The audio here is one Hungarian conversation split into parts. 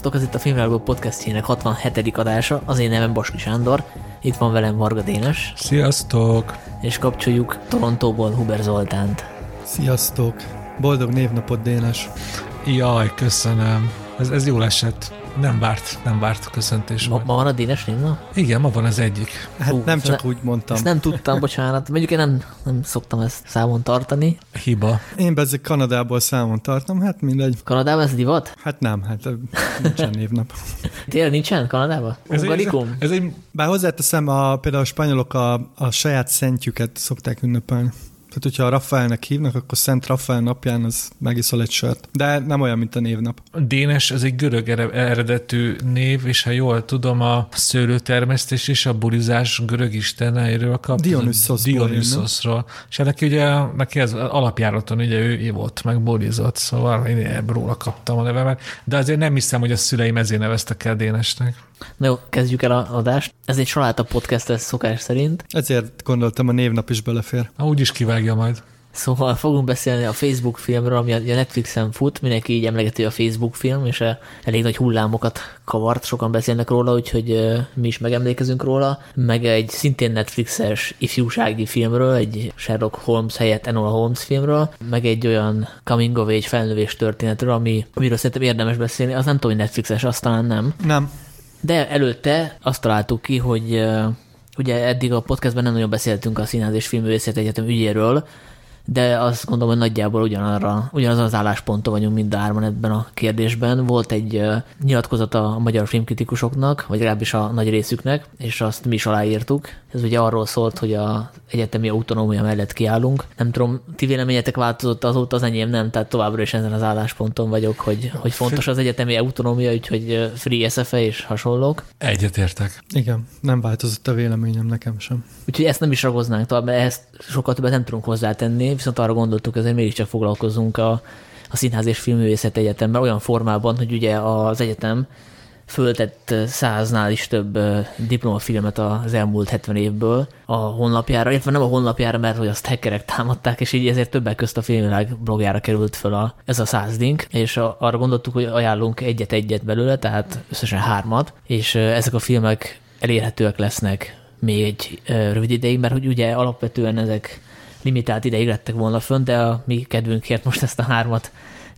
Sziasztok, ez itt a Filmrágó podcastjének 67. adása, az én nevem Baski Sándor, itt van velem Varga Dénes, Sziasztok! és kapcsoljuk Torontóból Huber Zoltánt. Sziasztok! Boldog névnapot, Dénes! Jaj, köszönöm. Ez, ez jól esett. Nem várt, nem várt köszöntés. Ma, ma van a Dénes névnap? Igen, ma van az egyik. Hát Hú, nem csak ne- úgy mondtam. Ezt nem tudtam, bocsánat. Mondjuk én nem, nem szoktam ezt számon tartani. Hiba. Én bezeg Kanadából számon tartom, hát mindegy. Kanadában ez divat? Hát nem, hát nincsen névnap. Tényleg nincsen Kanadában? Ez egy, Ungarikum? ez egy Bár hozzáteszem, a, például a spanyolok a, a saját szentjüket szokták ünnepelni. Tehát, hogyha a Rafaelnek hívnak, akkor Szent Rafael napján az megiszol egy sört. De nem olyan, mint a névnap. Dénes, ez egy görög ere- eredetű név, és ha jól tudom, a szőlőtermesztés és a bulizás görög isteneiről kap. Dionyszosból? Dionyszosról. És hát neki ugye, neki ez alapjáraton ugye ő ivott, meg bulizott, szóval én róla kaptam a nevemet. De azért nem hiszem, hogy a szüleim ezért neveztek el Dénesnek. Na jó, kezdjük el a adást. Ez egy saláta podcast lesz szokás szerint. Ezért gondoltam, a névnap is belefér. Ha úgy is kivágja majd. Szóval fogunk beszélni a Facebook filmről, ami a Netflixen fut, mindenki így emlegeti a Facebook film, és eh, elég nagy hullámokat kavart, sokan beszélnek róla, úgyhogy eh, mi is megemlékezünk róla, meg egy szintén Netflixes ifjúsági filmről, egy Sherlock Holmes helyett Enola Holmes filmről, meg egy olyan coming of age felnövés történetről, ami, amiről szerintem érdemes beszélni, az nem tudom, hogy Netflixes, azt talán nem. Nem. De előtte azt találtuk ki, hogy ugye eddig a podcastben nem nagyon beszéltünk a Színház és Filmművészet Egyetem ügyéről, de azt gondolom, hogy nagyjából ugyanarra, ugyanazon az állásponton vagyunk mind a hárman ebben a kérdésben. Volt egy uh, nyilatkozat a magyar filmkritikusoknak, vagy legalábbis a nagy részüknek, és azt mi is aláírtuk. Ez ugye arról szólt, hogy a egyetemi autonómia mellett kiállunk. Nem tudom, ti véleményetek változott azóta, az enyém nem, tehát továbbra is ezen az állásponton vagyok, hogy, hogy fontos az egyetemi autonómia, úgyhogy free SFE és hasonlók. Egyetértek. Igen, nem változott a véleményem nekem sem. Úgyhogy ezt nem is ragoznánk tovább, mert ehhez sokkal többet nem tudunk hozzátenni, viszont arra gondoltuk, ezért mégiscsak foglalkozunk a, a Színház és Filmművészet Egyetemben olyan formában, hogy ugye az egyetem föltett száznál is több diplomafilmet az elmúlt 70 évből a honlapjára, illetve nem a honlapjára, mert hogy azt hackerek támadták, és így ezért többek közt a filmvilág blogjára került föl a, ez a száz link, és a, arra gondoltuk, hogy ajánlunk egyet-egyet belőle, tehát összesen hármat, és ezek a filmek elérhetőek lesznek még egy rövid ideig, mert hogy ugye alapvetően ezek limitált ideig lettek volna fönn, de a mi kedvünkért most ezt a hármat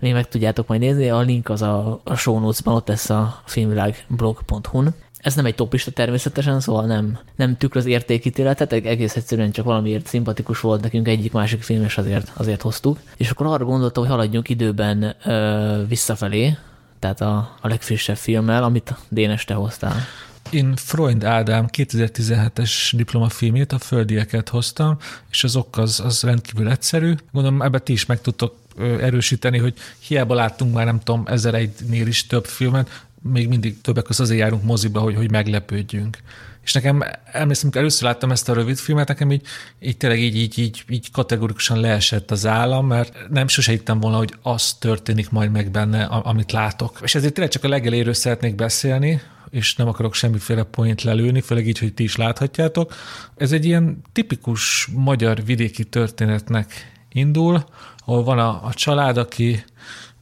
még meg tudjátok majd nézni. A link az a, a show notes-ban, ott lesz a filmvilágblog.hu-n. Ez nem egy topista természetesen, szóval nem, nem tükröz értékítéletet, eg- egész egyszerűen csak valamiért szimpatikus volt nekünk egyik másik film, és azért, azért hoztuk. És akkor arra gondoltam, hogy haladjunk időben ö, visszafelé, tehát a, a legfrissebb filmmel, amit Dénes te hoztál. Én Freund Ádám 2017-es diplomafilmét, a Földieket hoztam, és az ok az, az rendkívül egyszerű. Gondolom ebbe ti is meg tudtok erősíteni, hogy hiába láttunk már nem tudom, ezer egynél is több filmet, még mindig többek között azért járunk moziba, hogy, hogy meglepődjünk. És nekem emlékszem, amikor először láttam ezt a rövid filmet, nekem így, így tényleg így, így, így, így kategorikusan leesett az állam, mert nem sose hittem volna, hogy az történik majd meg benne, amit látok. És ezért tényleg csak a legelőről szeretnék beszélni, és nem akarok semmiféle point lelőni, főleg így, hogy ti is láthatjátok. Ez egy ilyen tipikus magyar vidéki történetnek indul, ahol van a, a család, aki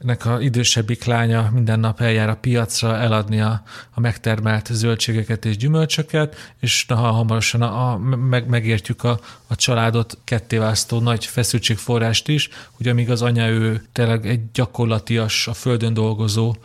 ennek a idősebbik lánya minden nap eljár a piacra eladni a, a megtermelt zöldségeket és gyümölcsöket, és na, hamarosan a, a, meg, megértjük a, a családot kettéválasztó nagy feszültségforrást is, hogy amíg az anya ő tényleg egy gyakorlatias, a földön dolgozó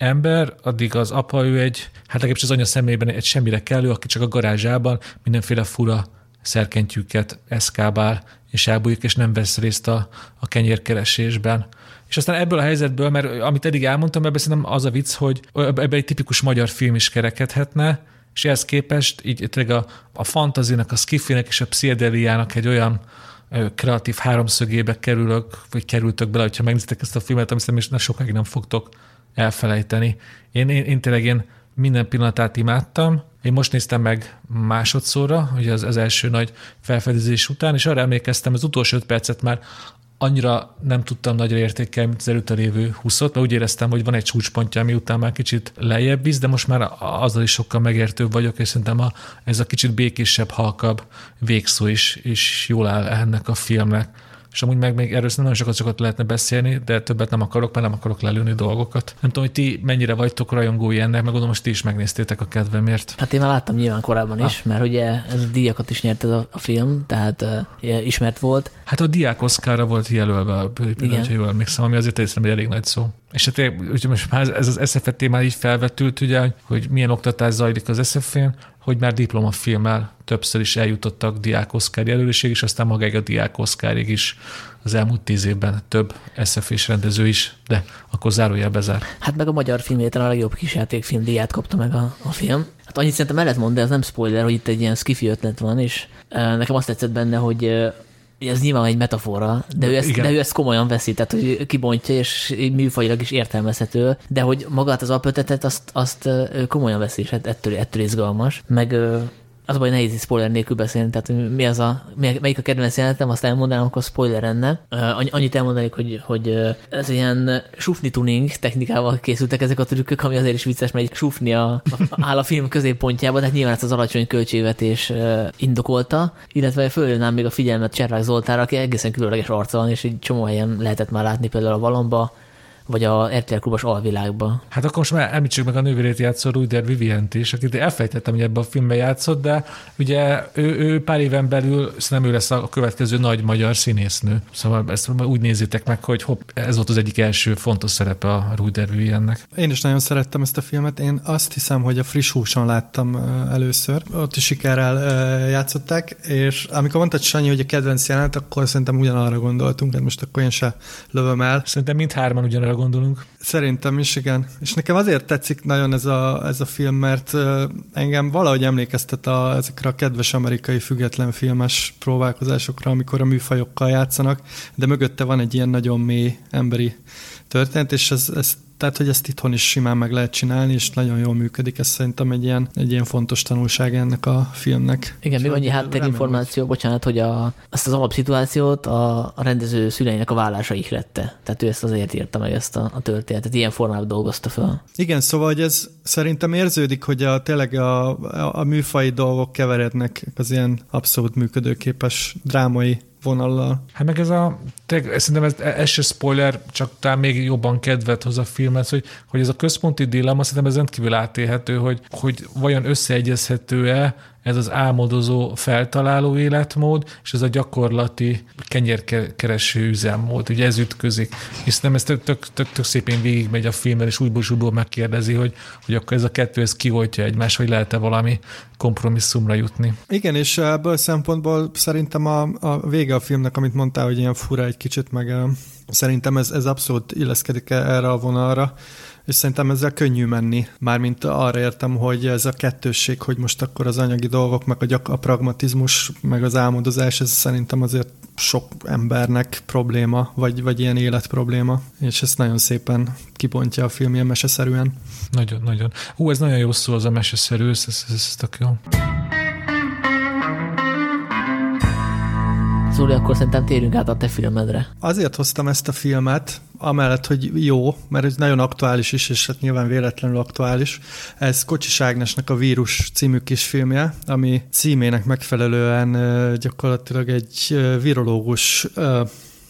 ember, addig az apa ő egy, hát legalábbis az anya szemében egy semmire kellő, aki csak a garázsában mindenféle fura szerkentyűket eszkábál és elbújik, és nem vesz részt a, a kenyérkeresésben. És aztán ebből a helyzetből, mert amit eddig elmondtam, ebben szerintem az a vicc, hogy ebbe egy tipikus magyar film is kerekedhetne, és ehhez képest így tényleg a, a fantazinak, a skifinek és a pszichedeliának egy olyan kreatív háromszögébe kerülök, vagy kerültök bele, hogyha megnézitek ezt a filmet, amit szerintem is sokáig nem fogtok elfelejteni. Én, én, én tényleg én minden pillanatát imádtam. Én most néztem meg másodszorra, ugye az, az első nagy felfedezés után, és arra emlékeztem, az utolsó öt percet már annyira nem tudtam nagyra értékelni, mint az előtte lévő 20 mert úgy éreztem, hogy van egy csúcspontja, ami után már kicsit lejjebb visz, de most már azzal is sokkal megértőbb vagyok, és szerintem a, ez a kicsit békésebb, halkabb végszó is, is jól áll ennek a filmnek. És amúgy meg még erről nagyon sokat sokat lehetne beszélni, de többet nem akarok, mert nem akarok lelőni dolgokat. Nem tudom, hogy ti mennyire vagytok rajongói ennek, meg gondolom, most ti is megnéztétek a kedvemért. Hát én már láttam nyilván korábban is, ah. mert ugye ez a díjakat is nyert ez a, a film, tehát uh, ismert volt. Hát a diák Oszkára volt jelölve a pillanat, ha jól emlékszem, ami azért észre, hogy elég nagy szó. És hát ugye most már ez az SF témál így felvetült, ugye, hogy milyen oktatás zajlik az SF-én, hogy már diplomafilmmel többször is eljutottak diák Oscar jelölőség, és aztán magáig a diák Oscarig is az elmúlt tíz évben több SF és rendező is, de akkor zárójel bezár. Hát meg a magyar filmvétel a legjobb kisjátékfilm díját kapta meg a, a film. Hát annyit szerintem mellett mond, de ez nem spoiler, hogy itt egy ilyen skifi ötlet van, és nekem azt tetszett benne, hogy ez nyilván egy metafora, de ő, ezt, de ő ezt komolyan veszi, tehát hogy kibontja, és műfajilag is értelmezhető, de hogy magát az alapötetet azt, azt komolyan veszi, és hát ettől, ettől izgalmas. Meg az baj, nehéz spoiler nélkül beszélni, tehát mi az a, melyik a kedvenc jelenetem, azt elmondanám, akkor spoiler lenne. Annyit elmondanék, hogy, hogy ez ilyen sufni tuning technikával készültek ezek a trükkök, ami azért is vicces, mert egy sufni a, a, áll a film középpontjában, tehát nyilván ezt az alacsony költségvetés indokolta, illetve följönnám még a figyelmet Cservák Zoltára, aki egészen különleges arca van, és egy csomó helyen lehetett már látni például a Valomba, vagy a RTL klubos alvilágba. Hát akkor most már említsük meg a nővérét játszó Ruder Vivient is, akit elfejtettem, hogy ebben a filmben játszott, de ugye ő, ő pár éven belül szerintem ő lesz a következő nagy magyar színésznő. Szóval ezt úgy nézzétek meg, hogy hopp, ez volt az egyik első fontos szerepe a Ruder Viviennek. Én is nagyon szerettem ezt a filmet. Én azt hiszem, hogy a friss húson láttam először. Ott is sikerrel játszották, és amikor mondtad Sanyi, hogy a kedvenc jelenet, akkor szerintem ugyanarra gondoltunk, hát most akkor én se lövöm el. Szerintem mindhárman ugyanarra gondolunk. Szerintem is, igen. És nekem azért tetszik nagyon ez a, ez a film, mert engem valahogy emlékeztet a, ezekre a kedves amerikai független filmes próbálkozásokra, amikor a műfajokkal játszanak, de mögötte van egy ilyen nagyon mély emberi történet, és ez, ez tehát, hogy ezt itthon is simán meg lehet csinálni, és nagyon jól működik. Ez szerintem egy ilyen, egy ilyen fontos tanulság ennek a filmnek. Igen, még annyi háttérinformáció, bocsánat, hogy a, azt az alapszituációt a, a rendező szüleinek a vállása ihlette. Tehát ő ezt azért írta meg ezt a, a történetet, ilyen formában dolgozta fel. Igen, szóval, hogy ez szerintem érződik, hogy a, tényleg a, a, a műfai dolgok keverednek az ilyen abszolút működőképes drámai vonallal. Hát meg ez a, te, szerintem ez, ez se spoiler, csak talán még jobban kedvet hoz a filmet, hogy, hogy ez a központi dilemma szerintem ez rendkívül átélhető, hogy, hogy vajon összeegyezhető-e ez az álmodozó feltaláló életmód, és ez a gyakorlati kenyérkereső üzemmód. Ugye ez ütközik. És nem ez tök, tök, tök, tök szépen végigmegy a filmen, és újból újból megkérdezi, hogy, hogy akkor ez a kettő, ez kioltja egymás, vagy lehet-e valami kompromisszumra jutni. Igen, és ebből szempontból szerintem a, a vége a filmnek, amit mondtál, hogy ilyen fura egy kicsit, meg szerintem ez, ez abszolút illeszkedik erre a vonalra, és szerintem ezzel könnyű menni. Mármint arra értem, hogy ez a kettősség, hogy most akkor az anyagi dolgok, meg a, gyak, a pragmatizmus, meg az álmodozás, ez szerintem azért sok embernek probléma, vagy, vagy ilyen életprobléma, és ezt nagyon szépen kibontja a film ilyen meseszerűen. Nagyon, nagyon. Hú, ez nagyon jó szó, az a meseszerű, ez, ez, ez, ez tök jó. Zoli, akkor szerintem térjünk át a te filmedre. Azért hoztam ezt a filmet, amellett, hogy jó, mert ez nagyon aktuális is, és hát nyilván véletlenül aktuális. Ez Kocsis Ágnesnek a Vírus című kisfilmje, ami címének megfelelően gyakorlatilag egy virológus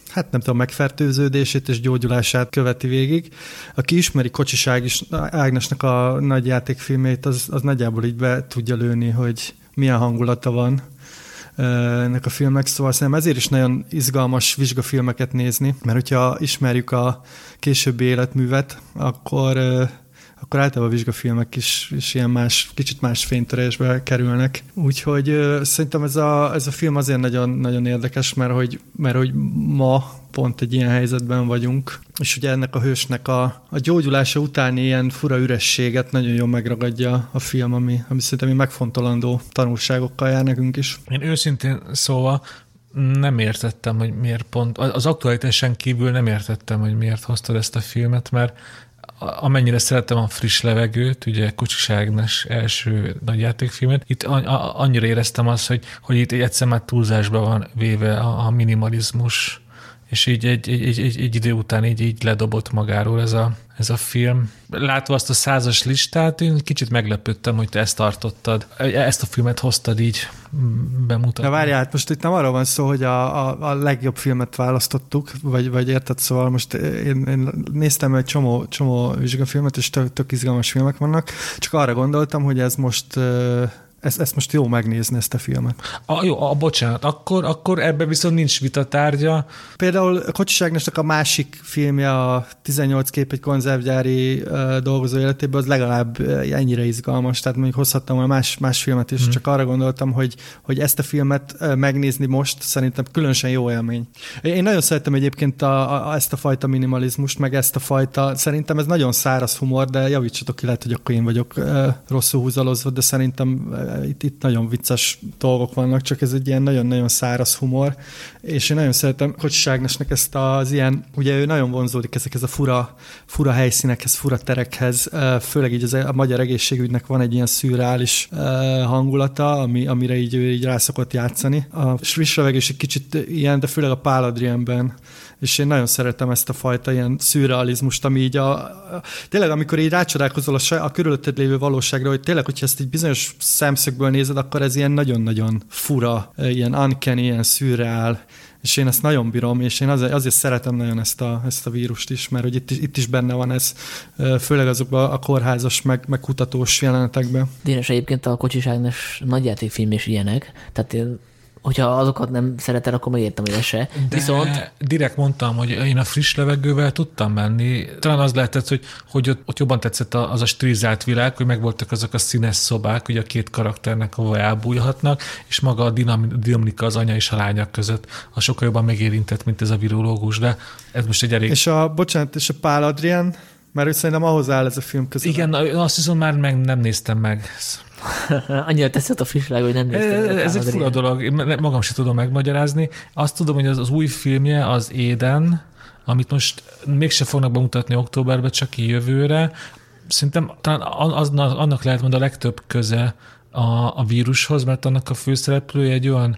hát nem tudom, megfertőződését és gyógyulását követi végig. Aki ismeri Kocsis Ágnesnek a nagy játékfilmét, az, az nagyjából így be tudja lőni, hogy milyen hangulata van ennek a filmnek, szóval szerintem ezért is nagyon izgalmas vizsgafilmeket nézni, mert hogyha ismerjük a későbbi életművet, akkor akkor általában a vizsgafilmek is, is ilyen más, kicsit más fénytörésbe kerülnek. Úgyhogy uh, szerintem ez a, ez a film azért nagyon, nagyon érdekes, mert hogy, mert hogy ma pont egy ilyen helyzetben vagyunk, és ugye ennek a hősnek a, a gyógyulása utáni ilyen fura ürességet nagyon jól megragadja a film, ami, ami szerintem megfontolandó tanulságokkal jár nekünk is. Én őszintén szóval nem értettem, hogy miért pont, az aktualitásen kívül nem értettem, hogy miért hoztad ezt a filmet, mert amennyire szeretem a friss levegőt, ugye Kocsis Ágnes első nagy játékfilmet, itt annyira éreztem azt, hogy, hogy itt egyszer már túlzásba van véve a minimalizmus, és így egy, egy, egy, egy, idő után így, így ledobott magáról ez a, ez a film. Látva azt a százas listát, én kicsit meglepődtem, hogy te ezt tartottad. Ezt a filmet hoztad így bemutatni. Na várjál, hát most itt nem arról van szó, hogy a, a, a legjobb filmet választottuk, vagy, vagy érted, szóval most én, én néztem egy csomó, csomó vizsgafilmet, és tök, tök izgalmas filmek vannak, csak arra gondoltam, hogy ez most ezt, ezt most jó megnézni, ezt a filmet. A, jó, a, bocsánat, akkor, akkor ebben viszont nincs vitatárgya. Például Kocsis Ágnesnek a másik filmje, a 18 kép egy konzervgyári uh, dolgozó életében, az legalább uh, ennyire izgalmas, tehát mondjuk hozhattam volna más, más filmet is, hmm. csak arra gondoltam, hogy, hogy ezt a filmet uh, megnézni most szerintem különösen jó élmény. Én nagyon szeretem egyébként a, a, ezt a fajta minimalizmust, meg ezt a fajta, szerintem ez nagyon száraz humor, de javítsatok ki, lehet, hogy akkor én vagyok uh, rosszul húzalozva, de szerintem itt, itt nagyon vicces dolgok vannak, csak ez egy ilyen nagyon-nagyon száraz humor, és én nagyon szeretem Kocsis Ágnesnek ezt az ilyen, ugye ő nagyon vonzódik ezekhez a fura, fura helyszínekhez, fura terekhez, főleg így az, a magyar egészségügynek van egy ilyen szürreális hangulata, ami, amire így ő így rá szokott játszani. A Swiss is egy kicsit ilyen, de főleg a Pál Adrienben és én nagyon szeretem ezt a fajta ilyen szürrealizmust, ami így a, tényleg, amikor így rácsodálkozol a, a körülötted lévő valóságra, hogy tényleg, hogyha ezt egy bizonyos szemszögből nézed, akkor ez ilyen nagyon-nagyon fura, ilyen uncanny, ilyen szürreál, és én ezt nagyon bírom, és én azért, azért szeretem nagyon ezt a, ezt a vírust is, mert hogy itt, itt is benne van ez, főleg azokban a kórházas, meg, meg kutatós jelenetekben. Dénes egyébként a Kocsis Ágnes nagyjátékfilm és ilyenek, tehát én hogyha azokat nem szeretel, akkor megértem, hogy ez se. De Viszont... direkt mondtam, hogy én a friss levegővel tudtam menni. Talán az lehetett, hogy, hogy ott, ott jobban tetszett az a stilizált világ, hogy megvoltak azok a színes szobák, hogy a két karakternek ahol elbújhatnak, és maga a dinamika az anya és a lányok között a sokkal jobban megérintett, mint ez a virológus, de ez most egy elég... És a, bocsánat, és a Pál Adrián, mert ő szerintem ahhoz áll ez a film között. Igen, azt hiszem már meg nem néztem meg. Annyira tetszett a frissleg, hogy nem néztem. Ez egy fura dolog, én magam sem tudom megmagyarázni. Azt tudom, hogy az, az új filmje, az Éden, amit most mégse fognak bemutatni októberben, csak jövőre. Szerintem talán az, annak lehet mondani a legtöbb köze a, a vírushoz, mert annak a főszereplője egy olyan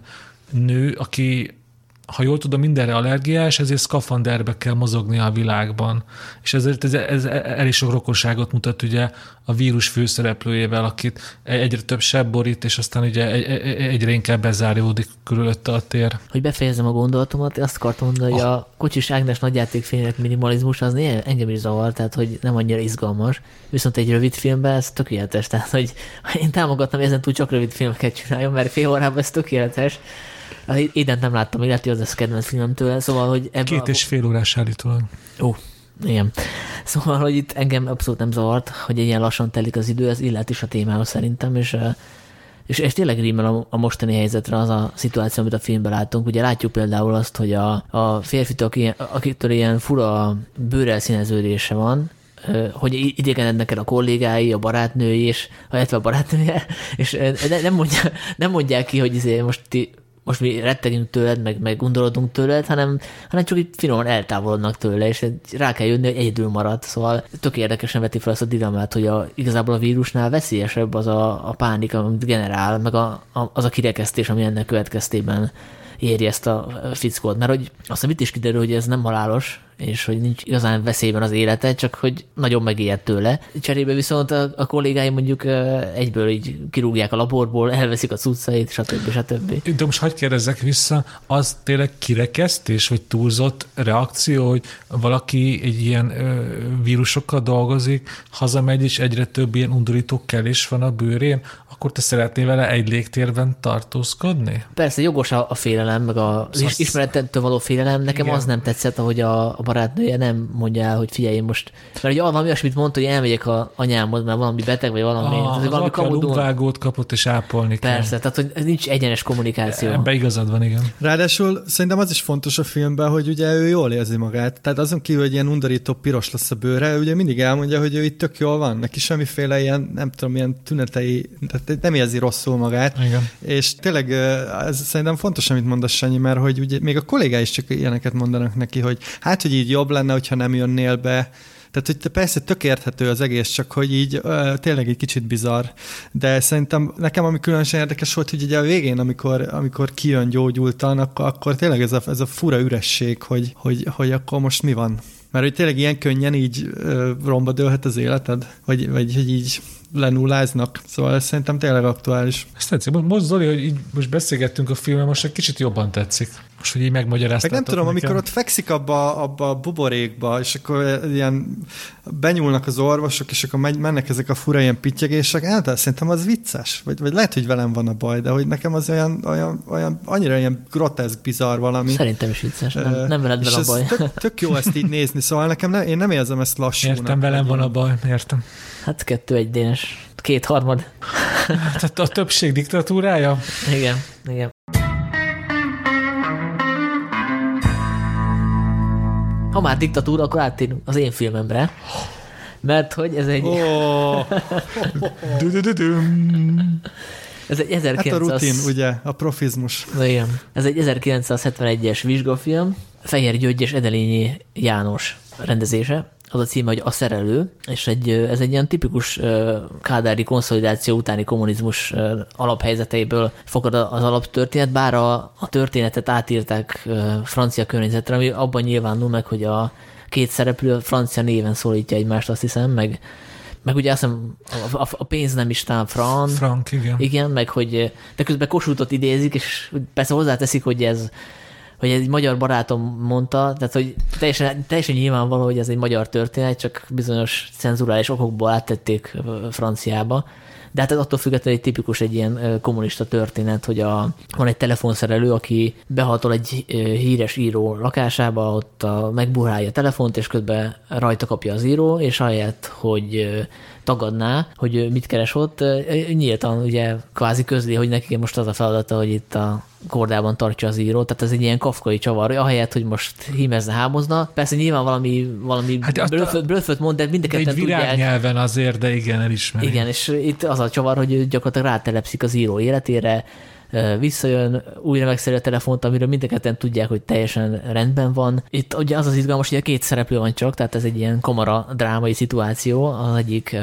nő, aki ha jól tudom, mindenre allergiás, ezért szkafanderbe kell mozogni a világban. És ezért ez, ez elég sok rokonságot mutat ugye a vírus főszereplőjével, akit egyre több sebb borít, és aztán ugye egyre inkább bezáródik körülötte a tér. Hogy befejezem a gondolatomat, azt akartam mondani, hogy a Kocsis Ágnes nagyjátékfilmek minimalizmus az engem is zavar, tehát hogy nem annyira izgalmas, viszont egy rövid filmben ez tökéletes, tehát hogy én támogattam, hogy ezen túl csak rövid filmeket csináljon, mert fél órában ez tökéletes, Édent nem láttam, illetve az lesz kedvenc filmem tőle, szóval, hogy ebből Két és fél órás állítólag. Ó, igen. Szóval, hogy itt engem abszolút nem zavart, hogy ilyen lassan telik az idő, ez illet is a témához szerintem, és és, és tényleg rímel a, a mostani helyzetre az a szituáció, amit a filmben látunk. Ugye látjuk például azt, hogy a, a férfitől, akitől ilyen fura bőrelszíneződése van, hogy idegenednek el a kollégái, a barátnői, és, illetve a barátnője, és nem, mondja, nem mondják ki, hogy izé most ti most mi rettegünk tőled, meg, meg gondolodunk tőled, hanem, hanem csak itt finoman eltávolodnak tőle, és rá kell jönni, hogy egyedül marad. Szóval tök érdekesen veti fel azt a dilemmát, hogy a, igazából a vírusnál veszélyesebb az a, a pánik, amit generál, meg a, a, az a kirekesztés, ami ennek következtében éri ezt a fickót. Mert hogy aztán itt is kiderül, hogy ez nem halálos, és hogy nincs igazán veszélyben az élete, csak hogy nagyon megijedt tőle. Cserébe viszont a, a kollégái mondjuk egyből így kirúgják a laborból, elveszik a cuccait, stb. stb. De most hagyd kérdezzek vissza, az tényleg kirekesztés, vagy túlzott reakció, hogy valaki egy ilyen ö, vírusokkal dolgozik, hazamegy, és egyre több ilyen undorító kelés van a bőrén, akkor te szeretnél vele egy légtérben tartózkodni? Persze, jogos a, a félelem, meg a, az az ismeretettől való félelem. Nekem igen. az nem tetszett, ahogy a, a barátnője nem mondja el, hogy figyelj, most, mert ugye valami olyasmit mondta, hogy elmegyek a anyámhoz, mert valami beteg, vagy valami. Ah, az valami kamudón. kapott, és ápolni Persze, kell. tehát hogy nincs egyenes kommunikáció. Ebbe igazad van, igen. Ráadásul szerintem az is fontos a filmben, hogy ugye ő jól érzi magát. Tehát azon kívül, hogy ilyen undorító piros lesz a bőre, ugye mindig elmondja, hogy ő itt tök jól van. Neki semmiféle ilyen, nem tudom, ilyen tünetei, tehát nem érzi rosszul magát. Igen. És tényleg ez szerintem fontos, amit mondasz, Sanyi, mert hogy ugye még a kollégái is csak ilyeneket mondanak neki, hogy hát, hogy így jobb lenne, hogyha nem jönnél be, tehát, hogy persze tök érthető az egész, csak hogy így ö, tényleg egy kicsit bizarr. De szerintem nekem ami különösen érdekes volt, hogy ugye a végén, amikor, amikor kijön gyógyultan, akkor, akkor tényleg ez a, ez a fura üresség, hogy, hogy, hogy akkor most mi van. Mert hogy tényleg ilyen könnyen így ö, romba dőlhet az életed? Vagy, vagy hogy így lenulláznak. Szóval ez szerintem tényleg aktuális. Ezt tetszik. Most Zoli, hogy így most beszélgettünk a filmben, most egy kicsit jobban tetszik. Most, hogy így megmagyaráztatok Meg nem tudom, nekem. amikor ott fekszik abba, abba a buborékba, és akkor ilyen benyúlnak az orvosok, és akkor megy, mennek ezek a fura ilyen pittyegések, hát szerintem az vicces. Vagy, vagy lehet, hogy velem van a baj, de hogy nekem az olyan, olyan, olyan annyira ilyen groteszk, bizarr valami. Szerintem is vicces, nem, nem veled vele a baj. Tök, tök, jó ezt így nézni, szóval nekem ne, én nem érzem ezt lassúnak. Értem, velem van a baj, értem. Hát kettő egy dénes, két harmad. Tehát a többség diktatúrája? Igen, igen. Ha már diktatúra, akkor áttérünk az én filmemre. Mert hogy ez egy, ez egy hát a 1900... rutin, ugye, a profizmus. Igen. Ez egy 1971-es vizsgafilm, Fehér György és Edelényi János rendezése. Az a címe, hogy A szerelő, és egy, ez egy ilyen tipikus kádári konszolidáció utáni kommunizmus alaphelyzeteiből fogad az alaptörténet, bár a, a történetet átírták francia környezetre, ami abban nyilvánul meg, hogy a két szereplő a francia néven szólítja egymást, azt hiszem, meg, meg ugye azt hiszem a, a, a pénz nem is tám Fran, Frank, igen. igen, meg hogy, de közben Kossuthot idézik, és persze hozzáteszik, hogy ez hogy egy magyar barátom mondta, tehát hogy teljesen, teljesen nyilvánvaló, hogy ez egy magyar történet, csak bizonyos cenzurális okokból áttették franciába. De hát ez attól függetlenül egy tipikus egy ilyen kommunista történet, hogy a, van egy telefonszerelő, aki behatol egy híres író lakásába, ott a, megburálja a telefont, és közben rajta kapja az író, és ahelyett, hogy tagadná, hogy mit keres ott, nyíltan ugye kvázi közli, hogy neki most az a feladata, hogy itt a kordában tartja az író, tehát ez egy ilyen kafkai csavar, ahelyett, hogy most hímezne, hámozna. Persze nyilván valami, valami Hát blöföt, blöföt mond, de mind a ketten tudják. virágnyelven azért, de igen, elismeri. Igen, és itt az a csavar, hogy gyakorlatilag rátelepszik az író életére, visszajön, újra megszerű a telefont, amiről mind a ketten tudják, hogy teljesen rendben van. Itt ugye az az izgalmas, hogy a két szereplő van csak, tehát ez egy ilyen kamara drámai szituáció, az egyik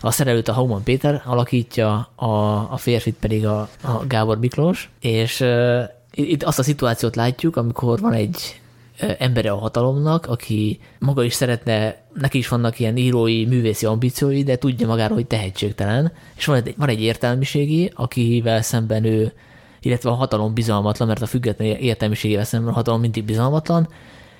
a szerelőt a Hauman Péter alakítja, a, a férfit pedig a, a Gábor Miklós, és uh, itt azt a szituációt látjuk, amikor van egy embere a hatalomnak, aki maga is szeretne, neki is vannak ilyen írói, művészi ambíciói, de tudja magáról, hogy tehetségtelen, és van egy, van egy értelmiségi, akivel szemben ő, illetve a hatalom bizalmatlan, mert a független értelmiségével szemben a hatalom mindig bizalmatlan,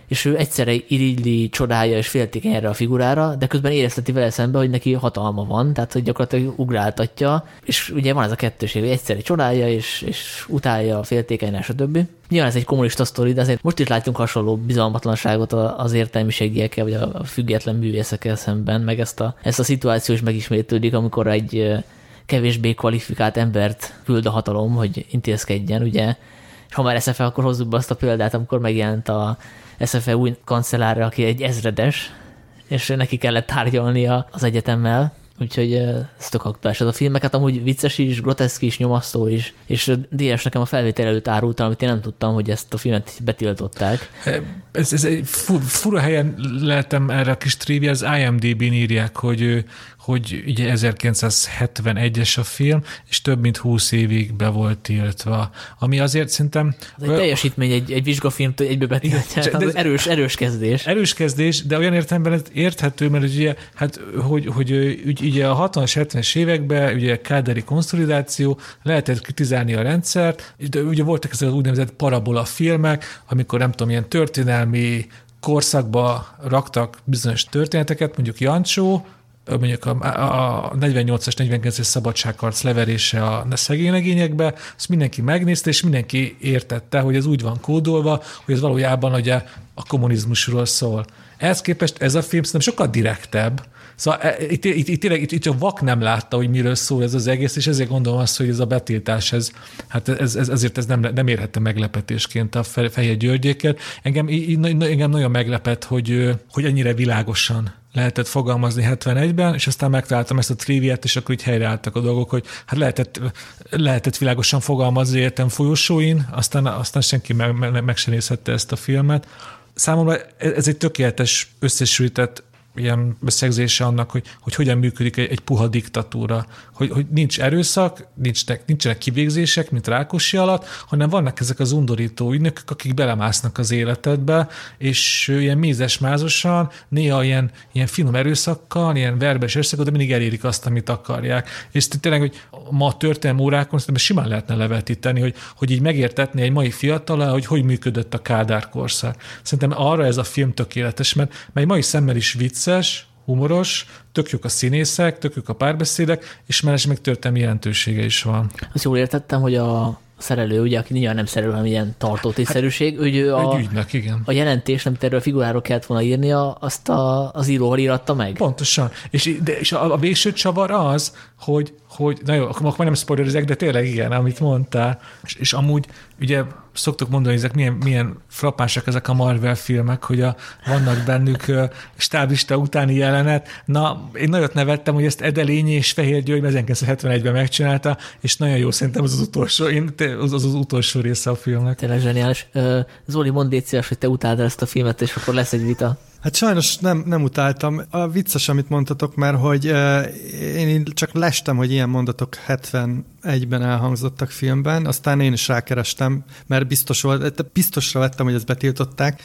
és ő egyszerre irigyli, csodálja és féltékeny erre a figurára, de közben érezteti vele szembe, hogy neki hatalma van, tehát hogy gyakorlatilag ugráltatja, és ugye van ez a kettőség, hogy egyszerre csodálja és, és utálja, féltékeny, stb. Nyilván ez egy kommunista sztori, de azért most is látunk hasonló bizalmatlanságot az értelmiségiekkel, vagy a független művészekkel szemben, meg ezt a, ezt a szituáció is megismétlődik, amikor egy kevésbé kvalifikált embert küld a hatalom, hogy intézkedjen, ugye, és ha már SFE, akkor hozzuk be azt a példát, amikor megjelent a SFE új kancellárra, aki egy ezredes, és neki kellett tárgyalnia az egyetemmel, úgyhogy ez tök aktuális ez a filmek, hát amúgy vicces is, groteszk is, nyomasztó is, és DS nekem a felvétel előtt árulta, amit én nem tudtam, hogy ezt a filmet betiltották. Ez, ez egy fu- fura helyen lehetem erre a kis trivia, az IMDb-n írják, hogy, hogy ugye 1971-es a film, és több mint 20 évig be volt tiltva. Ami azért szerintem Ez egy teljesítmény, egy, egy vizsgafilmt egybe betiltják, de ez- erős, erős kezdés. erős kezdés, de olyan értelemben érthető, mert ugye, hát, hogy, hogy ugye a 60-as, 70-es években ugye káderi konszolidáció, lehetett kritizálni a rendszert, de ugye voltak ezek az úgynevezett parabola filmek, amikor nem tudom, ilyen történelmi korszakba raktak bizonyos történeteket, mondjuk Jancsó, mondjuk a, a 48-as, 49-es szabadságharc leverése a szegény legényekbe, azt mindenki megnézte, és mindenki értette, hogy ez úgy van kódolva, hogy ez valójában ugye a kommunizmusról szól. Ehhez képest ez a film szerintem sokkal direktebb, Szóval e, itt, itt, itt, tényleg, itt, itt a vak nem látta, hogy miről szól ez az egész, és ezért gondolom azt, hogy ez a betiltás, ez, hát ez, ez, ezért ez nem, nem érhette meglepetésként a Fe- Fehér Györgyéket. Engem, engem nagyon meglepett, hogy, hogy ennyire világosan lehetett fogalmazni 71-ben, és aztán megtaláltam ezt a triviát, és akkor így helyreálltak a dolgok, hogy hát lehetett, lehetett világosan fogalmazni értem folyosóin, aztán, aztán senki meg, meg, meg sem nézhette ezt a filmet. számomra ez egy tökéletes összesültett ilyen összegzése annak, hogy, hogy hogyan működik egy, egy puha diktatúra, hogy, hogy nincs erőszak, nincsenek, nincsenek kivégzések, mint Rákosi alatt, hanem vannak ezek az undorító ügynökök, akik belemásznak az életedbe, és ilyen mézes-mázosan, néha ilyen, ilyen finom erőszakkal, ilyen verbes erőszakkal, de mindig elérik azt, amit akarják. És tényleg, hogy ma a történelmi órákon szerintem simán lehetne levetíteni, hogy, hogy így megértetni egy mai fiatal, hogy hogy működött a Kádár korszak. Szerintem arra ez a film tökéletes, mert, mert mai szemmel is vicc, vicces, humoros, tök jók a színészek, tök jók a párbeszédek, és mellesleg még történelmi jelentősége is van. Azt jól értettem, hogy a szerelő, ugye, aki nyilván nem szerelő, hanem ilyen tartótészerűség, hát, ő a, ügynek, igen. a jelentés, amit erről a figuráról kellett volna írnia, azt a, az íróval íratta meg. Pontosan. És, de, és a, a végső csavar az, hogy, hogy na jó, akkor már nem spoilerezek, de tényleg igen, amit mondtál. És, és amúgy ugye szoktuk mondani, hogy ezek milyen, milyen frappánsak ezek a Marvel filmek, hogy a, vannak bennük stáblista utáni jelenet. Na, én nagyot nevettem, hogy ezt Edelényi és Fehér György 1971-ben megcsinálta, és nagyon jó szerintem az az utolsó, én, az, az, az utolsó része a filmnek. Tényleg zseniális. Zoli, mondd hogy te utáltad ezt a filmet, és akkor lesz egy vita. Hát sajnos nem, nem utáltam. A vicces, amit mondtatok, mert hogy uh, én csak lestem, hogy ilyen mondatok 71-ben elhangzottak filmben, aztán én is rákerestem, mert biztos volt, biztosra vettem, hogy ezt betiltották.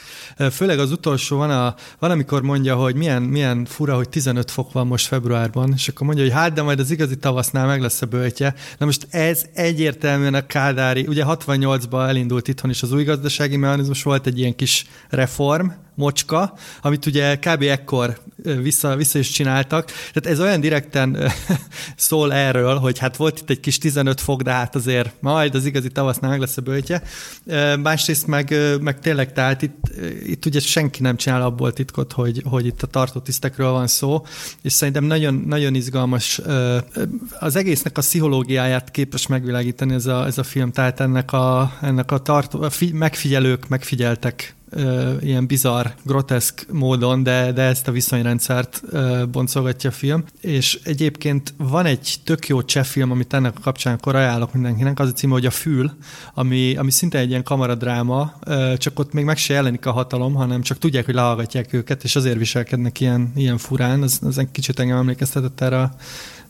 Főleg az utolsó van, a, van, amikor mondja, hogy milyen, milyen fura, hogy 15 fok van most februárban, és akkor mondja, hogy hát, de majd az igazi tavasznál meg lesz a böltje. Na most ez egyértelműen a kádári, ugye 68-ban elindult itthon is az új gazdasági mechanizmus, volt egy ilyen kis reform, mocska, amit ugye kb. ekkor vissza, vissza is csináltak. Tehát ez olyan direkten szól erről, hogy hát volt itt egy kis 15 fok, de hát azért majd az igazi tavasznál meg lesz a bőtje. Másrészt meg, meg tényleg, tehát itt, itt ugye senki nem csinál abból titkot, hogy, hogy itt a tartótisztekről van szó, és szerintem nagyon, nagyon izgalmas az egésznek a pszichológiáját képes megvilágítani ez a, ez a film, tehát ennek a, ennek a, tartó, a fi, megfigyelők megfigyeltek ilyen bizarr, groteszk módon, de, de ezt a viszonyrendszert boncolgatja a film. És egyébként van egy tök jó cseh film, amit ennek a kapcsán akkor ajánlok mindenkinek, az a címe, hogy a Fül, ami, ami szinte egy ilyen kamaradráma, csak ott még meg se jelenik a hatalom, hanem csak tudják, hogy lehallgatják őket, és azért viselkednek ilyen, ilyen furán. Az, az egy kicsit engem emlékeztetett erre a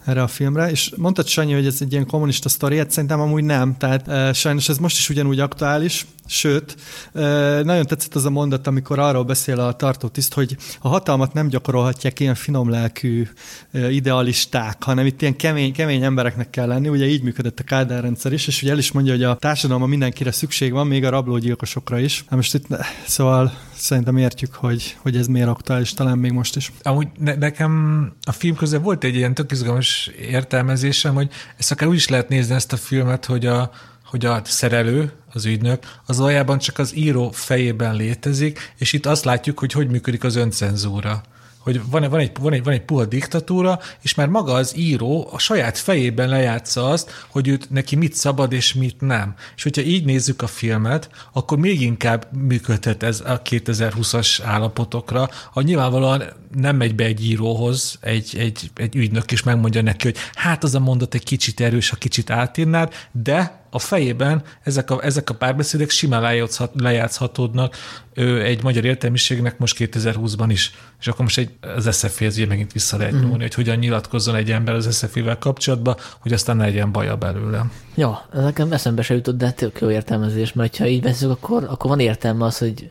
erre a filmre, és mondtad Sanyi, hogy ez egy ilyen kommunista sztori, hát szerintem amúgy nem, tehát e, sajnos ez most is ugyanúgy aktuális, sőt, e, nagyon tetszett az a mondat, amikor arról beszél a tartótiszt, hogy a hatalmat nem gyakorolhatják ilyen finomlelkű e, idealisták, hanem itt ilyen kemény, kemény embereknek kell lenni, ugye így működött a Kádár rendszer is, és ugye el is mondja, hogy a társadalma mindenkire szükség van, még a rablógyilkosokra is. Hát most itt, szóval szerintem értjük, hogy, hogy ez miért aktuális, talán még most is. Amúgy ne, nekem a film közben volt egy ilyen tök izgalmas értelmezésem, hogy ezt akár úgy is lehet nézni ezt a filmet, hogy a, hogy a szerelő, az ügynök, az valójában csak az író fejében létezik, és itt azt látjuk, hogy hogy működik az öncenzúra hogy van, van, egy, van, egy, van egy puha diktatúra, és már maga az író a saját fejében lejátsza azt, hogy őt neki mit szabad és mit nem. És hogyha így nézzük a filmet, akkor még inkább működhet ez a 2020-as állapotokra. A nyilvánvalóan nem megy be egy íróhoz, egy, egy, egy ügynök, és megmondja neki, hogy hát az a mondat egy kicsit erős, ha kicsit átírnád, de a fejében ezek a, ezek a párbeszédek simán lejátszhat, lejátszhatódnak ő egy magyar értelmiségnek most 2020-ban is. És akkor most egy, az SZF-hez megint vissza lehet mm. hogy hogyan nyilatkozzon egy ember az SZF-vel kapcsolatban, hogy aztán ne legyen baja belőle. Ja, nekem eszembe se jutott, de tök jó értelmezés, mert ha így veszük, akkor, akkor van értelme az, hogy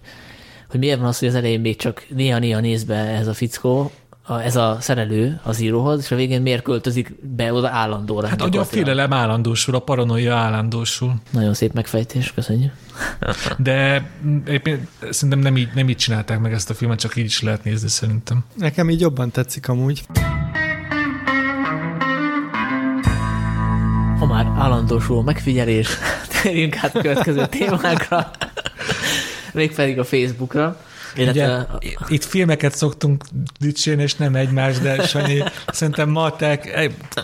hogy miért van az, hogy az elején még csak néha-néha néz be ez a fickó, a, ez a szerelő az íróhoz, és a végén miért költözik be oda állandóra? Hát, hogy a félelem állandósul, a paranoia állandósul. Nagyon szép megfejtés, köszönjük. De éppen szerintem nem így, nem így csinálták meg ezt a filmet, csak így is lehet nézni szerintem. Nekem így jobban tetszik amúgy. Ha már állandósul megfigyelés, térjünk át a következő témákra, mégpedig a Facebookra. Illetve... Ugye, itt filmeket szoktunk dicsérni, és nem egymás, de Sanyi, szerintem ma te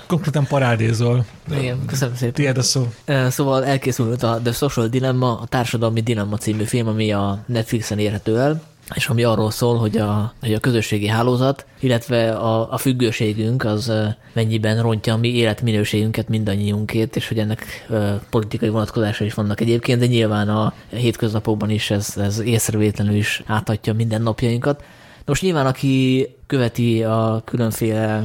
konkrétan parádézol. Igen, köszönöm szépen. Tiéd a szó. Szóval elkészült a The Social Dilemma, a Társadalmi Dilemma című film, ami a Netflixen érhető el. És ami arról szól, hogy a, hogy a közösségi hálózat, illetve a, a függőségünk az mennyiben rontja a mi életminőségünket mindannyiunkét, és hogy ennek politikai vonatkozása is vannak egyébként, de nyilván a hétköznapokban is ez, ez észrevétlenül is áthatja minden napjainkat. Most nyilván, aki követi a különféle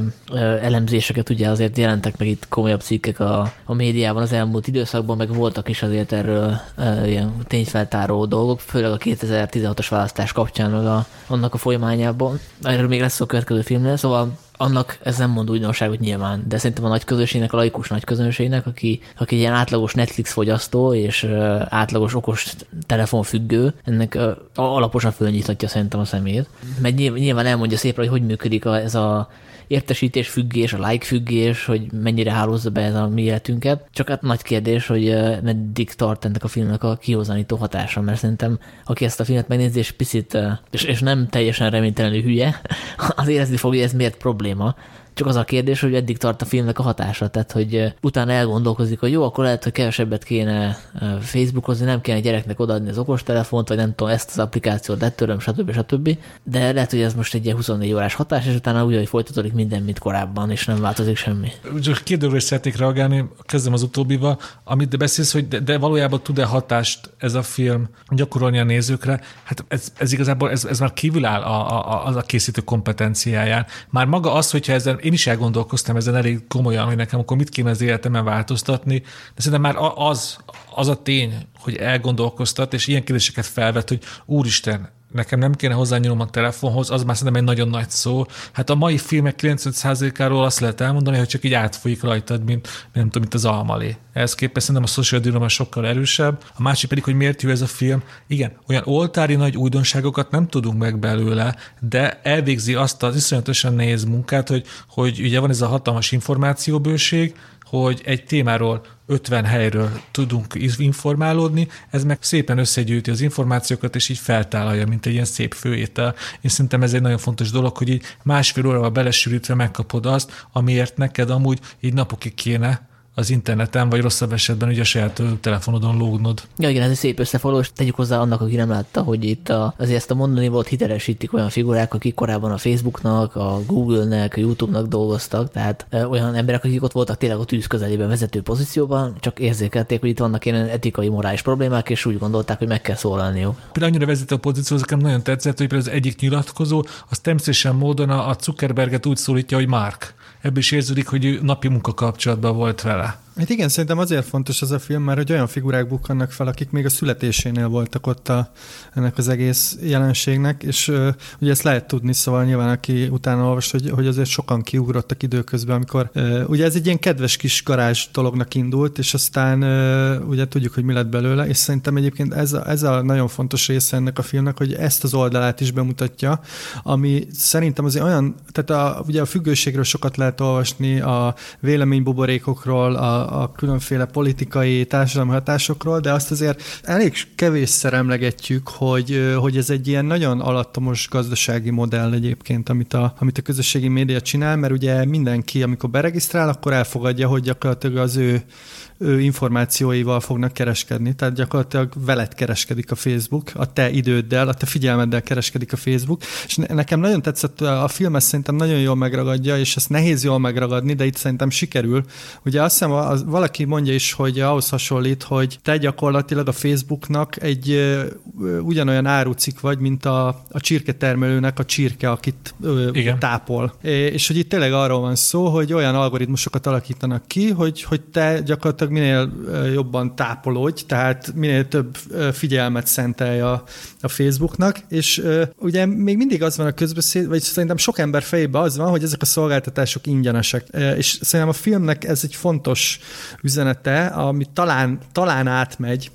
elemzéseket, ugye azért jelentek meg itt komolyabb cikkek a, a médiában az elmúlt időszakban, meg voltak is azért erről ilyen tényfeltáró dolgok, főleg a 2016-os választás kapcsán, meg a, annak a folyamányában. Erről még lesz a következő film, szóval annak ez nem mond újdonságot nyilván, de szerintem a nagy közönségnek, a laikus nagy közönségnek, aki, aki ilyen átlagos Netflix fogyasztó és átlagos okos telefonfüggő, ennek alaposan fölnyithatja szerintem a szemét. Mert nyilván elmondja szépen, hogy hogy működik a, ez a értesítés függés, a like függés, hogy mennyire hálózza be ez a mi életünket. Csak hát nagy kérdés, hogy meddig tart ennek a filmnek a kihozanító hatása, mert szerintem aki ezt a filmet megnézi, és picit, és, és nem teljesen reménytelenül hülye, az érezni fogja, hogy ez miért probléma, 累吗？Csak az a kérdés, hogy eddig tart a filmnek a hatása, tehát hogy utána elgondolkozik, hogy jó, akkor lehet, hogy kevesebbet kéne Facebookozni, nem kéne gyereknek odaadni az okostelefont, vagy nem tudom, ezt az applikációt letöröm, stb. stb. De lehet, hogy ez most egy ilyen 24 órás hatás, és utána úgy, hogy folytatódik minden, mint korábban, és nem változik semmi. Csak két dologra szeretnék reagálni, kezdem az utóbbival, amit de beszélsz, hogy de, de valójában tud-e hatást ez a film gyakorolni a nézőkre, hát ez, ez igazából ez, ez már kívül áll a, a, a, a készítő kompetenciáján. Már maga az, hogyha ezen én is elgondolkoztam ezen elég komolyan, hogy nekem akkor mit kéne az életemben változtatni, de szerintem már az, az a tény, hogy elgondolkoztat, és ilyen kérdéseket felvet, hogy úristen, nekem nem kéne hozzányúlnom a telefonhoz, az már szerintem egy nagyon nagy szó. Hát a mai filmek 95%-áról azt lehet elmondani, hogy csak így átfolyik rajtad, mint, nem tudom, mint az almalé. Ehhez képest szerintem a social dilemma sokkal erősebb. A másik pedig, hogy miért jó ez a film. Igen, olyan oltári nagy újdonságokat nem tudunk meg belőle, de elvégzi azt az iszonyatosan nehéz munkát, hogy, hogy ugye van ez a hatalmas információbőség, hogy egy témáról 50 helyről tudunk informálódni, ez meg szépen összegyűjti az információkat, és így feltállalja, mint egy ilyen szép főétel. Én szerintem ez egy nagyon fontos dolog, hogy így másfél órával belesűrítve megkapod azt, amiért neked amúgy így napokig kéne az interneten, vagy rosszabb esetben ugye a saját telefonodon lógnod. Ja, igen, ez egy szép összefoglaló, és tegyük hozzá annak, aki nem látta, hogy itt a, azért ezt a mondani volt hitelesítik olyan figurák, akik korábban a Facebooknak, a Google-nek, a YouTube-nak dolgoztak, tehát olyan emberek, akik ott voltak tényleg a tűz közelében vezető pozícióban, csak érzékelték, hogy itt vannak ilyen etikai, morális problémák, és úgy gondolták, hogy meg kell szólalniuk. Például annyira vezető a pozíció, nekem nagyon tetszett, hogy például az egyik nyilatkozó, az természetesen módon a Zuckerberget úgy szólítja, hogy Mark ebből is érződik, hogy napi munkakapcsolatban volt vele. Hát igen, szerintem azért fontos ez a film, mert hogy olyan figurák bukkannak fel, akik még a születésénél voltak ott a, ennek az egész jelenségnek, és uh, ugye ezt lehet tudni, szóval nyilván aki utána olvas, hogy, hogy azért sokan kiugrottak időközben, amikor uh, ugye ez egy ilyen kedves kis garázs dolognak indult, és aztán uh, ugye tudjuk, hogy mi lett belőle, és szerintem egyébként ez a, ez a nagyon fontos része ennek a filmnek, hogy ezt az oldalát is bemutatja, ami szerintem azért olyan, tehát a, ugye a függőségről sokat lehet olvasni, a véleménybuborékokról, a a, különféle politikai társadalmi hatásokról, de azt azért elég kevésszer emlegetjük, hogy, hogy ez egy ilyen nagyon alattomos gazdasági modell egyébként, amit a, amit a közösségi média csinál, mert ugye mindenki, amikor beregisztrál, akkor elfogadja, hogy gyakorlatilag az ő ő információival fognak kereskedni, tehát gyakorlatilag veled kereskedik a Facebook, a te időddel, a te figyelmeddel kereskedik a Facebook, és nekem nagyon tetszett, a film ezt szerintem nagyon jól megragadja, és ezt nehéz jól megragadni, de itt szerintem sikerül. Ugye azt hiszem, az, valaki mondja is, hogy ahhoz hasonlít, hogy te gyakorlatilag a Facebooknak egy ugyanolyan árucik vagy, mint a, a csirketermelőnek a csirke, akit Igen. tápol. És hogy itt tényleg arról van szó, hogy olyan algoritmusokat alakítanak ki, hogy, hogy te gyakorlatilag minél jobban tápolódj, tehát minél több figyelmet szentelj a, a Facebooknak, és ugye még mindig az van a közbeszéd, vagy szerintem sok ember fejében az van, hogy ezek a szolgáltatások ingyenesek, és szerintem a filmnek ez egy fontos üzenete, ami talán, talán átmegy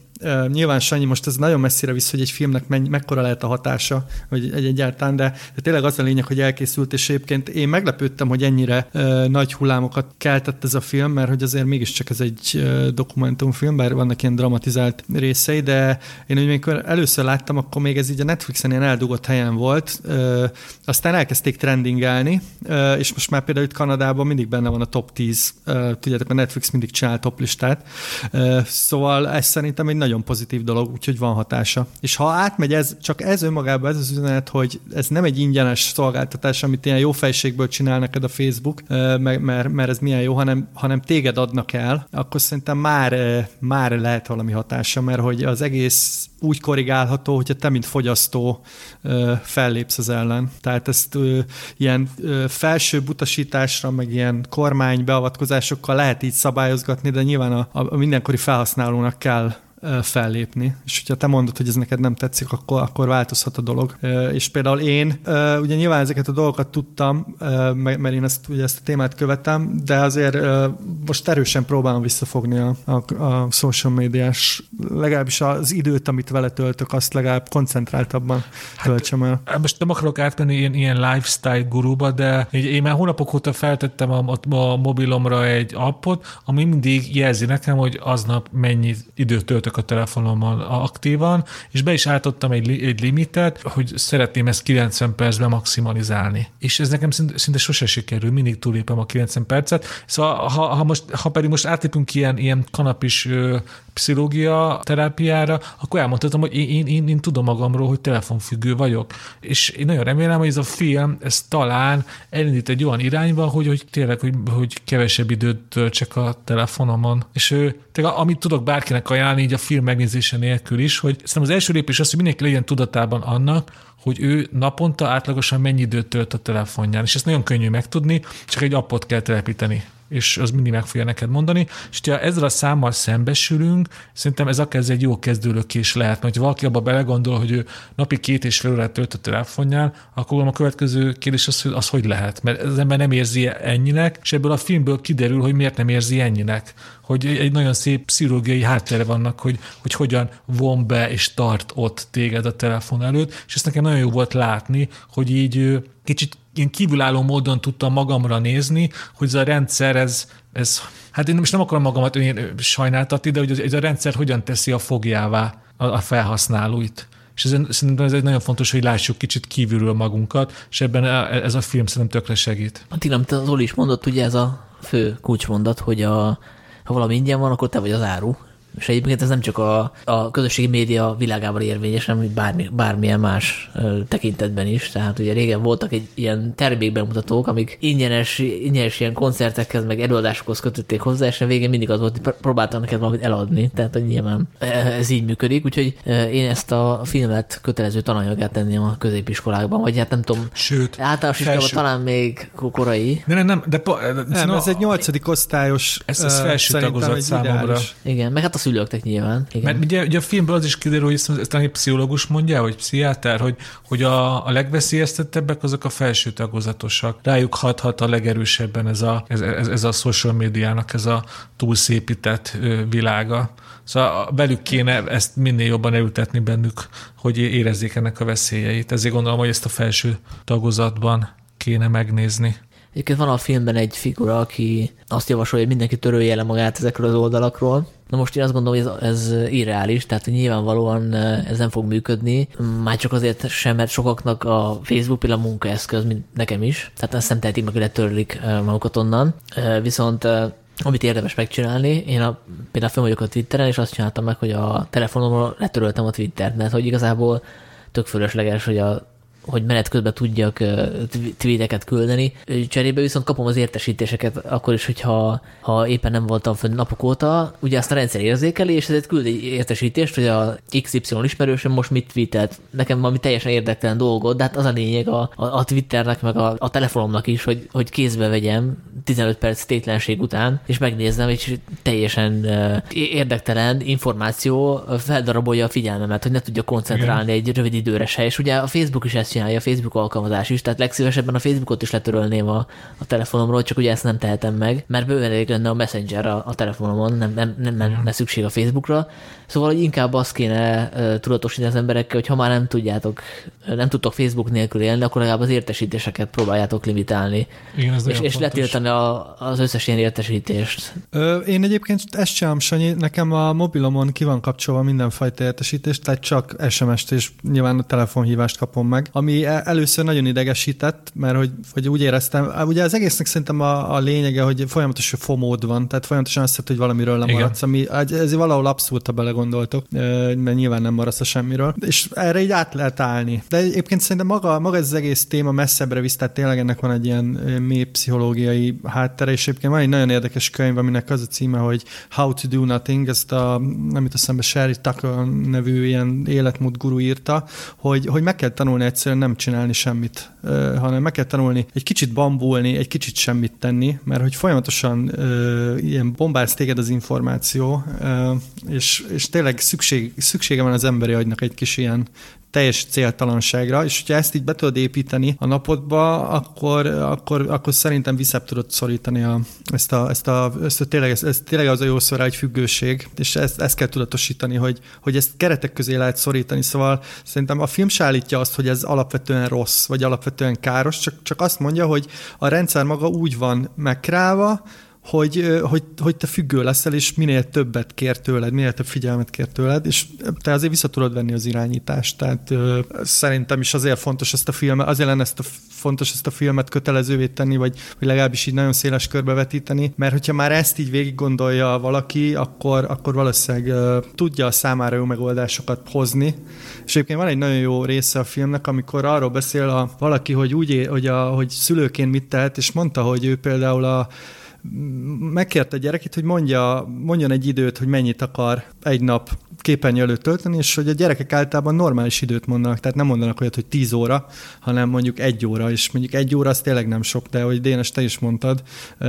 nyilván Sanyi most ez nagyon messzire visz, hogy egy filmnek menny, mekkora lehet a hatása, vagy egy egyáltalán, de, de tényleg az a lényeg, hogy elkészült, és egyébként én meglepődtem, hogy ennyire uh, nagy hullámokat keltett ez a film, mert hogy azért mégiscsak ez egy uh, dokumentumfilm, bár vannak ilyen dramatizált részei, de én hogy amikor először láttam, akkor még ez így a Netflixen ilyen eldugott helyen volt, uh, aztán elkezdték trendingelni, uh, és most már például itt Kanadában mindig benne van a top 10, uh, tudjátok, a Netflix mindig csinál top listát, uh, szóval ez szerintem egy nagy nagyon pozitív dolog, úgyhogy van hatása. És ha átmegy ez, csak ez önmagában ez az üzenet, hogy ez nem egy ingyenes szolgáltatás, amit ilyen jó fejségből csinál neked a Facebook, mert, mert, ez milyen jó, hanem, hanem téged adnak el, akkor szerintem már, már lehet valami hatása, mert hogy az egész úgy korrigálható, hogyha te, mint fogyasztó fellépsz az ellen. Tehát ezt ilyen felső utasításra, meg ilyen kormány beavatkozásokkal lehet így szabályozgatni, de nyilván a, a mindenkori felhasználónak kell fellépni. És hogyha te mondod, hogy ez neked nem tetszik, akkor, akkor változhat a dolog. És például én, ugye nyilván ezeket a dolgokat tudtam, mert én ezt, ugye ezt a témát követem, de azért most erősen próbálom visszafogni a, a, a social médiás, legalábbis az időt, amit vele töltök, azt legalább koncentráltabban hát, töltsem el. Most nem akarok átmenni ilyen, ilyen lifestyle guruba, de én már hónapok óta feltettem a, a mobilomra egy appot, ami mindig jelzi nekem, hogy aznap mennyi időt töltök voltak a telefonomon aktívan, és be is álltottam egy, egy limitet, hogy szeretném ezt 90 percben maximalizálni. És ez nekem szinte, szinte sose sikerül, mindig túlépem a 90 percet. Szóval ha, ha, most, ha pedig most átlépünk ilyen, ilyen kanapis pszichológia terápiára, akkor elmondhatom, hogy én, én, én, én tudom magamról, hogy telefonfüggő vagyok. És én nagyon remélem, hogy ez a film, ez talán elindít egy olyan irányba, hogy, hogy tényleg, hogy, hogy kevesebb időt töltsek a telefonomon. És ő, tényleg, amit tudok bárkinek ajánlani, így a film megnézése nélkül is, hogy szerintem az első lépés az, hogy mindenki legyen tudatában annak, hogy ő naponta átlagosan mennyi időt tölt a telefonján. És ezt nagyon könnyű megtudni, csak egy appot kell telepíteni és az mindig meg fogja neked mondani. És ha ezzel a számmal szembesülünk, szerintem ez akár ez egy jó kezdőlökés lehet, mert ha valaki abba belegondol, hogy ő napi két és fél órát tölt a telefonján, akkor a következő kérdés az, hogy az hogy lehet, mert az ember nem érzi ennyinek, és ebből a filmből kiderül, hogy miért nem érzi ennyinek. Hogy egy nagyon szép pszichológiai háttere vannak, hogy, hogy hogyan von be és tart ott téged a telefon előtt, és ezt nekem nagyon jó volt látni, hogy így kicsit én kívülálló módon tudtam magamra nézni, hogy ez a rendszer, ez, ez hát én most nem akarom magamat én sajnáltatni, de hogy ez a rendszer hogyan teszi a fogjává a, a felhasználóit. És ez, szerintem ez egy nagyon fontos, hogy lássuk kicsit kívülről magunkat, és ebben ez a film szerintem tökre segít. Attila, amit az Oli is mondott, ugye ez a fő kulcsmondat, hogy a, ha valami ingyen van, akkor te vagy az áru, és egyébként ez nem csak a, a közösségi média világában érvényes, hanem bármi, bármilyen más tekintetben is. Tehát ugye régen voltak egy ilyen termékbemutatók, amik ingyenes, ingyenes ilyen koncertekhez, meg előadásokhoz kötötték hozzá, és a végén mindig az volt, hogy próbáltam neked valamit eladni. Tehát, hogy nyilván e, ez így működik. Úgyhogy én ezt a filmet kötelező tananyagát tenném a középiskolákban, vagy hát nem tudom. Sőt, általános iskolában talán még korai. De nem, nem, de, de nem, ez egy nyolcadik osztályos. Ez, ez felső tagozat számomra. Igen, meg hát a szülőknek nyilván. Igen. Mert ugye, ugye a filmből az is kiderül, hogy ezt, egy pszichológus mondja, vagy pszichiáter, hogy, hogy a, a legveszélyeztettebbek azok a felső tagozatosak. Rájuk hathat a legerősebben ez a, ez, ez, ez a social médiának ez a túlszépített világa. Szóval velük kéne ezt minél jobban elültetni bennük, hogy érezzék ennek a veszélyeit. Ezért gondolom, hogy ezt a felső tagozatban kéne megnézni. Egyébként van a filmben egy figura, aki azt javasolja, hogy mindenki törölje le magát ezekről az oldalakról. Na most én azt gondolom, hogy ez, ez irreális, tehát nyilvánvalóan ez nem fog működni, már csak azért sem, mert sokaknak a Facebook például munkaeszköz, mint nekem is, tehát ezt nem tehetik meg, hogy letörlik magukat onnan. Viszont amit érdemes megcsinálni, én a, például fel vagyok a Twitteren, és azt csináltam meg, hogy a telefonomról letöröltem a Twittert, mert hogy igazából tök fölösleges, hogy a hogy menet közben tudjak tweeteket küldeni. Cserébe viszont kapom az értesítéseket akkor is, hogyha ha éppen nem voltam fönn napok óta. Ugye azt a rendszer érzékeli, és ezért küld egy értesítést, hogy a XY ismerősöm most mit tweetelt. Nekem valami teljesen érdektelen dolgot, de hát az a lényeg a, a, a Twitternek, meg a, a telefonomnak is, hogy, hogy kézbe vegyem 15 perc tétlenség után, és megnézem, és teljesen érdektelen információ feldarabolja a figyelmemet, hogy ne tudja koncentrálni Igen. egy rövid időre se. És ugye a Facebook is ezt csinálja, a Facebook alkalmazás is, tehát legszívesebben a Facebookot is letörölném a, a telefonomról, csak ugye ezt nem tehetem meg, mert bőven elég lenne a Messenger a, a telefonomon, nem, nem, nem nem szükség a Facebookra. Szóval, hogy inkább azt kéne tudatosítani az emberekkel, hogy ha már nem tudjátok, nem tudtok Facebook nélkül élni, akkor legalább az értesítéseket próbáljátok limitálni. Igen, ez és, és letiltani a, az összes ilyen értesítést. Ö, én egyébként ezt sem, Sanyi, nekem a mobilomon ki van kapcsolva mindenfajta értesítést, tehát csak SMS-t és nyilván a telefonhívást kapom meg, ami e- először nagyon idegesített, mert hogy, hogy úgy éreztem, ugye az egésznek szerintem a, a lényege, hogy folyamatosan fomód van, tehát folyamatosan azt hogy valamiről lemaradsz, ami ez valahol abszolút, ha belegondoltok, mert nyilván nem maradsz a semmiről, és erre így át lehet állni. De egyébként szerintem maga, maga ez az egész téma messzebbre visz, tehát tényleg ennek van egy ilyen mély pszichológiai háttere, és egyébként van egy nagyon érdekes könyv, aminek az a címe, hogy How to do nothing, ezt a, nem jut eszembe, Sherry Tucker nevű ilyen életmód guru írta, hogy, hogy meg kell tanulni egyszerűen nem csinálni semmit, hanem meg kell tanulni egy kicsit bambulni, egy kicsit semmit tenni, mert hogy folyamatosan ilyen bombáz téged az információ, és, és tényleg szükség, szüksége van az emberi agynak egy kis ilyen teljes céltalanságra, és hogyha ezt így be tudod építeni a napodba, akkor, akkor, akkor szerintem vissza tudod szorítani a, ezt, a, ezt, a, ezt a tényleg, ez, ez tényleg az a jó szó egy függőség, és ezt, ezt kell tudatosítani, hogy, hogy ezt keretek közé lehet szorítani, szóval szerintem a film se állítja azt, hogy ez alapvetően rossz, vagy alapvetően káros, csak, csak azt mondja, hogy a rendszer maga úgy van megkrálva, hogy, hogy, hogy te függő leszel, és minél többet kér tőled, minél több figyelmet kér tőled, és te azért vissza tudod venni az irányítást. Tehát ö, szerintem is azért fontos ezt a filmet, azért lenne ezt a fontos ezt a filmet kötelezővé tenni, vagy, vagy legalábbis így nagyon széles körbe vetíteni, mert hogyha már ezt így végig gondolja valaki, akkor, akkor valószínűleg uh, tudja a számára jó megoldásokat hozni. És egyébként van egy nagyon jó része a filmnek, amikor arról beszél a, valaki, hogy úgy, hogy, a, hogy szülőként mit tehet, és mondta, hogy ő például a megkérte a gyerekét, hogy mondja, mondjon egy időt, hogy mennyit akar egy nap képernyő előtt tölteni, és hogy a gyerekek általában normális időt mondanak, tehát nem mondanak olyat, hogy 10 óra, hanem mondjuk egy óra, és mondjuk egy óra az tényleg nem sok, de hogy Dénes, te is mondtad,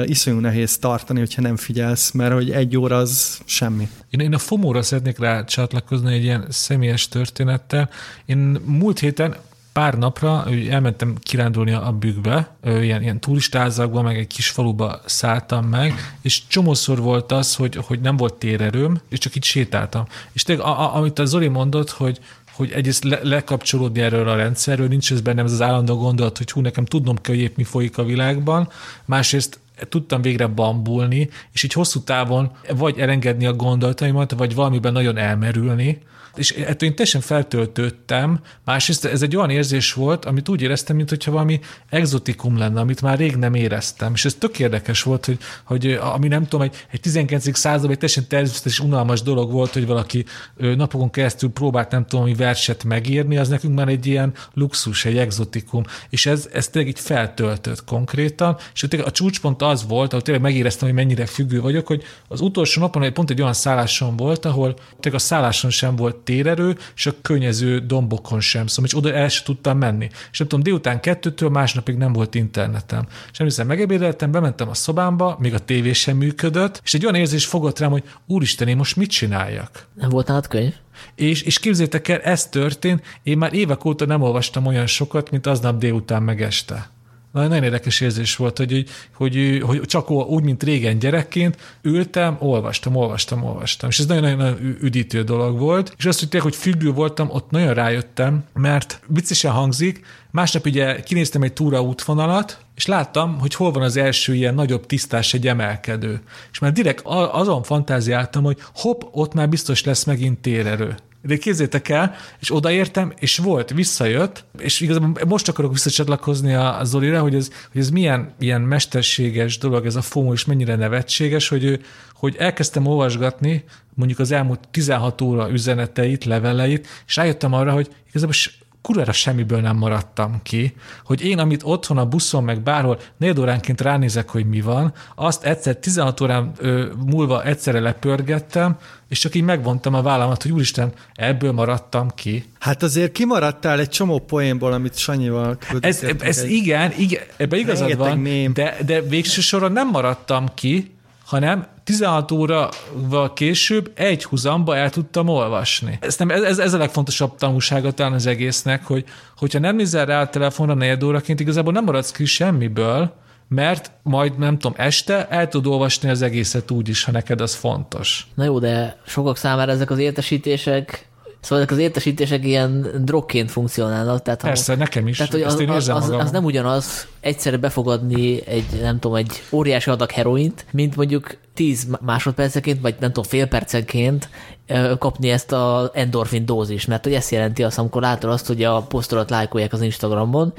iszonyú nehéz tartani, hogyha nem figyelsz, mert hogy egy óra az semmi. Én, én a FOMO-ra szeretnék rá csatlakozni egy ilyen személyes történettel. Én múlt héten pár napra elmentem kirándulni a bükkbe, ilyen, ilyen turistázakba, meg egy kis faluba szálltam meg, és csomószor volt az, hogy, hogy nem volt térerőm, és csak itt sétáltam. És tényleg, a, a, amit a Zoli mondott, hogy, hogy egyrészt le, lekapcsolódni erről a rendszerről, nincs ez bennem ez az állandó gondolat, hogy hú, nekem tudnom kell, hogy épp mi folyik a világban, másrészt tudtam végre bambulni, és így hosszú távon vagy elengedni a gondolataimat, vagy valamiben nagyon elmerülni, és ettől én teljesen feltöltődtem. Másrészt ez egy olyan érzés volt, amit úgy éreztem, mintha valami exotikum lenne, amit már rég nem éreztem. És ez tök érdekes volt, hogy, hogy ami nem tudom, egy, egy 19. században egy teljesen természetes, unalmas dolog volt, hogy valaki napokon keresztül próbált nem tudom, mi verset megírni, az nekünk már egy ilyen luxus, egy exotikum. És ez, ez tényleg így feltöltött konkrétan. És a csúcspont az volt, ahol tényleg megéreztem, hogy mennyire függő vagyok, hogy az utolsó napon pont egy olyan szálláson volt, ahol tényleg a szálláson sem volt térerő, és a környező dombokon sem, szóval és oda el sem tudtam menni. És nem tudom, délután kettőtől másnapig nem volt internetem. És emlékszem, megebédeltem, bementem a szobámba, még a tévé sem működött, és egy olyan érzés fogott rám, hogy úristen, én most mit csináljak? Nem volt nálad könyv? És, és képzétek el, ez történt, én már évek óta nem olvastam olyan sokat, mint aznap délután meg este. Nagyon érdekes érzés volt, hogy, hogy, hogy csak úgy, mint régen gyerekként ültem, olvastam, olvastam, olvastam. És ez nagyon-nagyon üdítő dolog volt. És azt, hogy tényleg, hogy függő voltam, ott nagyon rájöttem, mert viccesen hangzik, másnap ugye kinéztem egy túra útvonalat, és láttam, hogy hol van az első ilyen nagyobb tisztás, egy emelkedő. És már direkt azon fantáziáltam, hogy hopp, ott már biztos lesz megint térerő. De képzétek el, és odaértem, és volt, visszajött, és igazából most akarok visszacsatlakozni a, Zolira, hogy ez, hogy ez milyen ilyen mesterséges dolog, ez a FOMO, és mennyire nevetséges, hogy, ő, hogy elkezdtem olvasgatni mondjuk az elmúlt 16 óra üzeneteit, leveleit, és rájöttem arra, hogy igazából kurvára semmiből nem maradtam ki, hogy én, amit otthon a buszon, meg bárhol négy óránként ránézek, hogy mi van, azt egyszer 16 órán ö, múlva egyszerre lepörgettem, és csak így megvontam a vállamat, hogy úristen, ebből maradtam ki. Hát azért kimaradtál egy csomó poénból, amit Sanyival Ez, ez egy... igen, igen, ebben igazad van, de, de végső soron nem maradtam ki, hanem 16 óraval később egy huzamba el tudtam olvasni. Ez, nem, ez, ez a legfontosabb tanulsága talán az egésznek, hogy hogyha nem nézel rá a telefonra negyed óraként, igazából nem maradsz ki semmiből, mert majd nem tudom, este el tud olvasni az egészet úgy is, ha neked az fontos. Na jó, de sokak számára ezek az értesítések Szóval ezek az értesítések ilyen drogként funkcionálnak. Tehát Persze, ha, nekem is. Tehát, hogy az, az, az, az, nem ugyanaz egyszerre befogadni egy, nem tudom, egy óriási adag heroint, mint mondjuk 10 másodperceként, vagy nem tudom, fél percenként kapni ezt a endorfin dózis, mert hogy ezt jelenti azt, amikor látod azt, hogy a posztolat lájkolják az Instagramon,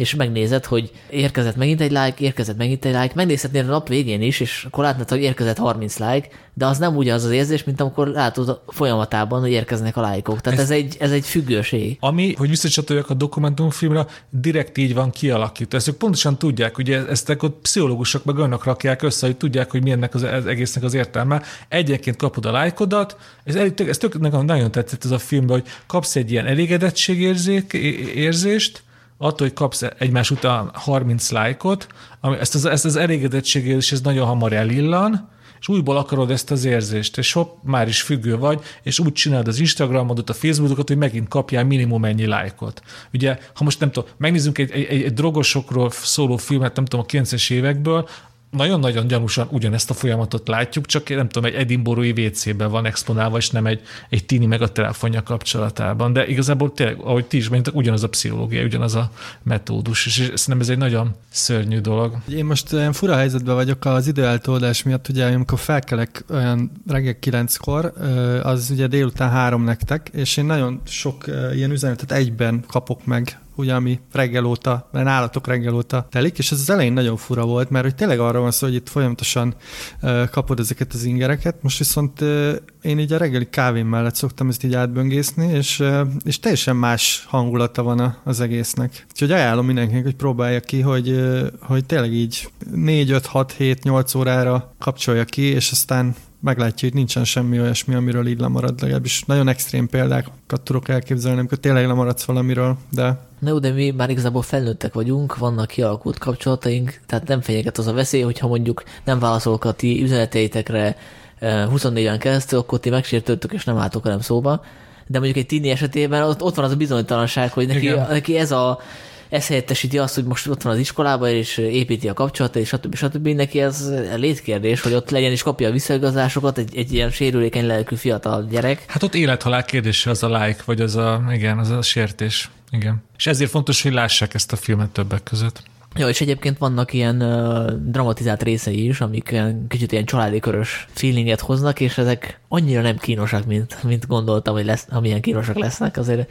és megnézed, hogy érkezett megint egy like, érkezett megint egy like, megnézhetnél a nap végén is, és akkor látnád, hogy érkezett 30 like, de az nem ugyanaz az érzés, mint amikor látod folyamatában, hogy érkeznek a lájkok. Tehát ez, ez, egy, ez egy függőség. Ami, hogy visszacsatoljak a dokumentumfilmre, direkt így van kialakítva. Ezt ők pontosan tudják, ugye ezt ott pszichológusok meg önök rakják össze, hogy tudják, hogy milyennek az, az egésznek az értelme. Egyenként kapod a lájkodat, ez, ez tök, nekem nagyon tetszett ez a filmben, hogy kapsz egy ilyen elégedettségérzést, attól, hogy kapsz egymás után 30 lájkot, ami, ezt az, ezt az elégedettségérzés ez nagyon hamar elillan, és újból akarod ezt az érzést, és hopp, már is függő vagy, és úgy csinálod az Instagramodot, a Facebookot, hogy megint kapjál minimum ennyi lájkot. Ugye, ha most nem tudom, megnézzünk egy, egy, egy drogosokról szóló filmet, nem tudom, a 90-es évekből, nagyon-nagyon gyanúsan ugyanezt a folyamatot látjuk, csak nem tudom, egy edinborói WC-ben van exponálva, és nem egy, egy tini meg a telefonja kapcsolatában. De igazából tényleg, ahogy ti is mondjátok, ugyanaz a pszichológia, ugyanaz a metódus, és szerintem ez egy nagyon szörnyű dolog. Én most olyan fura helyzetben vagyok az időeltódás miatt, ugye amikor felkelek olyan reggel kilenckor, ö, az ugye délután három nektek, és én nagyon sok ö, ilyen üzenetet egyben kapok meg ugye, ami reggel óta, mert nálatok reggel óta telik, és ez az elején nagyon fura volt, mert hogy tényleg arra van szó, hogy itt folyamatosan kapod ezeket az ingereket, most viszont én így a reggeli kávém mellett szoktam ezt így átböngészni, és, és teljesen más hangulata van az egésznek. Úgyhogy ajánlom mindenkinek, hogy próbálja ki, hogy, hogy tényleg így 4, 5, 6, 7, 8 órára kapcsolja ki, és aztán meglátja, hogy nincsen semmi olyasmi, amiről így lemarad, legalábbis nagyon extrém példákat tudok elképzelni, amikor tényleg lemaradsz valamiről, de Na jó, de mi már igazából felnőttek vagyunk, vannak kialakult kapcsolataink, tehát nem fenyeget az a veszély, hogyha mondjuk nem válaszolok a ti üzeneteitekre 24-en keresztül, akkor ti megsértődtök és nem álltok velem szóba. De mondjuk egy tini esetében ott, ott van az a bizonytalanság, hogy neki, Igen. neki ez a ez helyettesíti azt, hogy most ott van az iskolában, és építi a kapcsolatot, és stb. stb. Neki ez létkérdés, hogy ott legyen és kapja a visszaigazásokat egy, egy ilyen sérülékeny lelkű fiatal gyerek. Hát ott élethalál kérdése az a like, vagy az a, igen, az a sértés. Igen. És ezért fontos, hogy lássák ezt a filmet többek között. Ja, és egyébként vannak ilyen uh, dramatizált részei is, amik ilyen, kicsit ilyen családi körös feelinget hoznak, és ezek annyira nem kínosak, mint, mint gondoltam, hogy lesz, amilyen kínosak lesznek. Azért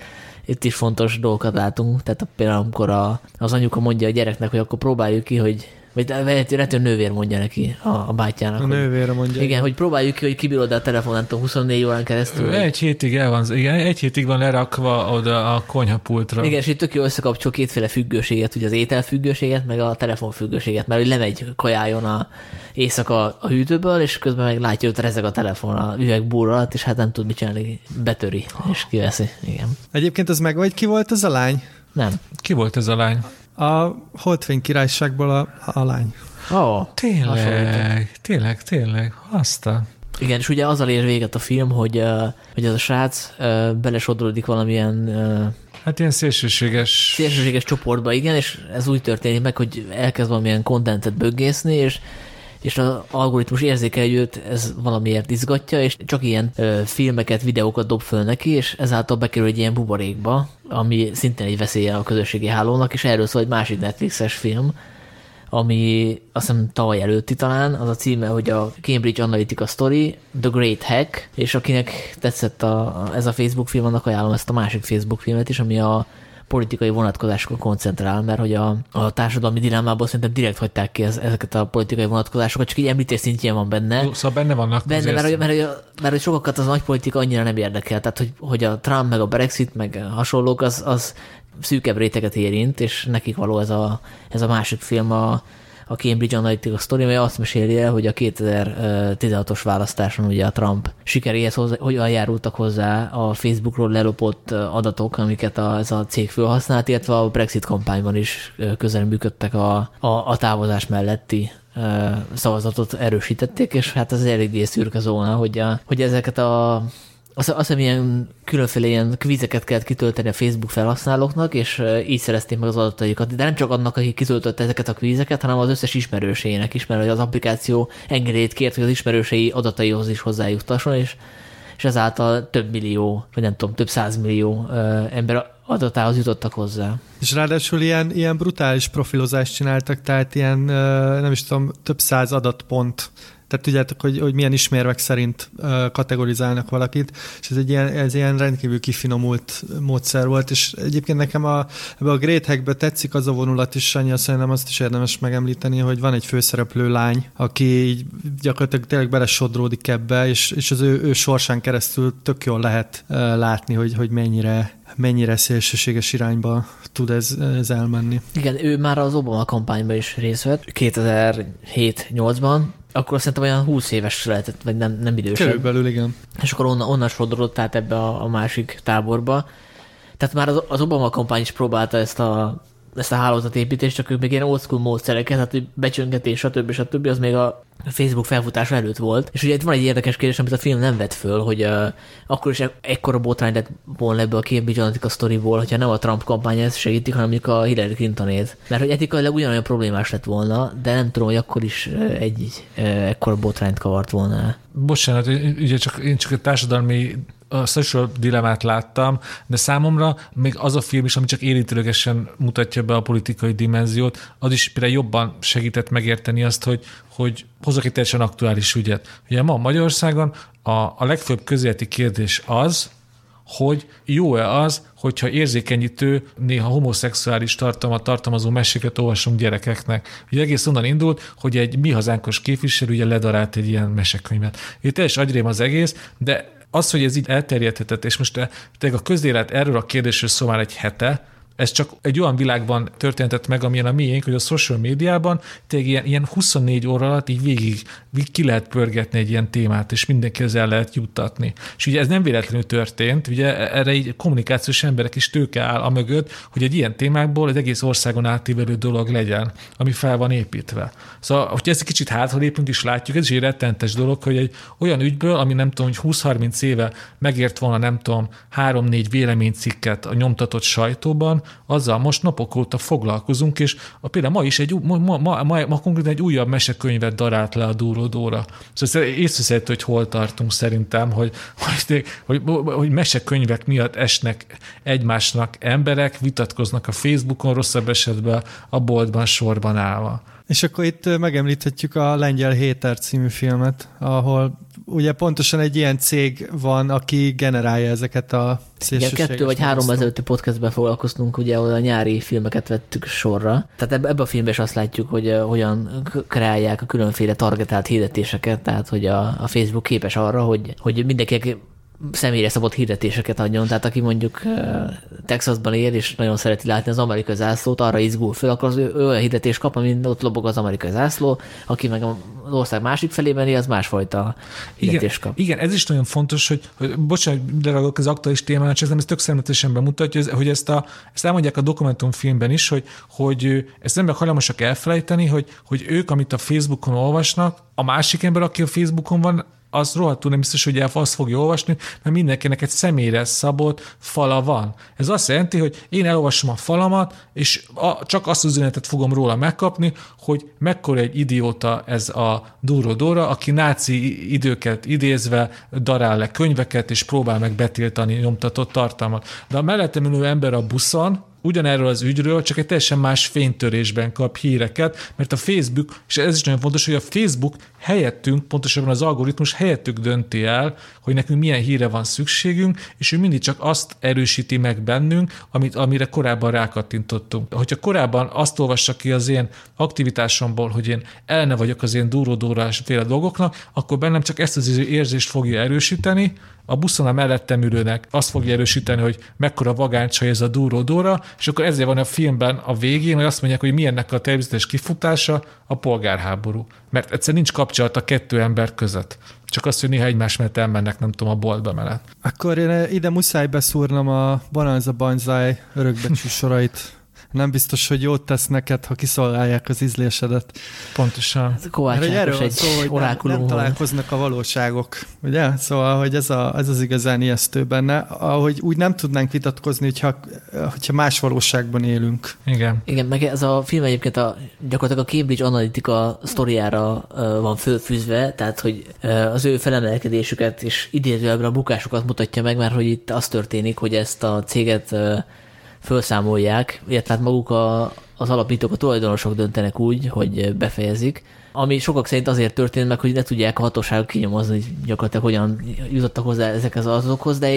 itt is fontos dolgokat látunk. Tehát például, amikor a, az anyuka mondja a gyereknek, hogy akkor próbáljuk ki, hogy vagy lehet, hogy a nővér mondja neki, a, a bátyának. a hogy- nővére mondja. Igen, hogy próbáljuk ki, hogy kibírod a telefon, nem tudom, 24 órán keresztül. Egy hétig el van, igen, egy hétig van lerakva oda a konyhapultra. Igen, és itt tök jó összekapcsol kétféle függőséget, ugye az ételfüggőséget, meg a telefonfüggőséget, mert hogy lemegy kajáljon a éjszaka a hűtőből, és közben meg látja, hogy rezeg a telefon a üvegbúr alatt, és hát nem tud mit csinálni, betöri, és kiveszi. Igen. Egyébként az meg vagy ki volt ez a lány? Nem. Ki volt ez a lány? A Holdfény királyságból a, a lány. Ó, oh, Tényleg, tényleg, tényleg, azt a... Igen, és ugye azzal ér véget a film, hogy, hogy ez a srác belesodródik valamilyen Hát ilyen szélsőséges... szélsőséges csoportba, igen, és ez úgy történik meg, hogy elkezd valamilyen kontentet böggészni, és és az algoritmus érzékelj őt, ez valamiért izgatja, és csak ilyen ö, filmeket, videókat dob föl neki, és ezáltal bekerül egy ilyen buborékba, ami szintén egy veszélye a közösségi hálónak, és erről szól egy másik Netflixes film, ami azt hiszem tavaly előtti talán, az a címe, hogy a Cambridge Analytica Story, The Great Hack, és akinek tetszett a, ez a Facebook film, annak ajánlom ezt a másik Facebook filmet is, ami a politikai vonatkozásokon koncentrál, mert hogy a, a társadalmi dilemmából szerintem direkt hagyták ki ez, ezeket a politikai vonatkozásokat, csak így említés szintjén van benne. Szóval benne vannak. Benne, azért- mert, hogy- mert, mert, mert, hogy sokakat az nagy politika annyira nem érdekel, tehát hogy, hogy a Trump, meg a Brexit, meg hasonlók, az, az szűkebb réteget érint, és nekik való ez a, ez a másik film, a, a Cambridge Analytica Story, mely azt meséli el, hogy a 2016-os választáson ugye a Trump sikeréhez hozzá, hogyan járultak hozzá a Facebookról lelopott adatok, amiket a, ez a cég felhasznált, illetve a Brexit kampányban is közel működtek a, a, a távozás melletti szavazatot erősítették, és hát ez eléggé szürke zóna, hogy, a, hogy ezeket a azt, azt hiszem, ilyen különféle ilyen kvízeket kellett kitölteni a Facebook felhasználóknak, és így szerezték meg az adataikat. De nem csak annak, aki kitöltötte ezeket a kvízeket, hanem az összes ismerősének is, mert az applikáció engedélyt kért, hogy az ismerősei adataihoz is hozzájuttasson, és és ezáltal több millió, vagy nem tudom, több százmillió ember adatához jutottak hozzá. És ráadásul ilyen, ilyen brutális profilozást csináltak, tehát ilyen, nem is tudom, több száz adatpont tehát tudjátok, hogy, hogy milyen ismérvek szerint kategorizálnak valakit, és ez egy ilyen, ez ilyen rendkívül kifinomult módszer volt, és egyébként nekem a, ebbe a Great Hackbe tetszik az a vonulat is, Sanyi, szerintem azt is érdemes megemlíteni, hogy van egy főszereplő lány, aki így gyakorlatilag tényleg belesodródik ebbe, és, és az ő, ő sorsán keresztül tök jól lehet látni, hogy, hogy mennyire mennyire szélsőséges irányba tud ez, ez elmenni. Igen, ő már az Obama kampányban is részt vett 2007-8-ban, akkor szerintem olyan 20 éves lehetett, vagy nem, nem idősebb. Körülbelül, igen. És akkor onnan, onnan sodrodott át ebbe a, a másik táborba. Tehát már az, az Obama kampány is próbálta ezt a ezt a hálózatépítést, csak ők még ilyen old school módszereket, tehát hogy becsöngetés, stb. stb. az még a Facebook felfutása előtt volt. És ugye itt van egy érdekes kérdés, amit a film nem vett föl, hogy uh, akkor is ekkora botrány lett volna ebből a Cambridge Analytica sztoriból, hogyha nem a Trump kampány ezt segítik, hanem mondjuk a Hillary Clintonét. Mert hogy etikailag ugyanolyan problémás lett volna, de nem tudom, hogy akkor is egy uh, ekkora botrányt kavart volna. Bocsánat, ugye csak, én csak a társadalmi a social dilemát láttam, de számomra még az a film is, ami csak érintőlegesen mutatja be a politikai dimenziót, az is például jobban segített megérteni azt, hogy, hogy hozok egy teljesen aktuális ügyet. Ugye ma Magyarországon a, a legfőbb közéleti kérdés az, hogy jó-e az, hogyha érzékenyítő, néha homoszexuális tartalmat tartalmazó meséket olvasunk gyerekeknek. Ugye egész onnan indult, hogy egy mi hazánkos képviselő ugye ledarált egy ilyen mesekönyvet. Itt teljes agyrém az egész, de az, hogy ez így elterjedhetett, és most tényleg a közélet erről a kérdésről szól már egy hete, ez csak egy olyan világban történtett meg, amilyen a miénk, hogy a social médiában tényleg ilyen, ilyen 24 óra alatt így végig, végig ki lehet pörgetni egy ilyen témát, és mindenkihez el lehet juttatni. És ugye ez nem véletlenül történt, ugye erre így kommunikációs emberek is tőke áll a mögött, hogy egy ilyen témákból egy egész országon átívelő dolog legyen, ami fel van építve. Szóval, hogyha ezt egy kicsit hátralépünk is látjuk, ez is egy rettentes dolog, hogy egy olyan ügyből, ami nem tudom, hogy 20-30 éve megért volna, nem tudom, 3-4 véleménycikket a nyomtatott sajtóban, azzal most napok óta foglalkozunk, és a, például ma is egy, ma, ma, ma, ma, konkrétan egy újabb mesekönyvet darált le a Dúródóra. Szóval észreszedett, hogy hol tartunk szerintem, hogy, hogy, hogy, hogy mesekönyvek miatt esnek egymásnak emberek, vitatkoznak a Facebookon, rosszabb esetben a boltban sorban állva. És akkor itt megemlíthetjük a Lengyel Héter című filmet, ahol ugye pontosan egy ilyen cég van, aki generálja ezeket a igen, kettő vagy három ezelőtti podcastben foglalkoztunk, ugye, ahol a nyári filmeket vettük sorra. Tehát ebbe, ebbe a filmben is azt látjuk, hogy uh, hogyan kreálják a különféle targetált hirdetéseket, tehát hogy a, a Facebook képes arra, hogy, hogy mindenki személyre szabott hirdetéseket adjon. Tehát aki mondjuk Texasban él, és nagyon szereti látni az amerikai zászlót, arra izgul föl, akkor az ő, ő olyan hirdetést kap, amin ott lobog az amerikai zászló, aki meg az ország másik felében él, az másfajta hirdetést kap. Igen, ez is nagyon fontos, hogy, hogy bocsánat, de az aktuális témán, csak ez tök szemletesen bemutatja, hogy ezt, a, ezt elmondják a dokumentumfilmben is, hogy, hogy ezt nem hajlamosak elfelejteni, hogy, hogy ők, amit a Facebookon olvasnak, a másik ember, aki a Facebookon van, az rohadtul nem biztos, hogy azt fogja olvasni, mert mindenkinek egy személyre szabott fala van. Ez azt jelenti, hogy én elolvasom a falamat, és a, csak azt az üzenetet fogom róla megkapni, hogy mekkora egy idióta ez a Duro Dora, aki náci időket idézve darál le könyveket, és próbál meg betiltani nyomtatott tartalmat. De a mellettem ülő ember a buszon, ugyanerről az ügyről, csak egy teljesen más fénytörésben kap híreket, mert a Facebook, és ez is nagyon fontos, hogy a Facebook helyettünk, pontosabban az algoritmus helyettük dönti el, hogy nekünk milyen híre van szükségünk, és ő mindig csak azt erősíti meg bennünk, amit, amire korábban rákattintottunk. Hogyha korábban azt olvassa ki az én aktivitásomból, hogy én ellene vagyok az én duró-dórás féle dolgoknak, akkor bennem csak ezt az érzést fogja erősíteni, a buszon a mellettem ülőnek azt fogja erősíteni, hogy mekkora vagáncsa ez a duró dóra, és akkor ezért van a filmben a végén, hogy azt mondják, hogy milyennek a természetes kifutása a polgárháború. Mert egyszer nincs kapcsolat a kettő ember között. Csak azt, hogy néha egymás mellett elmennek, nem tudom, a boltba menet. Akkor én ide muszáj beszúrnom a Bonanza Banzai örökbecsű sorait Nem biztos, hogy jót tesz neked, ha kiszolgálják az ízlésedet. Pontosan. Ez Kovács Ákos egy szó, hogy nem, nem találkoznak a valóságok, ugye? Szóval, hogy ez, a, ez az igazán ijesztő benne, ahogy úgy nem tudnánk vitatkozni, hogyha, hogyha más valóságban élünk. Igen. Igen, meg ez a film egyébként a, gyakorlatilag a Cambridge Analytica sztoriára van fölfűzve, tehát hogy az ő felemelkedésüket és idézőjelben a bukásokat mutatja meg, mert hogy itt az történik, hogy ezt a céget felszámolják, illetve hát maguk a, az alapítók, a tulajdonosok döntenek úgy, hogy befejezik, ami sokak szerint azért történt meg, hogy ne tudják a hatóságok kinyomozni, hogy gyakorlatilag hogyan jutottak hozzá ezekhez az azokhoz, de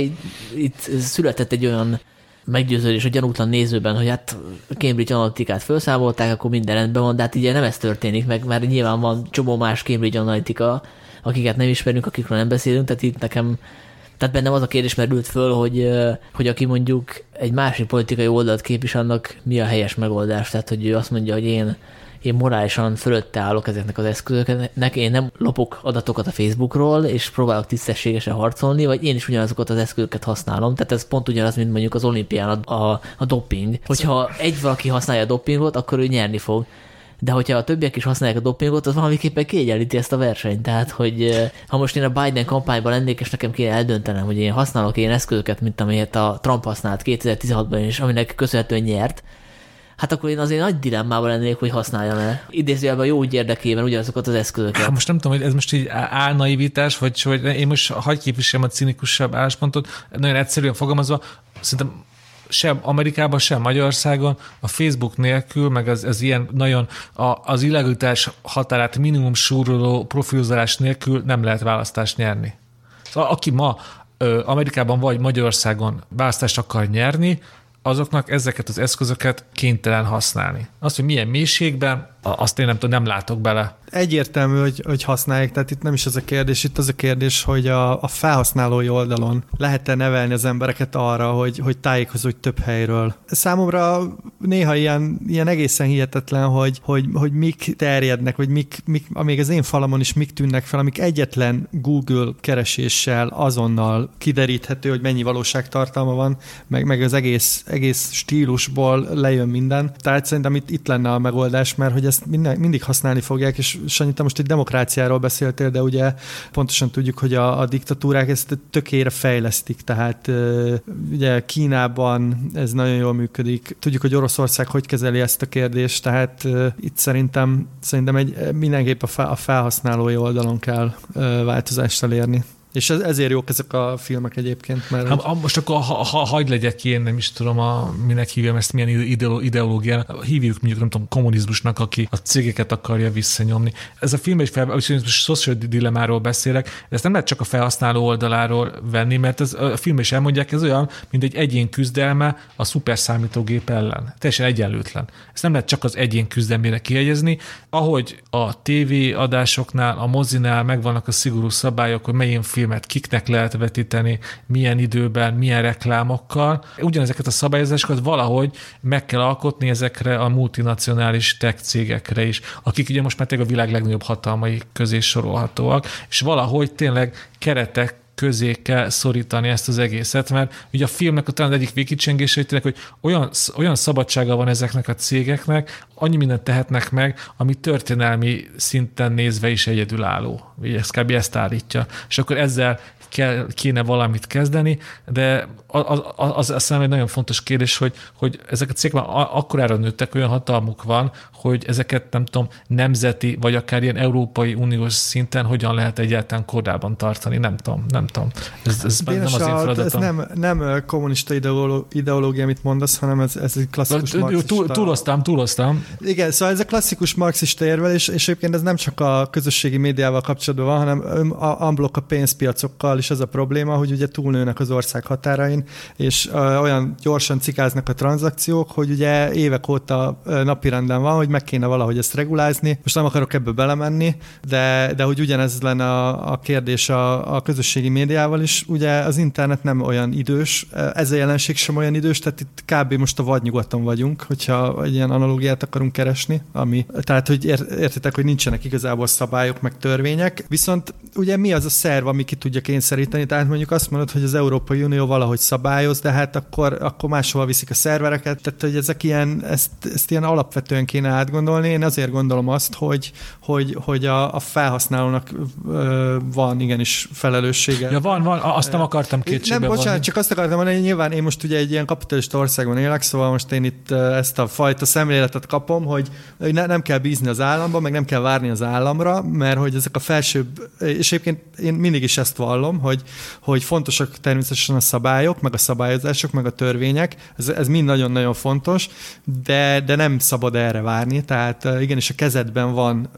itt, született egy olyan meggyőződés a gyanútlan nézőben, hogy hát Cambridge Analytica-t felszámolták, akkor minden rendben van, de hát ugye nem ez történik meg, mert nyilván van csomó más Cambridge Analytica, akiket nem ismerünk, akikről nem beszélünk, tehát itt nekem tehát bennem az a kérdés merült föl, hogy, hogy aki mondjuk egy másik politikai oldalt képvis, annak mi a helyes megoldás. Tehát, hogy ő azt mondja, hogy én, én morálisan fölötte állok ezeknek az eszközöknek, én nem lopok adatokat a Facebookról, és próbálok tisztességesen harcolni, vagy én is ugyanazokat az eszközöket használom. Tehát ez pont ugyanaz, mint mondjuk az olimpián a, a, a doping. Hogyha egy valaki használja a dopingot, akkor ő nyerni fog de hogyha a többiek is használják a dopingot, az valamiképpen kiegyenlíti ezt a versenyt. Tehát, hogy ha most én a Biden kampányban lennék, és nekem kéne eldöntenem, hogy én használok ilyen eszközöket, mint amelyet a Trump használt 2016-ban, és aminek köszönhetően nyert, hát akkor én azért nagy dilemmában lennék, hogy használjam el. Idézőjelben jó úgy érdekében ugyanazokat az eszközöket. Hát most nem tudom, hogy ez most így álnaivítás, vagy, vagy én most hagyj képviselem a cinikusabb álláspontot, nagyon egyszerűen fogalmazva, szerintem sem Amerikában, sem Magyarországon a Facebook nélkül, meg az, az ilyen nagyon a, az illegalitás határát minimum súroló profilozálás nélkül nem lehet választást nyerni. Szóval aki ma ö, Amerikában vagy Magyarországon választást akar nyerni, azoknak ezeket az eszközöket kénytelen használni. Azt, hogy milyen mélységben, azt én nem tudom, nem látok bele egyértelmű, hogy, hogy használják, tehát itt nem is ez a kérdés, itt az a kérdés, hogy a, a felhasználói oldalon lehet-e nevelni az embereket arra, hogy, hogy tájékozódj több helyről. Számomra néha ilyen, ilyen egészen hihetetlen, hogy, hogy, hogy mik terjednek, vagy mik, mik, amíg az én falamon is mik tűnnek fel, amik egyetlen Google kereséssel azonnal kideríthető, hogy mennyi valóságtartalma van, meg, meg az egész, egész stílusból lejön minden. Tehát szerintem itt, itt lenne a megoldás, mert hogy ezt minden, mindig használni fogják, és Sanyi, te most egy demokráciáról beszéltél, de ugye pontosan tudjuk, hogy a, a diktatúrák ezt tökére fejlesztik, tehát ugye Kínában ez nagyon jól működik. Tudjuk, hogy Oroszország hogy kezeli ezt a kérdést, tehát itt szerintem, szerintem egy, mindenképp a felhasználói oldalon kell változást elérni. És ez, ezért jók ezek a filmek egyébként. Mert ha, ha, most akkor ha, ha, hagyd legyek én, nem is tudom, a, minek hívjam ezt, milyen ideológiának, hívjuk mondjuk, nem tudom, kommunizmusnak, aki a cégeket akarja visszanyomni. Ez a film egy fel, social dilemáról beszélek, ezt nem lehet csak a felhasználó oldaláról venni, mert ez, a film is elmondják, ez olyan, mint egy egyén küzdelme a szuper számítógép ellen. Teljesen egyenlőtlen. Ezt nem lehet csak az egyén küzdelmére kiegyezni. Ahogy a TV adásoknál, a mozinál megvannak a szigorú szabályok, hogy melyik film filmet kiknek lehet vetíteni, milyen időben, milyen reklámokkal. Ugyanezeket a szabályozásokat valahogy meg kell alkotni ezekre a multinacionális tech cégekre is, akik ugye most már tényleg a világ legnagyobb hatalmai közé sorolhatóak, és valahogy tényleg keretek közé kell szorítani ezt az egészet, mert ugye a filmnek a talán egyik végkicsengése, hogy olyan, olyan szabadsága van ezeknek a cégeknek, annyi mindent tehetnek meg, ami történelmi szinten nézve is egyedülálló. Ugye ez kb. ezt állítja. És akkor ezzel kell, kéne valamit kezdeni, de az, az, az az egy nagyon fontos kérdés, hogy, hogy ezek a cégek már akkorára nőttek, olyan hatalmuk van, hogy ezeket nem tudom, nemzeti, vagy akár ilyen Európai Uniós szinten hogyan lehet egyáltalán kordában tartani, nem tudom, nem tudom. Ez, ez nem az én feladatom. Ez nem, nem kommunista ideológia, amit mondasz, hanem ez, ez egy klasszikus túl, marxista. Túloztam, túloztam. Igen, szóval ez a klasszikus marxista érvelés, és egyébként ez nem csak a közösségi médiával kapcsolatban van, hanem a unblock a pénzpiacokkal is az a probléma, hogy ugye túlnőnek az ország határain, és olyan gyorsan cikáznak a tranzakciók, hogy ugye évek óta napirenden van, hogy meg kéne valahogy ezt regulázni. Most nem akarok ebbe belemenni, de, de hogy ugyanez lenne a, a kérdés a, a közösségi médiával is. Ugye az internet nem olyan idős, ez a jelenség sem olyan idős, tehát itt kb. most a vadnyugaton vagyunk, hogyha egy ilyen analógiát akarunk keresni, ami, tehát hogy értitek, hogy nincsenek igazából szabályok meg törvények, viszont ugye mi az a szerv, ami ki tudja kényszeríteni tehát mondjuk azt mondod, hogy az Európai Unió valahogy szabályoz, de hát akkor, akkor máshova viszik a szervereket, tehát hogy ezek ilyen, ezt, ezt ilyen alapvetően kéne átgondolni. Én azért gondolom azt, hogy, hogy, hogy a, a felhasználónak ö, van igenis felelőssége. Ja, van, van, azt nem akartam kétségbe Nem, bocsánat, vonni. csak azt akartam mondani, hogy nyilván én most ugye egy ilyen kapitalista országban élek, szóval most én itt ezt a fajta szemléletet kapom, hogy ne, nem kell bízni az államba, meg nem kell várni az államra, mert hogy ezek a felsőbb, és egyébként én mindig is ezt vallom, hogy, hogy fontosak természetesen a szabályok, meg a szabályozások, meg a törvények, ez, ez mind nagyon-nagyon fontos, de, de nem szabad erre várni, tehát igenis a kezedben van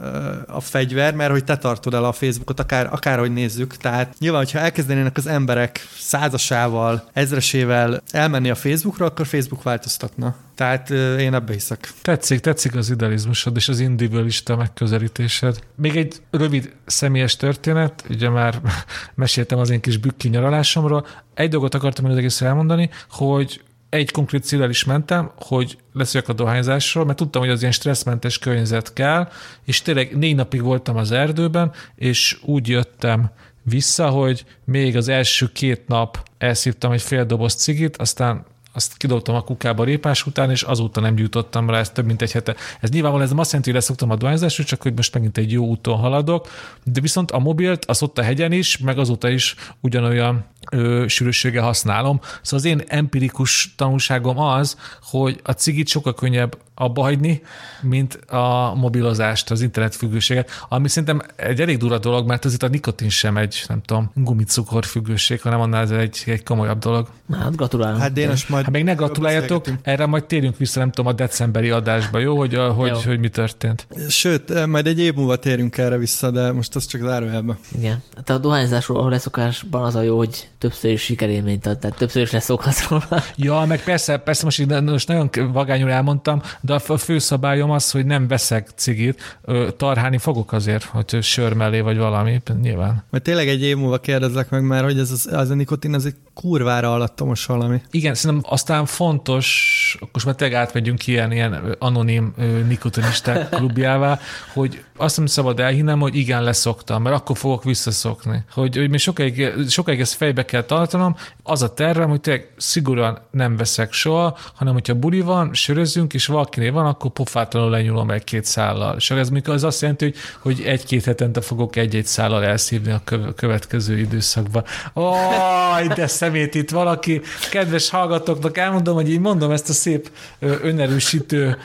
a fegyver, mert hogy te tartod el a Facebookot, akár, akárhogy nézzük, tehát nyilván, hogyha elkezdenének az emberek százasával, ezresével elmenni a Facebookra, akkor Facebook változtatna. Tehát én ebbe hiszek. Tetszik, tetszik az idealizmusod és az individualista megközelítésed. Még egy rövid személyes történet, ugye már meséltem az én kis bükki nyaralásomról. Egy dolgot akartam az egész elmondani, hogy egy konkrét célral is mentem, hogy leszéljek a dohányzásról, mert tudtam, hogy az ilyen stresszmentes környezet kell, és tényleg négy napig voltam az erdőben, és úgy jöttem vissza, hogy még az első két nap elszívtam egy fél doboz cigit, aztán azt kidobtam a kukába répás után, és azóta nem gyújtottam rá, ez több mint egy hete. Ez nyilvánvalóan ez nem azt jelenti, hogy leszoktam a dohányzásról, csak hogy most megint egy jó úton haladok, de viszont a mobilt, az ott a hegyen is, meg azóta is ugyanolyan ö, sűrűséggel használom. Szóval az én empirikus tanulságom az, hogy a cigit sokkal könnyebb abba hagyni, mint a mobilozást, az internetfüggőséget, ami szerintem egy elég durva dolog, mert az itt a nikotin sem egy, nem tudom, gumicukor függőség, hanem annál ez egy, egy komolyabb dolog. Na, hát gratulálunk. Hát Dénes majd... Hát még ne gratuláljatok, erre majd térjünk vissza, nem tudom, a decemberi adásba, jó? Hogy, hogy, jó. hogy mi történt. Sőt, majd egy év múlva térünk erre vissza, de most az csak zárójelbe. Igen. Hát a dohányzásról a leszokásban az a jó, hogy többször is sikerélményt ad, tehát többször is leszokhatsz róla. Ja, meg persze, persze most, most nagyon vagányul elmondtam, de a fő szabályom az, hogy nem veszek cigit, tarhálni fogok azért, hogy sör mellé vagy valami, nyilván. Mert tényleg egy év múlva kérdezlek meg már, hogy ez az, az a nikotin, ez egy kurvára alattomos valami. Igen, szerintem aztán fontos, akkor most már tényleg átmegyünk ilyen, ilyen anonim nikotinisták klubjává, hogy azt nem szabad elhinnem, hogy igen, leszoktam, mert akkor fogok visszaszokni. Hogy, hogy még sokáig, sokáig ezt fejbe kell tartanom, az a tervem, hogy tényleg szigorúan nem veszek soha, hanem hogyha buli van, sörözünk, és valakinél van, akkor pofátlanul lenyúlom egy-két szállal. És ez mikor az azt jelenti, hogy, hogy egy-két hetente fogok egy-egy szállal elszívni a következő időszakban. Aj, de szemét itt valaki. Kedves hallgatóknak elmondom, hogy így mondom ezt a szép önerősítő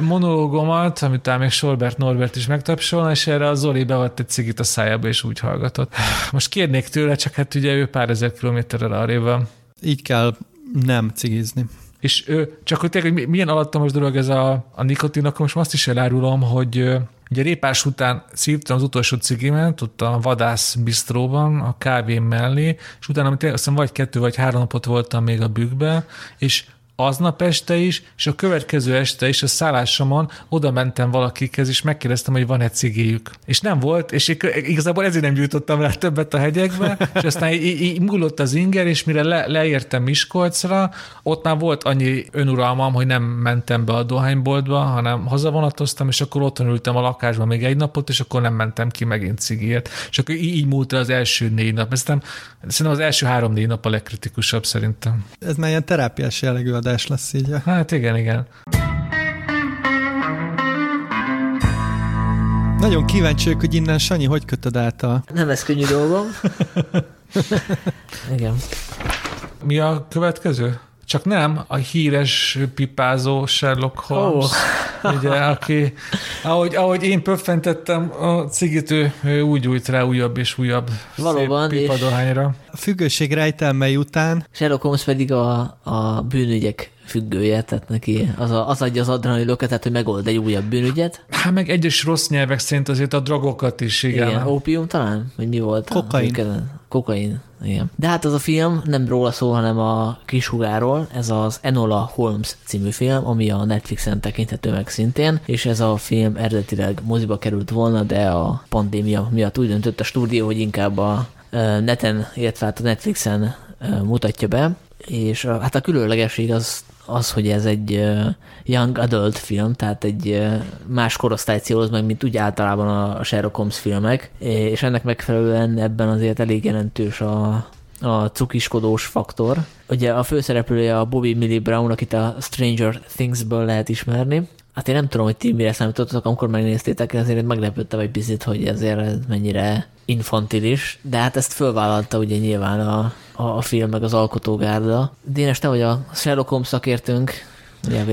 monológomat, amit talán még Sorbert Norbert is megtapsolna, és erre a Zoli bevett egy cigit a szájába, és úgy hallgatott. Most kérnék tőle, csak hát ugye ő pár ezer kilométerrel arrébb van. Így kell nem cigizni. És ő, csak hogy tényleg, hogy milyen alattomos dolog ez a, a nikotin, akkor most azt is elárulom, hogy Ugye répás után szívtam az utolsó cigimet, ott a vadász bistróban, a kávém mellé, és utána azt hiszem vagy kettő vagy három napot voltam még a bükkbe, és aznap este is, és a következő este is a szállásomon oda mentem valakikhez, és megkérdeztem, hogy van-e cigéjük. És nem volt, és igazából ezért nem gyújtottam rá többet a hegyekbe, és aztán így, így múlott az inger, és mire le, leértem Miskolcra, ott már volt annyi önuralmam, hogy nem mentem be a dohányboltba, hanem hazavonatoztam, és akkor otthon ültem a lakásban még egy napot, és akkor nem mentem ki megint cigért. És akkor így, így múlt az első négy nap. Nem, szerintem az első három-négy nap a legkritikusabb szerintem. Ez már ilyen terápiás jellegű adás adás lesz így. Hát igen, igen. Nagyon kíváncsi hogy innen Sanyi, hogy kötöd át a... Nem ez könnyű dolgom. igen. Mi a következő? Csak nem a híres pipázó Sherlock Holmes, oh. ugye, aki, ahogy, ahogy én pöffentettem a cigit, ő, ő úgy újt rá újabb és újabb Valóban, szép pipadohányra. A függőség rejtelmei után. Sherlock Holmes pedig a, a bűnügyek függője, tehát neki az, a, az adja az adrenalin löketet, hogy megold egy újabb bűnügyet. Hát meg egyes rossz nyelvek szerint azért a drogokat is, igen. Igen, opium talán? Vagy mi volt? Kokain. Kokain, igen. De hát az a film nem róla szól, hanem a kishugáról. Ez az Enola Holmes című film, ami a Netflixen tekinthető meg szintén, és ez a film eredetileg moziba került volna, de a pandémia miatt úgy döntött a stúdió, hogy inkább a neten, illetve hát a Netflixen mutatja be. és hát a különlegesség az, az, hogy ez egy young adult film, tehát egy más korosztály céloz meg, mint úgy általában a Sherlock Holmes filmek, és ennek megfelelően ebben azért elég jelentős a, a cukiskodós faktor. Ugye a főszereplője a Bobby Millie Brown, akit a Stranger Things-ből lehet ismerni. Hát én nem tudom, hogy ti mire számítottatok, amikor megnéztétek, ezért meglepődtem egy picit, hogy ezért mennyire infantilis, de hát ezt fölvállalta ugye nyilván a, a, film meg az alkotógárda. Dénes, te vagy a Sherlock Holmes szakértőnk,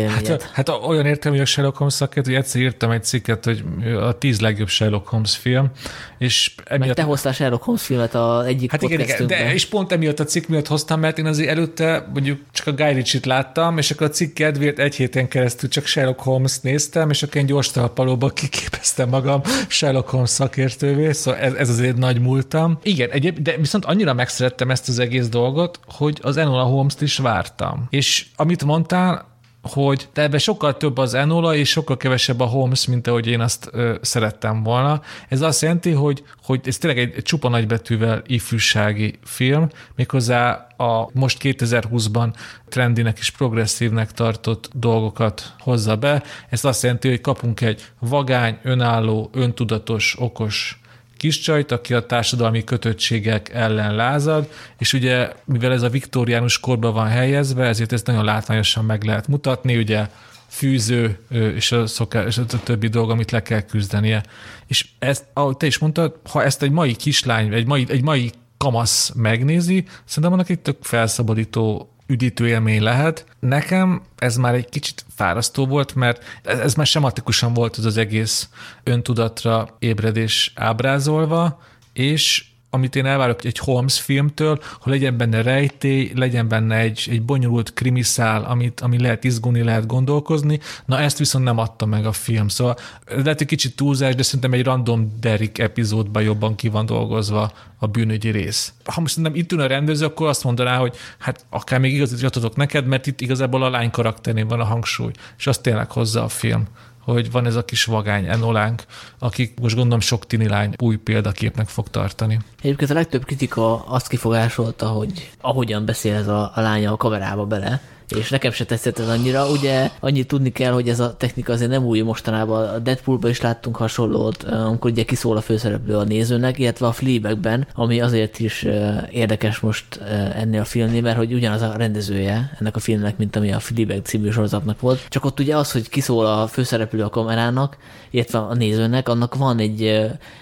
Hát, hát olyan értem, hogy a Sherlock Holmes szakért, hogy egyszer írtam egy cikket, hogy a tíz legjobb Sherlock Holmes film, és emiatt... Meg te hoztál Sherlock Holmes filmet a egyik hát igen, igen, de és pont emiatt a cikk miatt hoztam, mert én azért előtte mondjuk csak a Guy Ritchie-t láttam, és akkor a cikk kedvéért egy héten keresztül csak Sherlock Holmes néztem, és akkor én gyors talpalóba kiképeztem magam Sherlock Holmes szakértővé, szóval ez, ez azért nagy múltam. Igen, egyéb, de viszont annyira megszerettem ezt az egész dolgot, hogy az Enola Holmes-t is vártam. És amit mondtál, hogy de ebben sokkal több az Enola, és sokkal kevesebb a Holmes, mint ahogy én azt ö, szerettem volna. Ez azt jelenti, hogy, hogy ez tényleg egy, csupa nagybetűvel ifjúsági film, méghozzá a most 2020-ban trendinek és progresszívnek tartott dolgokat hozza be. Ez azt jelenti, hogy kapunk egy vagány, önálló, öntudatos, okos kis csajt, aki a társadalmi kötöttségek ellen lázad, és ugye, mivel ez a viktoriánus korban van helyezve, ezért ezt nagyon látványosan meg lehet mutatni, ugye fűző és a, szoká, és a többi dolog, amit le kell küzdenie. És ezt, ahogy te is mondtad, ha ezt egy mai kislány, egy mai, egy mai kamasz megnézi, szerintem annak egy tök felszabadító üdítő élmény lehet. Nekem ez már egy kicsit fárasztó volt, mert ez már sematikusan volt az az egész öntudatra ébredés ábrázolva, és amit én elvárok egy Holmes filmtől, hogy legyen benne rejtély, legyen benne egy, egy bonyolult krimiszál, amit, ami lehet izgulni, lehet gondolkozni. Na ezt viszont nem adta meg a film. Szóval lehet, hogy kicsit túlzás, de szerintem egy random Derek epizódban jobban ki van dolgozva a bűnügyi rész. Ha most nem itt ül a rendező, akkor azt mondaná, hogy hát akár még igazítatok neked, mert itt igazából a lány karakterén van a hangsúly, és azt tényleg hozza a film hogy van ez a kis vagány enolánk, akik most gondolom sok tini lány új példaképnek fog tartani. Egyébként a legtöbb kritika azt kifogásolta, hogy ahogyan beszél ez a, a lánya a kamerába bele, és nekem se tetszett ez annyira. Ugye annyit tudni kell, hogy ez a technika azért nem új mostanában. A Deadpoolban is láttunk hasonlót, amikor ugye kiszól a főszereplő a nézőnek, illetve a Fleabagben, ami azért is érdekes most ennél a filmnél, mert hogy ugyanaz a rendezője ennek a filmnek, mint ami a Fleabag című sorozatnak volt. Csak ott ugye az, hogy kiszól a főszereplő a kamerának, illetve a nézőnek, annak van egy,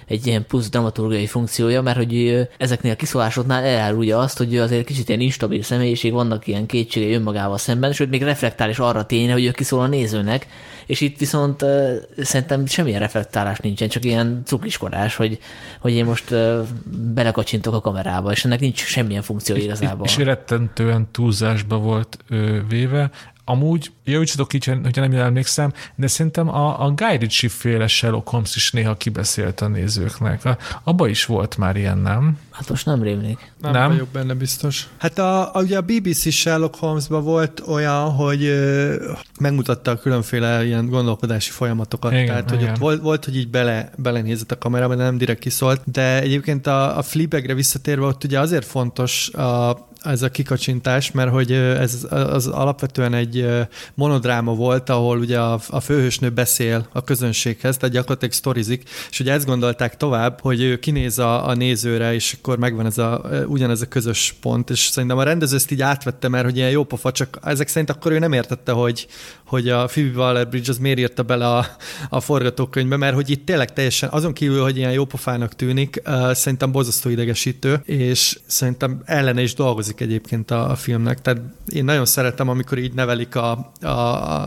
egy ilyen plusz dramaturgiai funkciója, mert hogy ezeknél a kiszólásoknál elárulja azt, hogy ő azért kicsit ilyen instabil személyiség, vannak ilyen kétségei önmagával szemben, sőt még reflektál is arra tényre, hogy ő kiszól a nézőnek, és itt viszont uh, szerintem semmilyen reflektálás nincsen, csak ilyen cukiskodás, hogy, hogy én most uh, belekacsintok a kamerába, és ennek nincs semmilyen funkció igazából. És, és rettentően túlzásba volt ö, véve. Amúgy, javítsatok így, hogyha nem emlékszem, de szerintem a, a Guy Ritchie féle Sherlock Holmes is néha kibeszélt a nézőknek. A, abba is volt már ilyen, nem? Hát most nem rémlik. Nem, nem vagyok benne biztos. Hát a, a, ugye a BBC Sherlock Holmesban volt olyan, hogy ö, megmutatta a különféle ilyen gondolkodási folyamatokat. Igen, Tehát, hogy igen. ott volt, volt, hogy így bele, belenézett a kamerába, de nem direkt kiszólt. De egyébként a, a Fleabagre visszatérve ott ugye azért fontos a, ez a kikacsintás, mert hogy ez az alapvetően egy monodráma volt, ahol ugye a, a főhősnő beszél a közönséghez, tehát gyakorlatilag sztorizik, és ugye ezt gondolták tovább, hogy ő kinéz a, a nézőre, és akkor megvan ez a, ugyanez a közös pont, és szerintem a rendező ezt így átvette, mert hogy ilyen jó pofa, csak ezek szerint akkor ő nem értette, hogy, hogy a Phoebe Waller-Bridge az miért írta bele a, a forgatókönyvbe, mert hogy itt tényleg teljesen, azon kívül, hogy ilyen jópofának tűnik, uh, szerintem borzasztó idegesítő, és szerintem ellene is dolgozik egyébként a, a filmnek. Tehát én nagyon szeretem, amikor így nevelik a, a,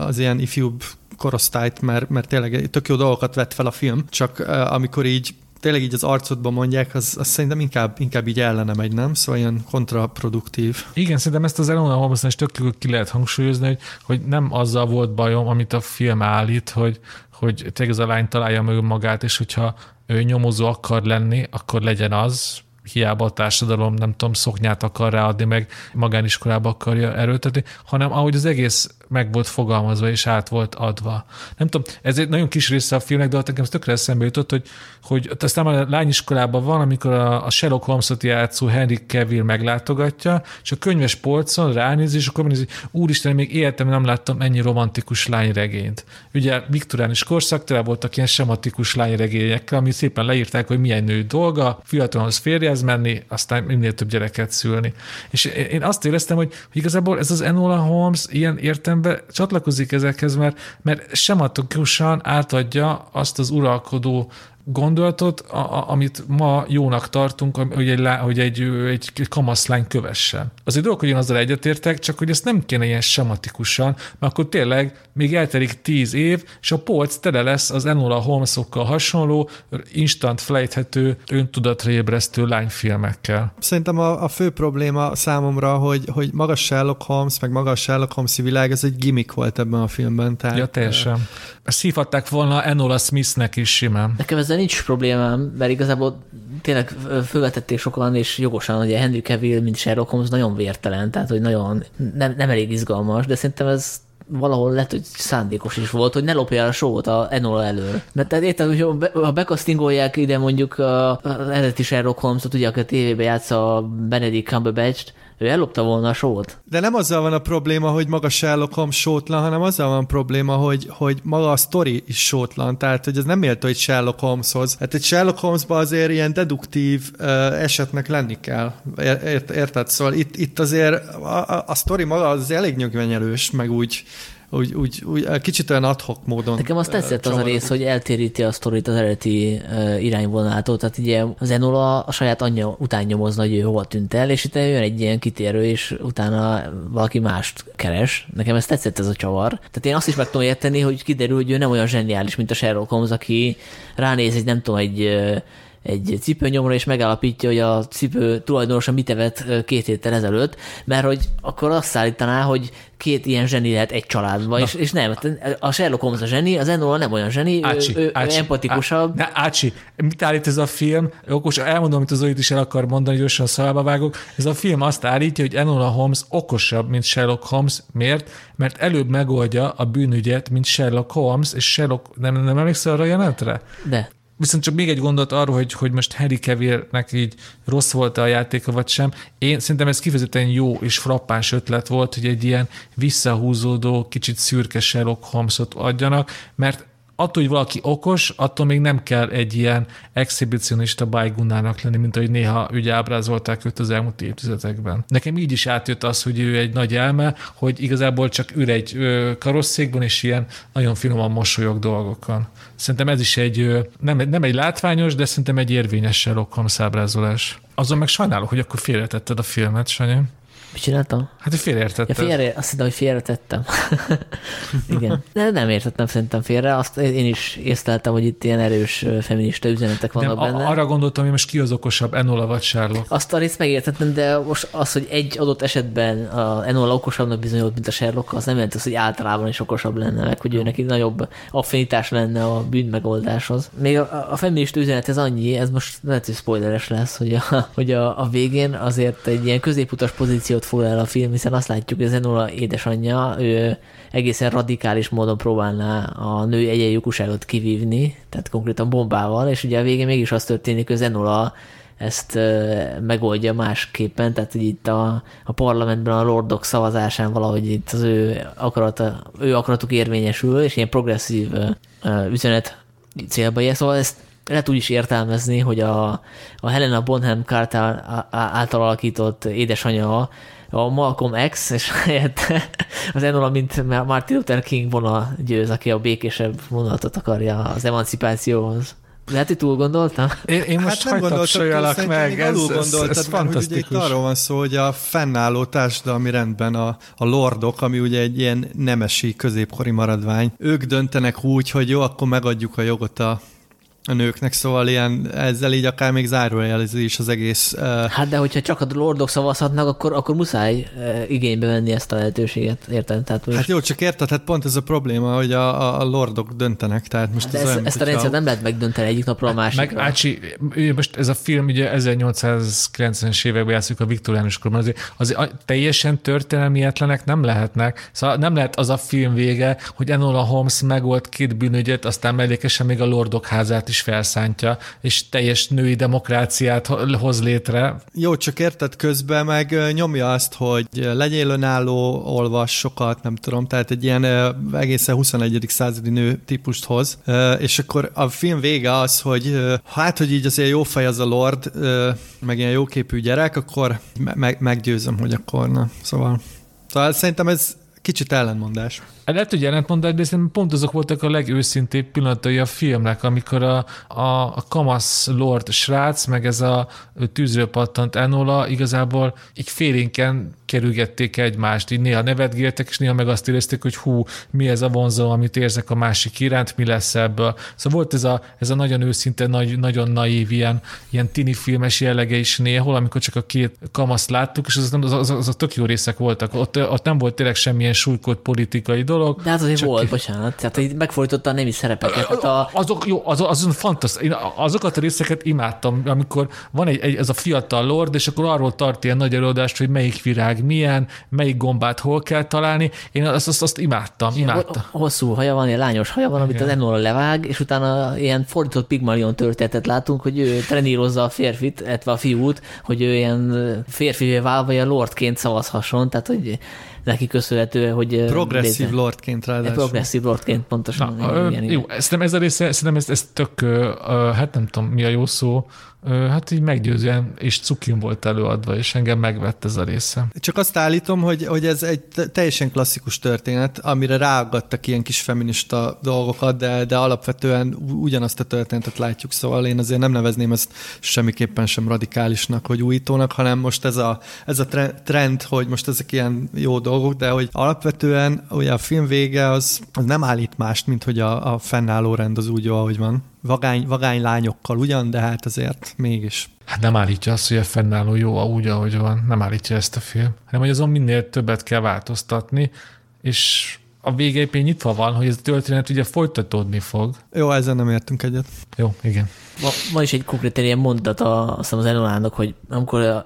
az ilyen ifjúbb korosztályt, mert, mert tényleg tök jó dolgokat vett fel a film, csak uh, amikor így tényleg így az arcodban mondják, az, az szerintem inkább, inkább így ellene megy, nem? Szóval ilyen kontraproduktív. Igen, szerintem ezt az Eleanor holmes is tök ki lehet hangsúlyozni, hogy, hogy nem azzal volt bajom, amit a film állít, hogy, hogy tényleg ez a lány találja meg magát, és hogyha ő nyomozó akar lenni, akkor legyen az, hiába a társadalom, nem tudom, szoknyát akar ráadni, meg magániskolába akarja erőltetni, hanem ahogy az egész meg volt fogalmazva és át volt adva. Nem tudom, ez egy nagyon kis része a filmnek, de ott nekem tökre eszembe jutott, hogy, hogy aztán a lányiskolában van, amikor a, a Sherlock Holmes-ot játszó Henry Cavill meglátogatja, és a könyves polcon ránéz, és akkor nézi, úristen, még életem nem láttam ennyi romantikus lányregényt. Ugye viktoránis korszak, tele voltak ilyen sematikus lányregényekkel, ami szépen leírták, hogy milyen nő dolga, fiatalhoz férjez menni, aztán minél több gyereket szülni. És én azt éreztem, hogy, hogy igazából ez az Enola Holmes ilyen értemben csatlakozik ezekhez, mert, mert sematikusan átadja azt az uralkodó gondolatot, a, a, amit ma jónak tartunk, hogy egy, hogy egy, egy, kamaszlány kövessen. Az egy dolog, hogy én azzal egyetértek, csak hogy ezt nem kéne ilyen sematikusan, mert akkor tényleg még eltelik tíz év, és a polc tele lesz az Enola Holmesokkal hasonló, instant flejthető, öntudatra ébresztő lányfilmekkel. Szerintem a, a fő probléma számomra, hogy, hogy maga Sherlock Holmes, meg maga a Sherlock holmes világ, ez egy gimmick volt ebben a filmben. Tehát, ja, teljesen. Ezt hívhatták volna Enola Smithnek is simán. Nekem ezzel nincs problémám, mert igazából tényleg fölvetették sokan, és jogosan, hogy a Henry Cavill, mint Sherlock Holmes nagyon vértelen, tehát hogy nagyon nem, nem elég izgalmas, de szerintem ez valahol lehet, hogy szándékos is volt, hogy ne lopja el a sót a Enola elől. Mert tehát érted, hogy ha bekasztingolják ide mondjuk az eredeti Sherlock Holmes-ot, ugye, aki a tévébe játsza a Benedict Cumberbatch-t, ő ellopta volna a sót. De nem azzal van a probléma, hogy maga Sherlock Holmes sótlan, hanem azzal van a probléma, hogy, hogy maga a sztori is sótlan. Tehát, hogy ez nem méltó egy Sherlock Holmeshoz. Hát egy Sherlock Holmesban azért ilyen deduktív uh, esetnek lenni kell. Ért, érted? Szóval itt, itt azért a, a, a sztori maga az elég nyögvenyelős, meg úgy úgy, úgy, úgy kicsit olyan adhok módon. Nekem azt tetszett az a rész, hogy eltéríti a sztorit az eredeti uh, irányvonalától, tehát ugye az Enola a saját anyja után nyomozna, hogy ő hova tűnt el, és itt jön egy ilyen kitérő, és utána valaki mást keres. Nekem ez tetszett ez a csavar. Tehát én azt is meg tudom érteni, hogy kiderül, hogy ő nem olyan zseniális, mint a Sherlock Holmes, aki ránéz egy, nem tudom, egy egy cipőnyomra, és megállapítja, hogy a cipő tulajdonosa mit evett két héttel ezelőtt, mert hogy akkor azt szállítaná, hogy két ilyen zseni lehet egy családban, és, és nem, a Sherlock Holmes a zseni, az Enola nem olyan zseni, ácsi, ő, ő, ácsi, empatikusabb. Ne, Ácsi, mit állít ez a film? Okos, elmondom, amit az Zolit is el akar mondani, gyorsan szalába vágok. Ez a film azt állítja, hogy Enola Holmes okosabb, mint Sherlock Holmes. Miért? Mert előbb megoldja a bűnügyet, mint Sherlock Holmes, és Sherlock, nem, nem emlékszel arra a jelenetre? De. Viszont csak még egy gondolat arról, hogy, hogy most Harry Cavillnek így rossz volt a játéka, vagy sem. Én szerintem ez kifejezetten jó és frappáns ötlet volt, hogy egy ilyen visszahúzódó, kicsit szürke Sherlock Holmesot adjanak, mert attól, hogy valaki okos, attól még nem kell egy ilyen exhibicionista bájgunának lenni, mint ahogy néha ugye ábrázolták őt az elmúlt évtizedekben. Nekem így is átjött az, hogy ő egy nagy elme, hogy igazából csak ül egy karosszékben, és ilyen nagyon finoman mosolyog dolgokon. Szerintem ez is egy, nem, nem egy látványos, de szerintem egy érvényes Sherlock Holmes ábrázolás. Azon meg sajnálok, hogy akkor félretetted a filmet, Sanyi. Mit csináltam? Hát, hogy félreértettem. Ja, félre, azt hittem, hogy félretettem. Igen. De nem értettem szerintem félre. Azt én is észleltem, hogy itt ilyen erős feminista üzenetek vannak nem, benne. Arra gondoltam, hogy most ki az okosabb, Enola vagy Sherlock. Azt a részt megértettem, de most az, hogy egy adott esetben a Enola okosabbnak bizonyult, mint a Sherlock, az nem jelenti az, hogy általában is okosabb lenne, meg hogy ő neki nagyobb affinitás lenne a bűn megoldáshoz. Még a, a feminista üzenet ez annyi, ez most lehet, hogy spoileres lesz, hogy a, hogy a, a végén azért egy ilyen középutas pozíció pozíciót foglal el a film, hiszen azt látjuk, hogy Enola édesanyja, ő egészen radikális módon próbálná a nő egyenjogúságot kivívni, tehát konkrétan bombával, és ugye a végén mégis az történik, hogy Enola ezt megoldja másképpen, tehát hogy itt a, a parlamentben a lordok szavazásán valahogy itt az ő, akarata, ő akaratuk érvényesül, és ilyen progresszív üzenet célba ér. Szóval ezt lehet úgy is értelmezni, hogy a, a Helena Bonham Carter által alakított édesanyja a Malcolm X, és helyette az Enola, mint Martin Luther King vona győz, aki a békésebb vonatot akarja az emancipációhoz. Lehet, hogy túl gondoltam? Én, én most hát nem gondoltam meg, ez, ez, ez, ez fantasztikus. Ugye itt arról van szó, hogy a fennálló társadalmi rendben a, a lordok, ami ugye egy ilyen nemesi középkori maradvány, ők döntenek úgy, hogy jó, akkor megadjuk a jogot a a nőknek, szóval ilyen, ezzel így akár még zárójelzi is az egész. Uh... Hát de hogyha csak a lordok szavazhatnak, akkor, akkor muszáj uh, igénybe venni ezt a lehetőséget, érted? Tehát most... Hát jó, csak érted, hát pont ez a probléma, hogy a, a lordok döntenek, tehát most hát ez ezt, olyan, ezt a rendszert nem lehet megdönteni egyik napról a másikra. Meg Ácsi, most ez a film ugye 1890-es években játszik a viktoriánus korban, azért, azért teljesen történelmietlenek nem lehetnek. Szóval nem lehet az a film vége, hogy Enola Holmes megold két bűnögyet, aztán mellékesen még a lordok házát is felszántja, és teljes női demokráciát hoz létre. Jó, csak érted közben meg nyomja azt, hogy legyél önálló, olvas sokat, nem tudom, tehát egy ilyen egészen 21. századi nő típust hoz, és akkor a film vége az, hogy hát, hogy így azért jó fej az a lord, meg ilyen jóképű gyerek, akkor me- meggyőzöm, hogy akkor na, szóval Szóval szerintem ez kicsit ellentmondás. Lehet, hogy ellentmondás, de szerintem pont azok voltak a legőszintébb pillanatai a filmnek, amikor a, a, a kamasz lord srác, meg ez a tűzről pattant Enola igazából így félénken kerülgették egymást, így néha nevetgéltek, és néha meg azt érezték, hogy hú, mi ez a vonzó, amit érzek a másik iránt, mi lesz ebből. Szóval volt ez a, ez a nagyon őszinte, nagy, nagyon naív, ilyen, ilyen tini filmes jellege is néhol, amikor csak a két kamaszt láttuk, és az, az, az, az a tök jó részek voltak. Ott, ott nem volt tényleg semmilyen súlykolt politikai dolog. De hát azért volt, ki... bocsánat. Tehát, hogy megfordította a nemi szerepeket. Hát a... Azok, jó, az, az, az fantasztikus. Azokat a részeket imádtam, amikor van egy, egy, ez a fiatal lord, és akkor arról tart ilyen nagy előadást, hogy melyik virág milyen, melyik gombát hol kell találni. Én azt, azt, azt imádtam, imádtam. Hosszú haja van, ilyen lányos haja van, amit Igen. az Enola levág, és utána ilyen fordított Pigmalion történetet látunk, hogy ő trenírozza a férfit, illetve a fiút, hogy ő ilyen férfi válva, ilyen lordként szavazhasson, tehát hogy neki köszönhető, hogy... Progresszív létre. lordként ráadásul. Progresszív lordként, pontosan. Na, ilyen, ilyen, jó, szerintem ez a része, szerintem ez, ez tök, hát nem tudom, mi a jó szó, hát így meggyőzően, és cukin volt előadva, és engem megvett ez a része. Csak azt állítom, hogy, hogy ez egy teljesen klasszikus történet, amire ráaggattak ilyen kis feminista dolgokat, de, de alapvetően ugyanazt a történetet látjuk, szóval én azért nem nevezném ezt semmiképpen sem radikálisnak, hogy újítónak, hanem most ez a, ez a trend, hogy most ezek ilyen jó dolgok, de hogy alapvetően ugye a film vége az, az nem állít mást, mint hogy a, a fennálló rend az úgy jó, ahogy van vagány, vagány lányokkal ugyan, de hát azért mégis. Hát nem állítja azt, hogy a fennálló jó úgy, ahogy van. Nem állítja ezt a film. Hanem, hogy azon minél többet kell változtatni, és a vége éppen nyitva van, hogy ez a történet ugye folytatódni fog. Jó, ezzel nem értünk egyet. Jó, igen. Ma, van is egy konkrét ilyen mondat a, azt az Enolának, hogy amikor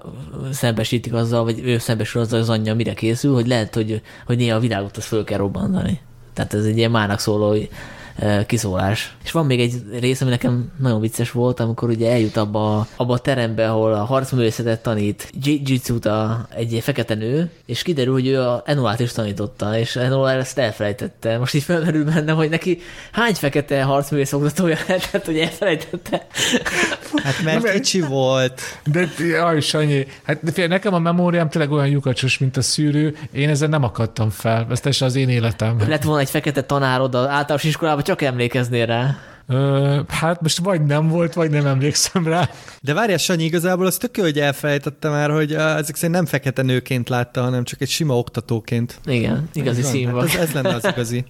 szembesítik azzal, vagy ő szembesül azzal, hogy az anyja mire készül, hogy lehet, hogy, hogy néha a világot az föl kell robbantani. Tehát ez egy ilyen mának szóló kiszólás. És van még egy rész, ami nekem nagyon vicces volt, amikor ugye eljut abba, abba a terembe, ahol a harcművészetet tanít Jitsu-t egy fekete nő, és kiderül, hogy ő a Enolát is tanította, és Enola ezt elfelejtette. Most így felmerül benne, hogy neki hány fekete harcművész oktatója lehetett, hogy elfelejtette. Hát mert kicsi volt. De jaj, Sanyi, hát de fél, nekem a memóriám tényleg olyan lyukacsos, mint a szűrő, én ezzel nem akadtam fel, ez teljesen az én életem. Lett volna egy fekete tanárod az általános iskolában, csak emlékeznél rá. Ö, hát most vagy nem volt, vagy nem emlékszem rá. De várjál, Sanyi, igazából az tök jó, hogy elfelejtettem már, hogy ezek szerint nem fekete nőként látta, hanem csak egy sima oktatóként. Igen, igazi színvak. Hát ez, ez lenne az igazi.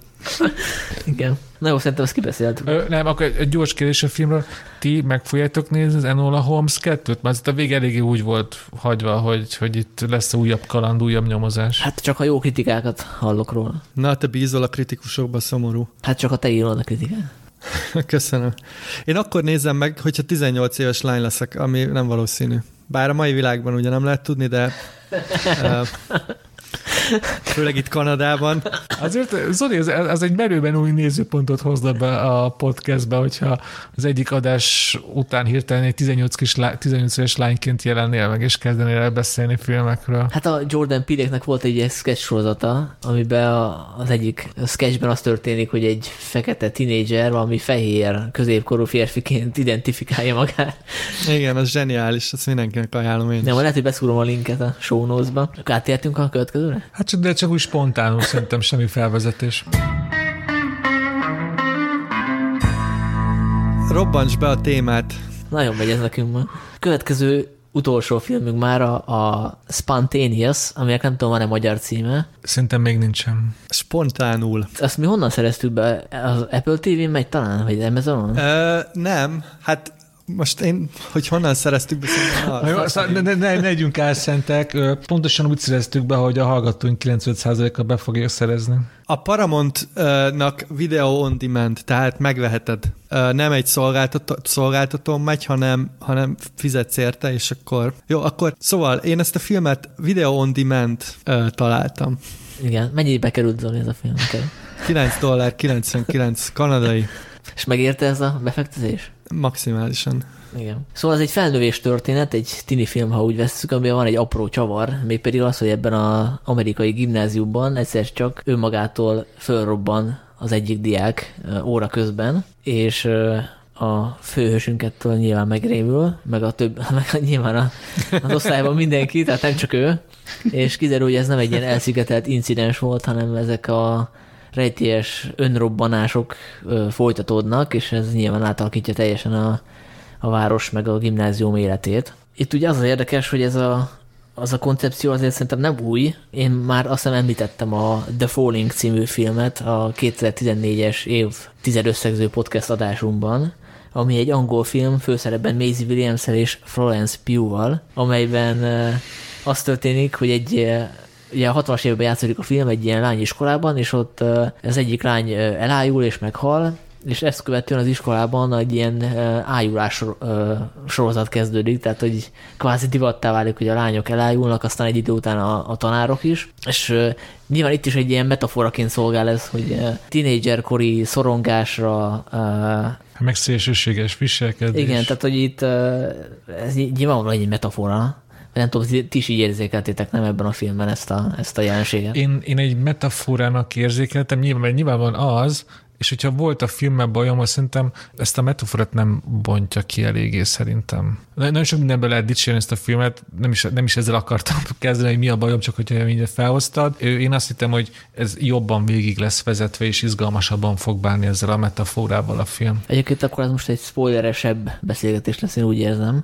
Igen. Na jó, szerintem ezt kibeszéltük. Ö, nem, akkor egy gyors kérdés a filmről. Ti meg fogjátok nézni az Enola Holmes 2-t? Mert a vége eléggé úgy volt hagyva, hogy, hogy itt lesz újabb kaland, újabb nyomozás. Hát csak a jó kritikákat hallok róla. Na, te bízol a kritikusokba, szomorú. Hát csak a te írod a kritikát. Köszönöm. Én akkor nézem meg, hogyha 18 éves lány leszek, ami nem valószínű. Bár a mai világban ugye nem lehet tudni, de uh, Főleg itt Kanadában. Azért, Zoli, ez, ez egy merőben új nézőpontot hozna be a podcastbe, hogyha az egyik adás után hirtelen egy 18, kis, 18 éves lányként jelennél meg, és kezdenél el beszélni filmekről. Hát a Jordan Peele-nek volt egy sketch sorozata, amiben a, az egyik sketchben az történik, hogy egy fekete tinédzser, valami fehér, középkorú férfiként identifikálja magát. Igen, az zseniális, ezt mindenkinek ajánlom én Nem, lehet, hogy beszúrom a linket a show notes-ba. Átértünk a következőre? Hát csak, de csak úgy spontánul, szerintem semmi felvezetés. Robbancs be a témát. Nagyon megy ez nekünk ma. Következő utolsó filmünk már a, a Spontaneous, aminek nem tudom, van-e magyar címe. Szerintem még nincsen. Spontánul. Azt mi honnan szereztük be? Az Apple TV-n megy talán, vagy Amazonon? Ö, nem, hát most én, hogy honnan szereztük be, jó, szóval ne, ne, ne, legyünk álszentek. Pontosan úgy szereztük be, hogy a hallgatóink 95%-a be fogja szerezni. A Paramount-nak video on demand, tehát megveheted. Nem egy szolgáltató, szolgáltató megy, hanem, hanem fizetsz érte, és akkor... Jó, akkor szóval én ezt a filmet video on demand találtam. Igen, mennyibe került Zoli ez a film? 9 dollár 99 kanadai. És megérte ez a befektetés? Maximálisan. Igen. Szóval ez egy felnövés történet, egy tini film, ha úgy veszük, amiben van egy apró csavar, mégpedig az, hogy ebben az amerikai gimnáziumban egyszer csak önmagától fölrobban az egyik diák óra közben, és a főhősünkettől nyilván megrémül, meg a több, meg nyilván a, az osztályban mindenki, tehát nem csak ő, és kiderül, hogy ez nem egy ilyen elszigetelt incidens volt, hanem ezek a rejtélyes önrobbanások ö, folytatódnak, és ez nyilván átalakítja teljesen a, a város meg a gimnázium életét. Itt ugye az az érdekes, hogy ez a, az a koncepció azért szerintem nem új. Én már azt hiszem említettem a The Falling című filmet a 2014-es év tized összegző podcast adásunkban, ami egy angol film, főszerepben Maisie williams és Florence Pugh-val, amelyben az történik, hogy egy ugye a 60-as években játszódik a film egy ilyen lányiskolában, és ott az egyik lány elájul és meghal, és ezt követően az iskolában egy ilyen ájulás sorozat kezdődik, tehát hogy kvázi divattá válik, hogy a lányok elájulnak, aztán egy idő után a, a tanárok is, és nyilván itt is egy ilyen metaforaként szolgál ez, hogy tínédzserkori szorongásra meg szélsőséges viselkedés. Igen, tehát hogy itt ez nyilvánvalóan egy metafora, nem tudom, ti is így érzékeltétek nem ebben a filmben ezt a, ezt a jelenséget? Én, én egy metaforának érzékeltem, nyilván, mert nyilván van az, és hogyha volt a filmben bajom, azt szerintem ezt a metaforát nem bontja ki eléggé szerintem. Nagyon sok mindenben lehet dicsérni ezt a filmet, nem is, nem is ezzel akartam kezdeni, hogy mi a bajom, csak hogyha mindent felhoztad. Én azt hittem, hogy ez jobban végig lesz vezetve, és izgalmasabban fog bánni ezzel a metaforával a film. Egyébként akkor ez most egy spoileresebb beszélgetés lesz, én úgy érzem.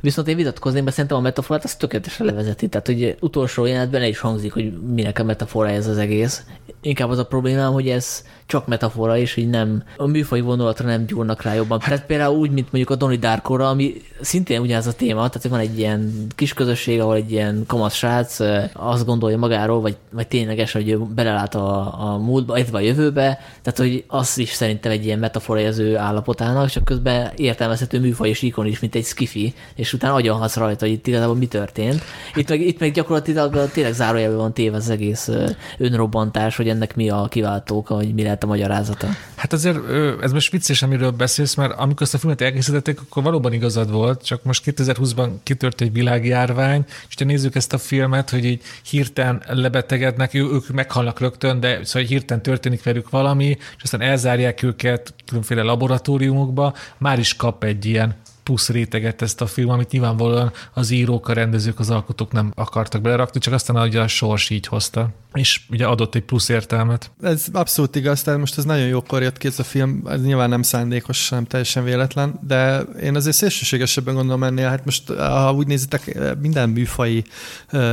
Viszont én vitatkozném, mert szerintem a metaforát az tökéletesen levezeti. Tehát, hogy utolsó jelenetben is hangzik, hogy minek a metafora ez az egész. Inkább az a problémám, hogy ez csak metafora, és így nem, a műfai vonulatra nem gyúrnak rá jobban. Tehát például úgy, mint mondjuk a Donnie Darkora, ami szintén ugyanaz a téma, tehát van egy ilyen kis közösség, ahol egy ilyen kamasz srác azt gondolja magáról, vagy, vagy tényleges, hogy ő belelát a, a múltba, illetve a jövőbe, tehát hogy az is szerintem egy ilyen metafora az ő állapotának, csak közben értelmezhető műfaj és ikon is, mint egy skifi, és utána agyonhatsz rajta, hogy itt igazából mi történt. Itt meg, itt meg gyakorlatilag tényleg zárójelben van téve az egész önrobbantás, hogy ennek mi a kiváltóka, hogy mi lehet a magyarázata? Hát azért ez most vicces, amiről beszélsz, mert amikor ezt a filmet elkészítették, akkor valóban igazad volt, csak most 2020-ban kitört egy világjárvány, és ha nézzük ezt a filmet, hogy így hirtelen lebetegednek, ők meghalnak rögtön, de szóval hirtelen történik velük valami, és aztán elzárják őket különféle laboratóriumokba, már is kap egy ilyen plusz réteget ezt a film, amit nyilvánvalóan az írók, a rendezők, az alkotók nem akartak belerakni, csak aztán hogy a sors így hozta. És ugye adott egy plusz értelmet. Ez abszolút igaz, tehát most ez nagyon jókor jött ki ez a film, ez nyilván nem szándékos, nem teljesen véletlen, de én azért szélsőségesebben gondolom ennél, hát most ha úgy nézitek, minden műfai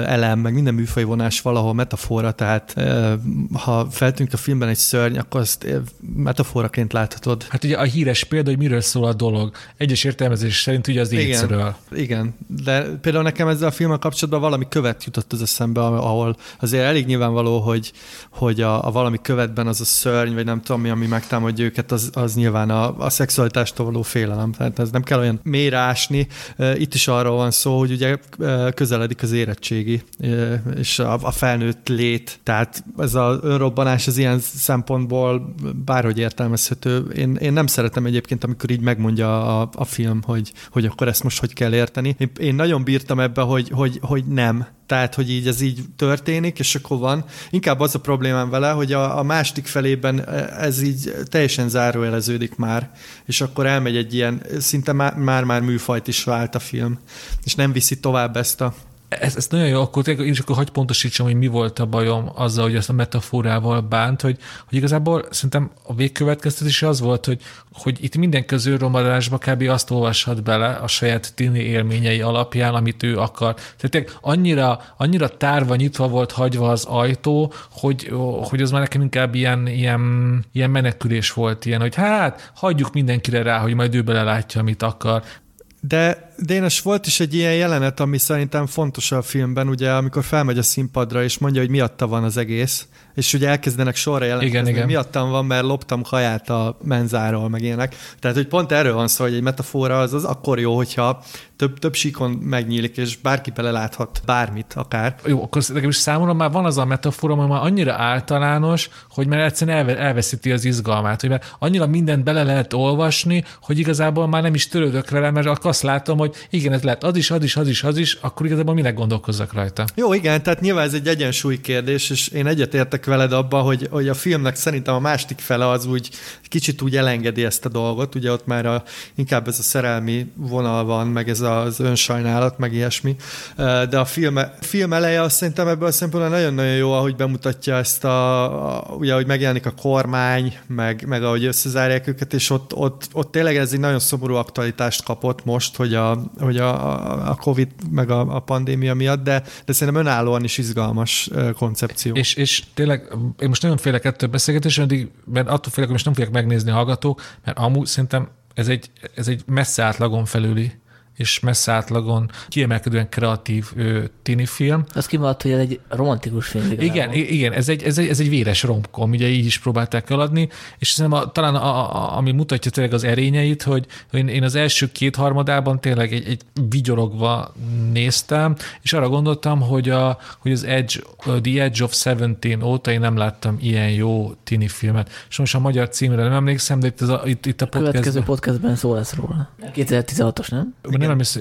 elem, meg minden műfai vonás valahol metafora, tehát ha feltűnik a filmben egy szörny, akkor azt metaforaként láthatod. Hát ugye a híres példa, hogy miről szól a dolog. Egyes értelmezés szerint ugye az étszerről. Igen, igen, de például nekem ezzel a filmmel kapcsolatban valami követ jutott az eszembe, ahol azért elég nyilvánvaló, hogy, hogy a, a valami követben az a szörny, vagy nem tudom mi, ami megtámadja őket, az, az nyilván a, a szexualitástól való félelem. Tehát ez nem kell olyan mélyre. Itt is arról van szó, hogy ugye közeledik az érettségi, és a, a felnőtt lét. Tehát ez az önrobbanás az ilyen szempontból bárhogy értelmezhető. Én, én nem szeretem egyébként, amikor így megmondja a, a film, hogy, hogy akkor ezt most hogy kell érteni. Én, én nagyon bírtam ebbe, hogy, hogy, hogy nem. Tehát, hogy így ez így történik, és akkor van. Inkább az a problémám vele, hogy a, a másik felében ez így teljesen zárójeleződik már, és akkor elmegy egy ilyen, szinte már-már műfajt is vált a film, és nem viszi tovább ezt a ez, ez nagyon jó, akkor én is akkor hagyj pontosítsam, hogy mi volt a bajom azzal, hogy ezt a metaforával bánt, hogy, hogy igazából szerintem a végkövetkeztetés az volt, hogy, hogy itt minden közőromadásba kb. azt olvashat bele a saját tini élményei alapján, amit ő akar. Tehát annyira, annyira tárva, nyitva volt hagyva az ajtó, hogy, hogy az már nekem inkább ilyen, ilyen, ilyen menekülés volt, ilyen, hogy hát hagyjuk mindenkire rá, hogy majd ő belelátja, amit akar. De Dénes, volt is egy ilyen jelenet, ami szerintem fontos a filmben, ugye, amikor felmegy a színpadra, és mondja, hogy miatta van az egész, és ugye elkezdenek sorra jelentkezni, igen, igen. miattam van, mert loptam kaját a menzáról, meg ilyenek. Tehát, hogy pont erről van szó, hogy egy metafora az, az akkor jó, hogyha több, több síkon megnyílik, és bárki beleláthat bármit akár. Jó, akkor nekem is számomra már van az a metafora, ami már annyira általános, hogy már egyszerűen elve, elveszíti az izgalmát, hogy már annyira mindent bele lehet olvasni, hogy igazából már nem is törődök vele, mert akkor azt látom, hogy igen, ez lehet az is, az is, az is, az is, akkor igazából minek gondolkozzak rajta. Jó, igen, tehát nyilván ez egy egyensúly kérdés, és én egyetértek veled abban, hogy, hogy a filmnek szerintem a másik fele az úgy kicsit úgy elengedi ezt a dolgot, ugye ott már a, inkább ez a szerelmi vonal van, meg ez az önsajnálat, meg ilyesmi, de a film, film eleje azt szerintem ebből a szempontból nagyon-nagyon jó, ahogy bemutatja ezt a, a ugye, ahogy megjelenik a kormány, meg, meg ahogy összezárják őket, és ott, ott, ott tényleg ez egy nagyon szomorú aktualitást kapott most, hogy a, hogy a, a Covid meg a, a pandémia miatt, de, de szerintem önállóan is izgalmas koncepció. És, és tényleg, én most nagyon félek ettől beszélgetésről, mert attól félek, hogy most nem fogják megnézni a hallgatók, mert amúgy szerintem ez egy, ez egy messze átlagon felüli és messze átlagon kiemelkedően kreatív ő, tini film. Az kimaradt, hogy ez egy romantikus film. Igen, igen ez, egy, ez, egy, ez egy véres romkom, ugye így is próbálták eladni, és szerintem a, talán a, a, ami mutatja tényleg az erényeit, hogy, hogy én az első két harmadában tényleg egy, egy vigyorogva néztem, és arra gondoltam, hogy, a, hogy az Edge, The Edge of Seventeen óta én nem láttam ilyen jó tini filmet. És most a magyar címre nem emlékszem, de itt, az a, itt, itt a podcast... Következő podcastben szó lesz róla. 2016-os, nem? Nem hisz,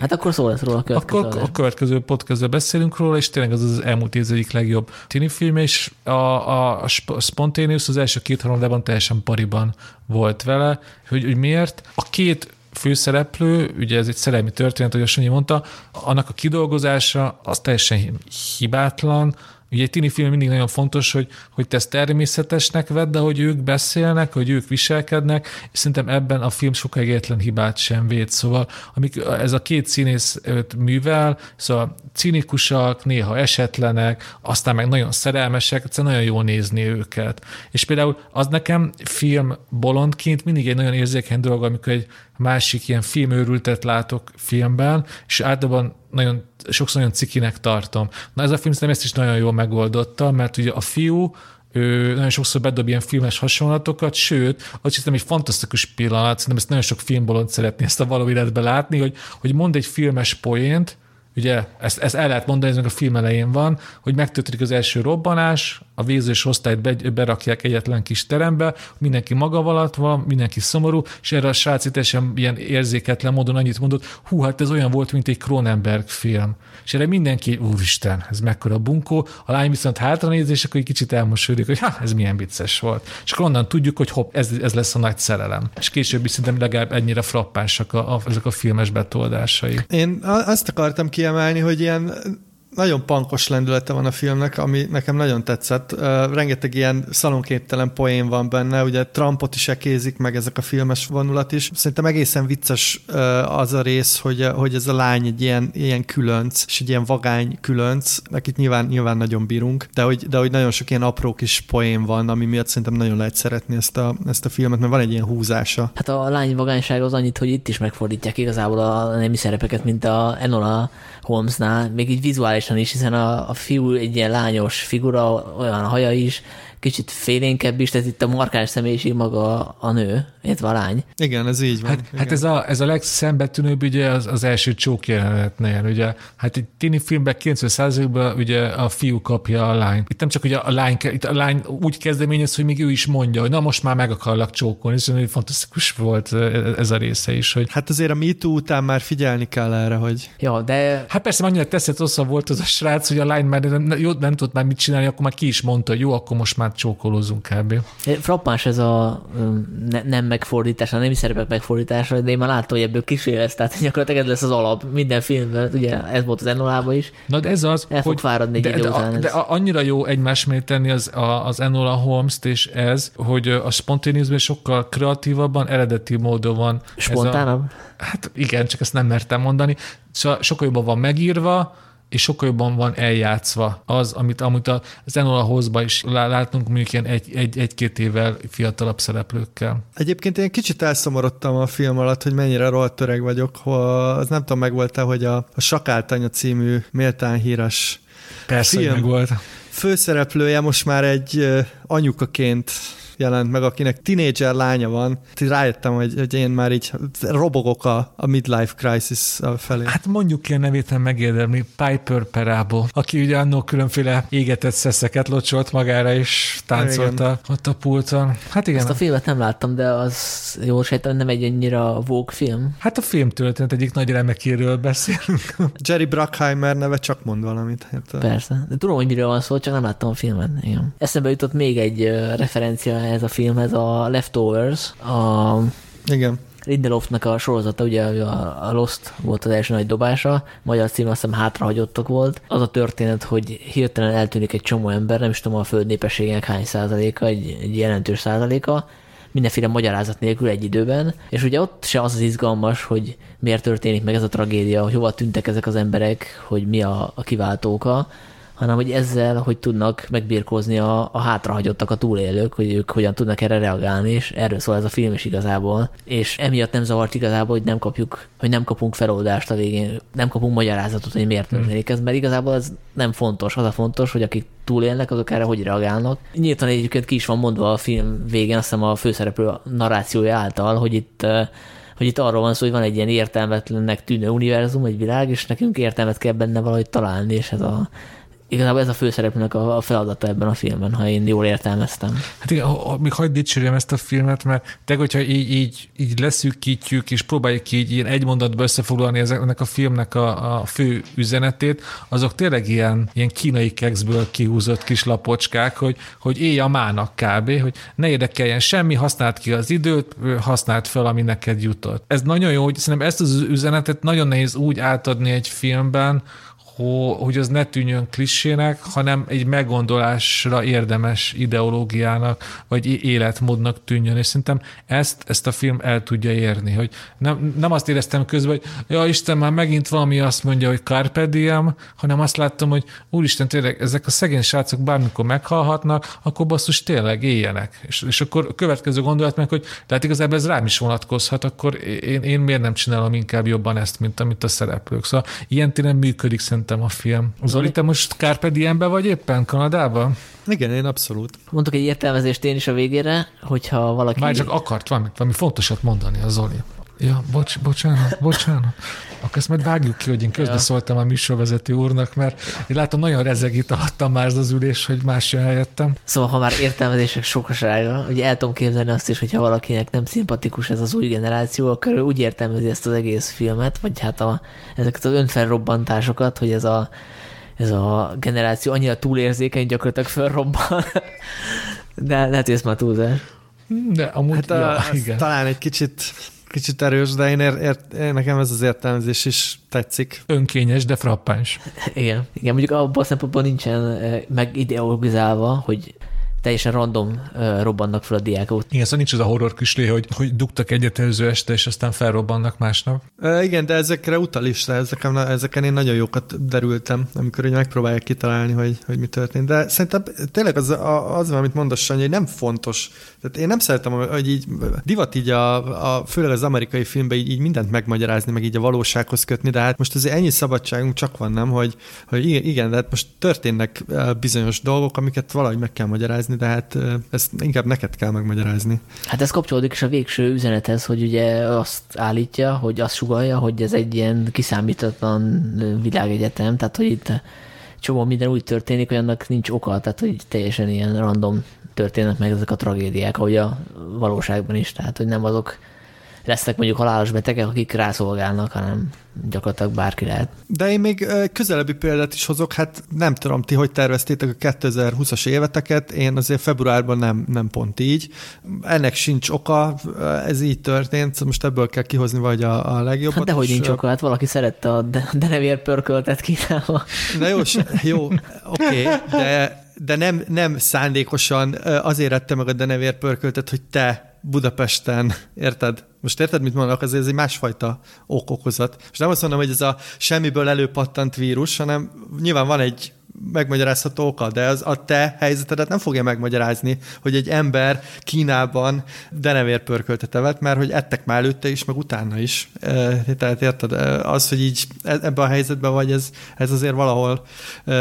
Hát akkor szó lesz róla a következő. Akkor a következő podcastben beszélünk róla, és tényleg az az elmúlt év egyik legjobb tini film, és a, a, a Spontaneous az első két harmadában teljesen pariban volt vele, hogy, hogy miért. A két főszereplő, ugye ez egy szerelmi történet, ahogy a Sanyi mondta, annak a kidolgozása az teljesen hibátlan, Ugye egy tini film mindig nagyon fontos, hogy, hogy te ezt természetesnek vedd, de hogy ők beszélnek, hogy ők viselkednek, és szerintem ebben a film sokkal egyetlen hibát sem véd. Szóval amik, ez a két színész művel, szóval cinikusak, néha esetlenek, aztán meg nagyon szerelmesek, egyszerűen nagyon jól nézni őket. És például az nekem film bolondként mindig egy nagyon érzékeny dolog, amikor egy másik ilyen filmőrültet látok filmben, és általában nagyon, sokszor nagyon cikinek tartom. Na ez a film szerintem ezt is nagyon jól megoldotta, mert ugye a fiú ő nagyon sokszor bedob ilyen filmes hasonlatokat, sőt, azt hiszem egy fantasztikus pillanat, szerintem ezt nagyon sok filmbolond szeretné ezt a való életbe látni, hogy, hogy mond egy filmes poént, Ugye ezt, ezt el lehet mondani, ez meg a film elején van, hogy megtörténik az első robbanás, a vézős osztályt be, berakják egyetlen kis terembe, mindenki maga alatt van, mindenki szomorú, és erre a srác teljesen ilyen érzéketlen módon annyit mondott, hú, hát ez olyan volt, mint egy Cronenberg film. És erre mindenki, úristen, ez mekkora bunkó, a lány viszont hátranéz, és akkor egy kicsit elmosődik, hogy ha, ez milyen vicces volt. És akkor onnan tudjuk, hogy hopp, ez, ez lesz a nagy szerelem. És később is szerintem legalább ennyire frappánsak a, a, ezek a filmes betoldásai. Én azt akartam kiemelni, hogy ilyen nagyon pankos lendülete van a filmnek, ami nekem nagyon tetszett. Rengeteg ilyen szalonképtelen poén van benne, ugye Trumpot is ekézik, meg ezek a filmes vonulat is. Szerintem egészen vicces az a rész, hogy, hogy ez a lány egy ilyen, ilyen különc, és egy ilyen vagány különc, akit nyilván, nyilván nagyon bírunk, de hogy, de hogy nagyon sok ilyen apró kis poén van, ami miatt szerintem nagyon lehet szeretni ezt a, ezt a filmet, mert van egy ilyen húzása. Hát a lány vagányság az annyit, hogy itt is megfordítják igazából a nemi szerepeket, mint a Enola Holmesnál, még így vizuálisan is, hiszen a, a fiú egy ilyen lányos figura, olyan haja is, kicsit félénkebb is, tehát itt a markáns személyiség maga a nő, illetve a lány. Igen, ez így van. Hát, hát ez, a, ez a legszembetűnőbb ugye az, az első csók jelenetnél, ugye, hát egy tini filmben 90%-ban ugye a fiú kapja a lányt. Itt nem csak ugye a lány, itt a lány úgy kezdeményez, hogy még ő is mondja, hogy na most már meg akarlak csókolni, és fantasztikus volt ez a része is, hogy... Hát azért a MeToo után már figyelni kell erre, hogy... Ja, de... Hát persze annyira teszett volt az a srác, hogy a lány már nem, jó, nem tudott már mit csinálni, akkor már ki is mondta, hogy jó, akkor most már csókolózunk kb. Frappáns ez a ne, nem megfordítás, a nemi szerepek megfordítása, de én már láttam, hogy ebből kísérlesz, tehát gyakorlatilag ez lesz az alap minden filmben, ugye ez volt az Enola is. Na de ez az, El fog hogy fáradni egy de, idő de, után de a- annyira jó egymás tenni az, a, az Enola Holmes-t és ez, hogy a spontanizmus sokkal kreatívabban, eredeti módon van. ez a- Spontánabb? Hát igen, csak ezt nem mertem mondani. Szóval sokkal jobban van megírva, és sokkal jobban van eljátszva az, amit, amit az Enola Holmes-ban is lá- látunk mondjuk ilyen egy, egy, egy-két évvel fiatalabb szereplőkkel. Egyébként én kicsit elszomorodtam a film alatt, hogy mennyire rohadt öreg vagyok. Ha, az nem tudom, megvolt-e, hogy a, a Sakáltanya című méltán híres Persze, hogy Film. meg volt. főszereplője most már egy anyukaként jelent meg, akinek tinédzser lánya van. Így Rájöttem, hogy, hogy én már így robogok a, a midlife crisis felé. Hát mondjuk ki a nevét nem megérdemli, Piper Perabo, aki ugye annó különféle égetett szeszeket locsolt magára, és táncolta ott a pulton. Hát igen, Ezt a filmet nem láttam, de az jól sejtem, nem egy annyira Vogue film. hát a filmtörténet egyik nagy remekéről beszélünk. Jerry Bruckheimer neve csak mond valamit. Hát, Persze. De tudom, hogy miről van szó, csak nem láttam a filmet. Igen. Eszembe jutott még egy referencia ez a filmhez, a Leftovers, a igen. Lindelofnak a sorozata, ugye a a Lost volt az első nagy dobása, magyar cím azt hiszem hátrahagyottak volt. Az a történet, hogy hirtelen eltűnik egy csomó ember, nem is tudom a föld népességének hány százaléka, egy, egy jelentős százaléka, mindenféle magyarázat nélkül egy időben, és ugye ott se az az izgalmas, hogy miért történik meg ez a tragédia, hogy hova tűntek ezek az emberek, hogy mi a, a kiváltóka, hanem hogy ezzel, hogy tudnak megbírkozni a, a hátrahagyottak, a túlélők, hogy ők hogyan tudnak erre reagálni, és erről szól ez a film is igazából. És emiatt nem zavart igazából, hogy nem kapjuk, hogy nem kapunk feloldást a végén, nem kapunk magyarázatot, hogy miért történik ez, mert igazából ez nem fontos. Az a fontos, hogy akik túlélnek, azok erre hogy reagálnak. Nyíltan egyébként ki is van mondva a film végén, azt hiszem a főszereplő narrációja által, hogy itt hogy itt arról van szó, hogy van egy ilyen értelmetlennek tűnő univerzum, egy világ, és nekünk értelmet kell benne valahogy találni, és ez a igazából ez a főszereplőnek a, feladata ebben a filmben, ha én jól értelmeztem. Hát igen, még hagyd dicsérjem ezt a filmet, mert te, hogyha így, így, így leszűkítjük, és próbáljuk így ilyen egy mondatba összefoglalni ezeknek a filmnek a, a fő üzenetét, azok tényleg ilyen, ilyen kínai kekszből kihúzott kis lapocskák, hogy, hogy élj a mának kb., hogy ne érdekeljen semmi, használd ki az időt, használd fel, ami neked jutott. Ez nagyon jó, hogy szerintem ezt az üzenetet nagyon nehéz úgy átadni egy filmben, hogy az ne tűnjön klisének, hanem egy meggondolásra érdemes ideológiának, vagy életmódnak tűnjön, és szerintem ezt, ezt a film el tudja érni, hogy nem, nem azt éreztem közben, hogy ja Isten, már megint valami azt mondja, hogy carpe diem, hanem azt láttam, hogy úristen, tényleg ezek a szegény srácok bármikor meghalhatnak, akkor basszus tényleg éljenek. És, és akkor a következő gondolat meg, hogy tehát igazából ez rám is vonatkozhat, akkor én, én miért nem csinálom inkább jobban ezt, mint amit a szereplők. Szóval ilyen téren működik szerintem a film. Zoli, te most Carpe Diembe vagy éppen Kanadában? Igen, én abszolút. Mondok egy értelmezést én is a végére, hogyha valaki... Már csak akart valamit, valami fontosat mondani a Zoli. Ja, bocs, bocsánat, bocsánat. Akkor ezt majd vágjuk ki, hogy én közbeszóltam a műsorvezető úrnak, mert én látom, nagyon rezegít alattam már az ülés, hogy más jön helyettem. Szóval, ha már értelmezések sokasága, ugye el tudom képzelni azt is, hogyha valakinek nem szimpatikus ez az új generáció, akkor ő úgy értelmezi ezt az egész filmet, vagy hát a, ezeket az önfelrobbantásokat, hogy ez a, ez a generáció annyira túlérzékeny, gyakorlatilag felrobban. De lehet, hogy ez már túlzás. De amúgy, Hát ja, a, az igen. talán egy kicsit, kicsit erős, de én, ér, ér, nekem ez az értelmezés is tetszik. Önkényes, de frappáns. Igen, igen, mondjuk abban a szempontból nincsen megideologizálva, hogy teljesen random eh, robbannak fel a diákok. Igen, szóval nincs az a horror küslé, hogy, hogy dugtak egyet előző este, és aztán felrobbannak másnap. E, igen, de ezekre utal is, ezeken, ezeken én nagyon jókat derültem, amikor ugye megpróbálják kitalálni, hogy, hogy mi történt. De szerintem tényleg az, az van, amit mondasz, Sanyi, hogy nem fontos. Tehát én nem szeretem, hogy így divat így a, a főleg az amerikai filmben így, így mindent megmagyarázni, meg így a valósághoz kötni, de hát most azért ennyi szabadságunk csak van, nem, hogy, hogy igen, de hát most történnek bizonyos dolgok, amiket valahogy meg kell magyarázni, de hát ezt inkább neked kell megmagyarázni. Hát ez kapcsolódik is a végső üzenethez, hogy ugye azt állítja, hogy azt sugalja, hogy ez egy ilyen kiszámítatlan világegyetem, tehát hogy itt csomó minden úgy történik, hogy annak nincs oka, tehát hogy teljesen ilyen random történnek meg ezek a tragédiák, ahogy a valóságban is, tehát hogy nem azok lesznek mondjuk halálos betegek, akik rászolgálnak, hanem gyakorlatilag bárki lehet. De én még közelebbi példát is hozok, hát nem tudom, ti hogy terveztétek a 2020-as éveteket, én azért februárban nem, nem pont így. Ennek sincs oka, ez így történt, most ebből kell kihozni vagy a, a legjobbat. Hát dehogy nincs oka, hát valaki szerette a denevér pörköltet kínálva. Na jó, jó, oké, okay, de de nem, nem szándékosan azért ettem meg a denevér pörköltet, hogy te Budapesten, érted? Most érted, mit mondok? Ez, ez egy másfajta ok-okozat. És nem azt mondom, hogy ez a semmiből előpattant vírus, hanem nyilván van egy megmagyarázható oka, de az a te helyzetedet nem fogja megmagyarázni, hogy egy ember Kínában denevérpörköltet evett, mert hogy ettek már előtte is, meg utána is. Tehát érted, az, hogy így e, ebben a helyzetben vagy, ez, ez azért valahol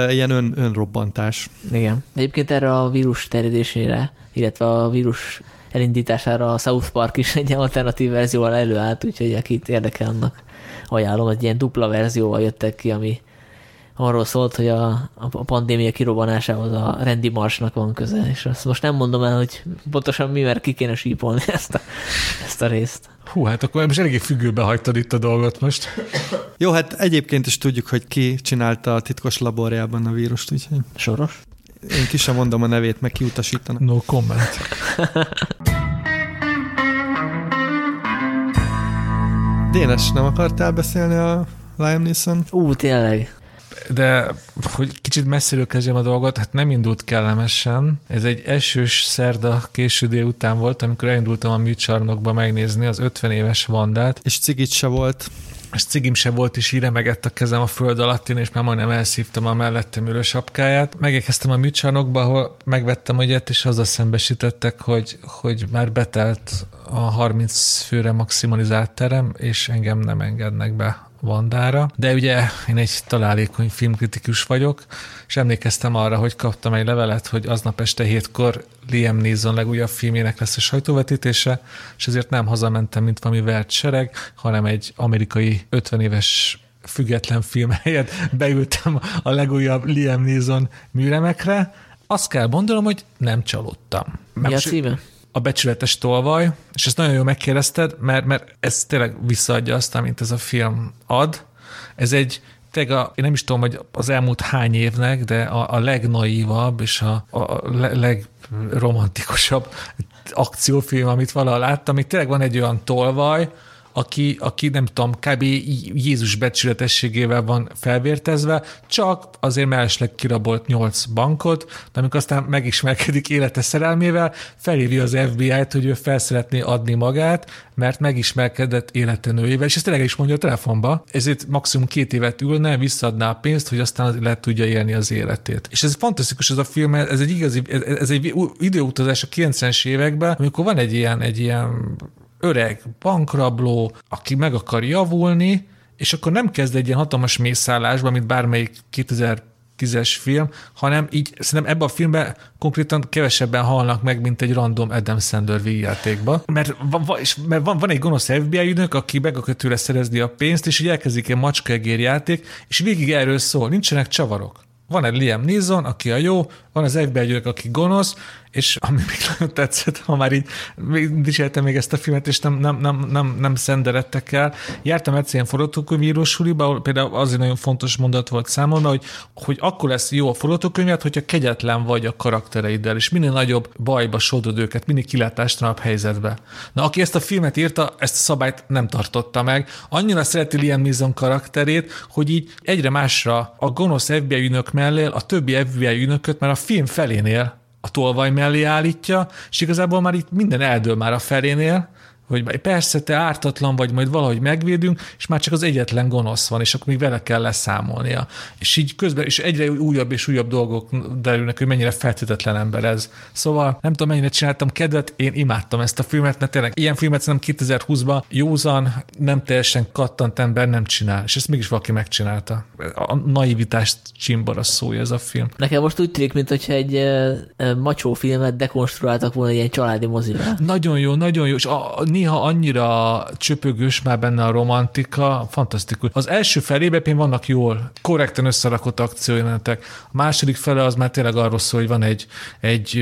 ilyen ön, önrobbantás. Igen. Egyébként erre a vírus terjedésére, illetve a vírus elindítására a South Park is egy alternatív verzióval előállt, úgyhogy akit érdekel, annak ajánlom, hogy ilyen dupla verzióval jöttek ki, ami arról szólt, hogy a, a pandémia kirobbanásához a rendi marsnak van köze, és azt most nem mondom el, hogy pontosan mi, mert ki kéne sípolni ezt a, ezt a részt. Hú, hát akkor most eléggé függőbe hagytad itt a dolgot most. Jó, hát egyébként is tudjuk, hogy ki csinálta a titkos laborjában a vírust, úgyhogy... Soros? Én ki sem mondom a nevét, meg kiutasítanak. No comment. Dénes, nem akartál beszélni a Liam Neeson? Ú, tényleg de hogy kicsit messziről kezdjem a dolgot, hát nem indult kellemesen. Ez egy esős szerda késő délután volt, amikor elindultam a műcsarnokba megnézni az 50 éves Vandát. És cigit se volt és cigim se volt, is íremegett a kezem a föld alattin, és már majdnem elszívtam a mellettem ülő sapkáját. Megérkeztem a műcsarnokba, ahol megvettem a jet, és azzal szembesítettek, hogy, hogy már betelt a 30 főre maximalizált terem, és engem nem engednek be Vandára, de ugye én egy találékony filmkritikus vagyok, és emlékeztem arra, hogy kaptam egy levelet, hogy aznap este hétkor Liam Neeson legújabb filmjének lesz a sajtóvetítése, és ezért nem hazamentem, mint valami vert sereg, hanem egy amerikai 50 éves független film helyett beültem a legújabb Liam Neeson műremekre. Azt kell mondanom, hogy nem csalódtam. Mi a címe? A becsületes tolvaj, és ezt nagyon jól megkérdezted, mert, mert ez tényleg visszaadja azt, amit ez a film ad. Ez egy tényleg a, én nem is tudom, hogy az elmúlt hány évnek, de a, a legnaívabb és a, a legromantikusabb akciófilm, amit valaha láttam. Itt tényleg van egy olyan tolvaj, aki, aki nem tudom, kb. Jézus becsületességével van felvértezve, csak azért mellesleg kirabolt nyolc bankot, de amikor aztán megismerkedik élete szerelmével, felhívja az FBI-t, hogy ő fel szeretné adni magát, mert megismerkedett élete nőjével, és ezt tényleg is mondja a telefonba, ezért maximum két évet ülne, visszaadná a pénzt, hogy aztán le tudja élni az életét. És ez fantasztikus ez a film, ez egy igazi, ez egy időutazás a 90-es években, amikor van egy ilyen, egy ilyen öreg bankrabló, aki meg akar javulni, és akkor nem kezd egy ilyen hatalmas mészállásba, mint bármelyik 2010-es film, hanem így szerintem ebben a filmben konkrétan kevesebben halnak meg, mint egy random Adam Sandler vígjátékba. Mert, van, és, mert van, van egy gonosz FBI ügynök, aki meg akar tőle szerezni a pénzt, és így elkezdik egy macskaegér játék, és végig erről szól, nincsenek csavarok. Van egy Liam Neeson, aki a jó, van az FBI ügynök, aki gonosz, és ami még nagyon tetszett, ha már így dicsértem még ezt a filmet, és nem, nem, nem, nem, nem szenderedtek el. Jártam egyszer ilyen forgatókönyvíró suliba, ahol például azért nagyon fontos mondat volt számomra, hogy, hogy akkor lesz jó a forgatókönyvet, hogyha kegyetlen vagy a karaktereiddel, és minél nagyobb bajba sodod őket, minél kilátástalanabb helyzetbe. Na, aki ezt a filmet írta, ezt a szabályt nem tartotta meg. Annyira szereti Liam Neeson karakterét, hogy így egyre másra a gonosz FBI ügynök mellé a többi FBI ügynököt, mert a film felénél a tolvaj mellé állítja, és igazából már itt minden eldől már a felénél, hogy persze te ártatlan vagy, majd valahogy megvédünk, és már csak az egyetlen gonosz van, és akkor még vele kell leszámolnia. És így közben, és egyre újabb és újabb dolgok derülnek, hogy mennyire feltétetlen ember ez. Szóval nem tudom, mennyire csináltam kedvet, én imádtam ezt a filmet, mert tényleg ilyen filmet szerintem 2020-ban józan, nem teljesen kattant ember nem csinál, és ezt mégis valaki megcsinálta. A naivitást csimbara szója ez a film. Nekem most úgy tűnik, mintha egy e, macsó filmet dekonstruáltak volna egy ilyen családi mozival. Nagyon jó, nagyon jó, és a, a néha annyira csöpögős már benne a romantika, fantasztikus. Az első felében én vannak jól, korrekten összerakott akciójelenetek. A második fele az már tényleg arról szól, hogy van egy, egy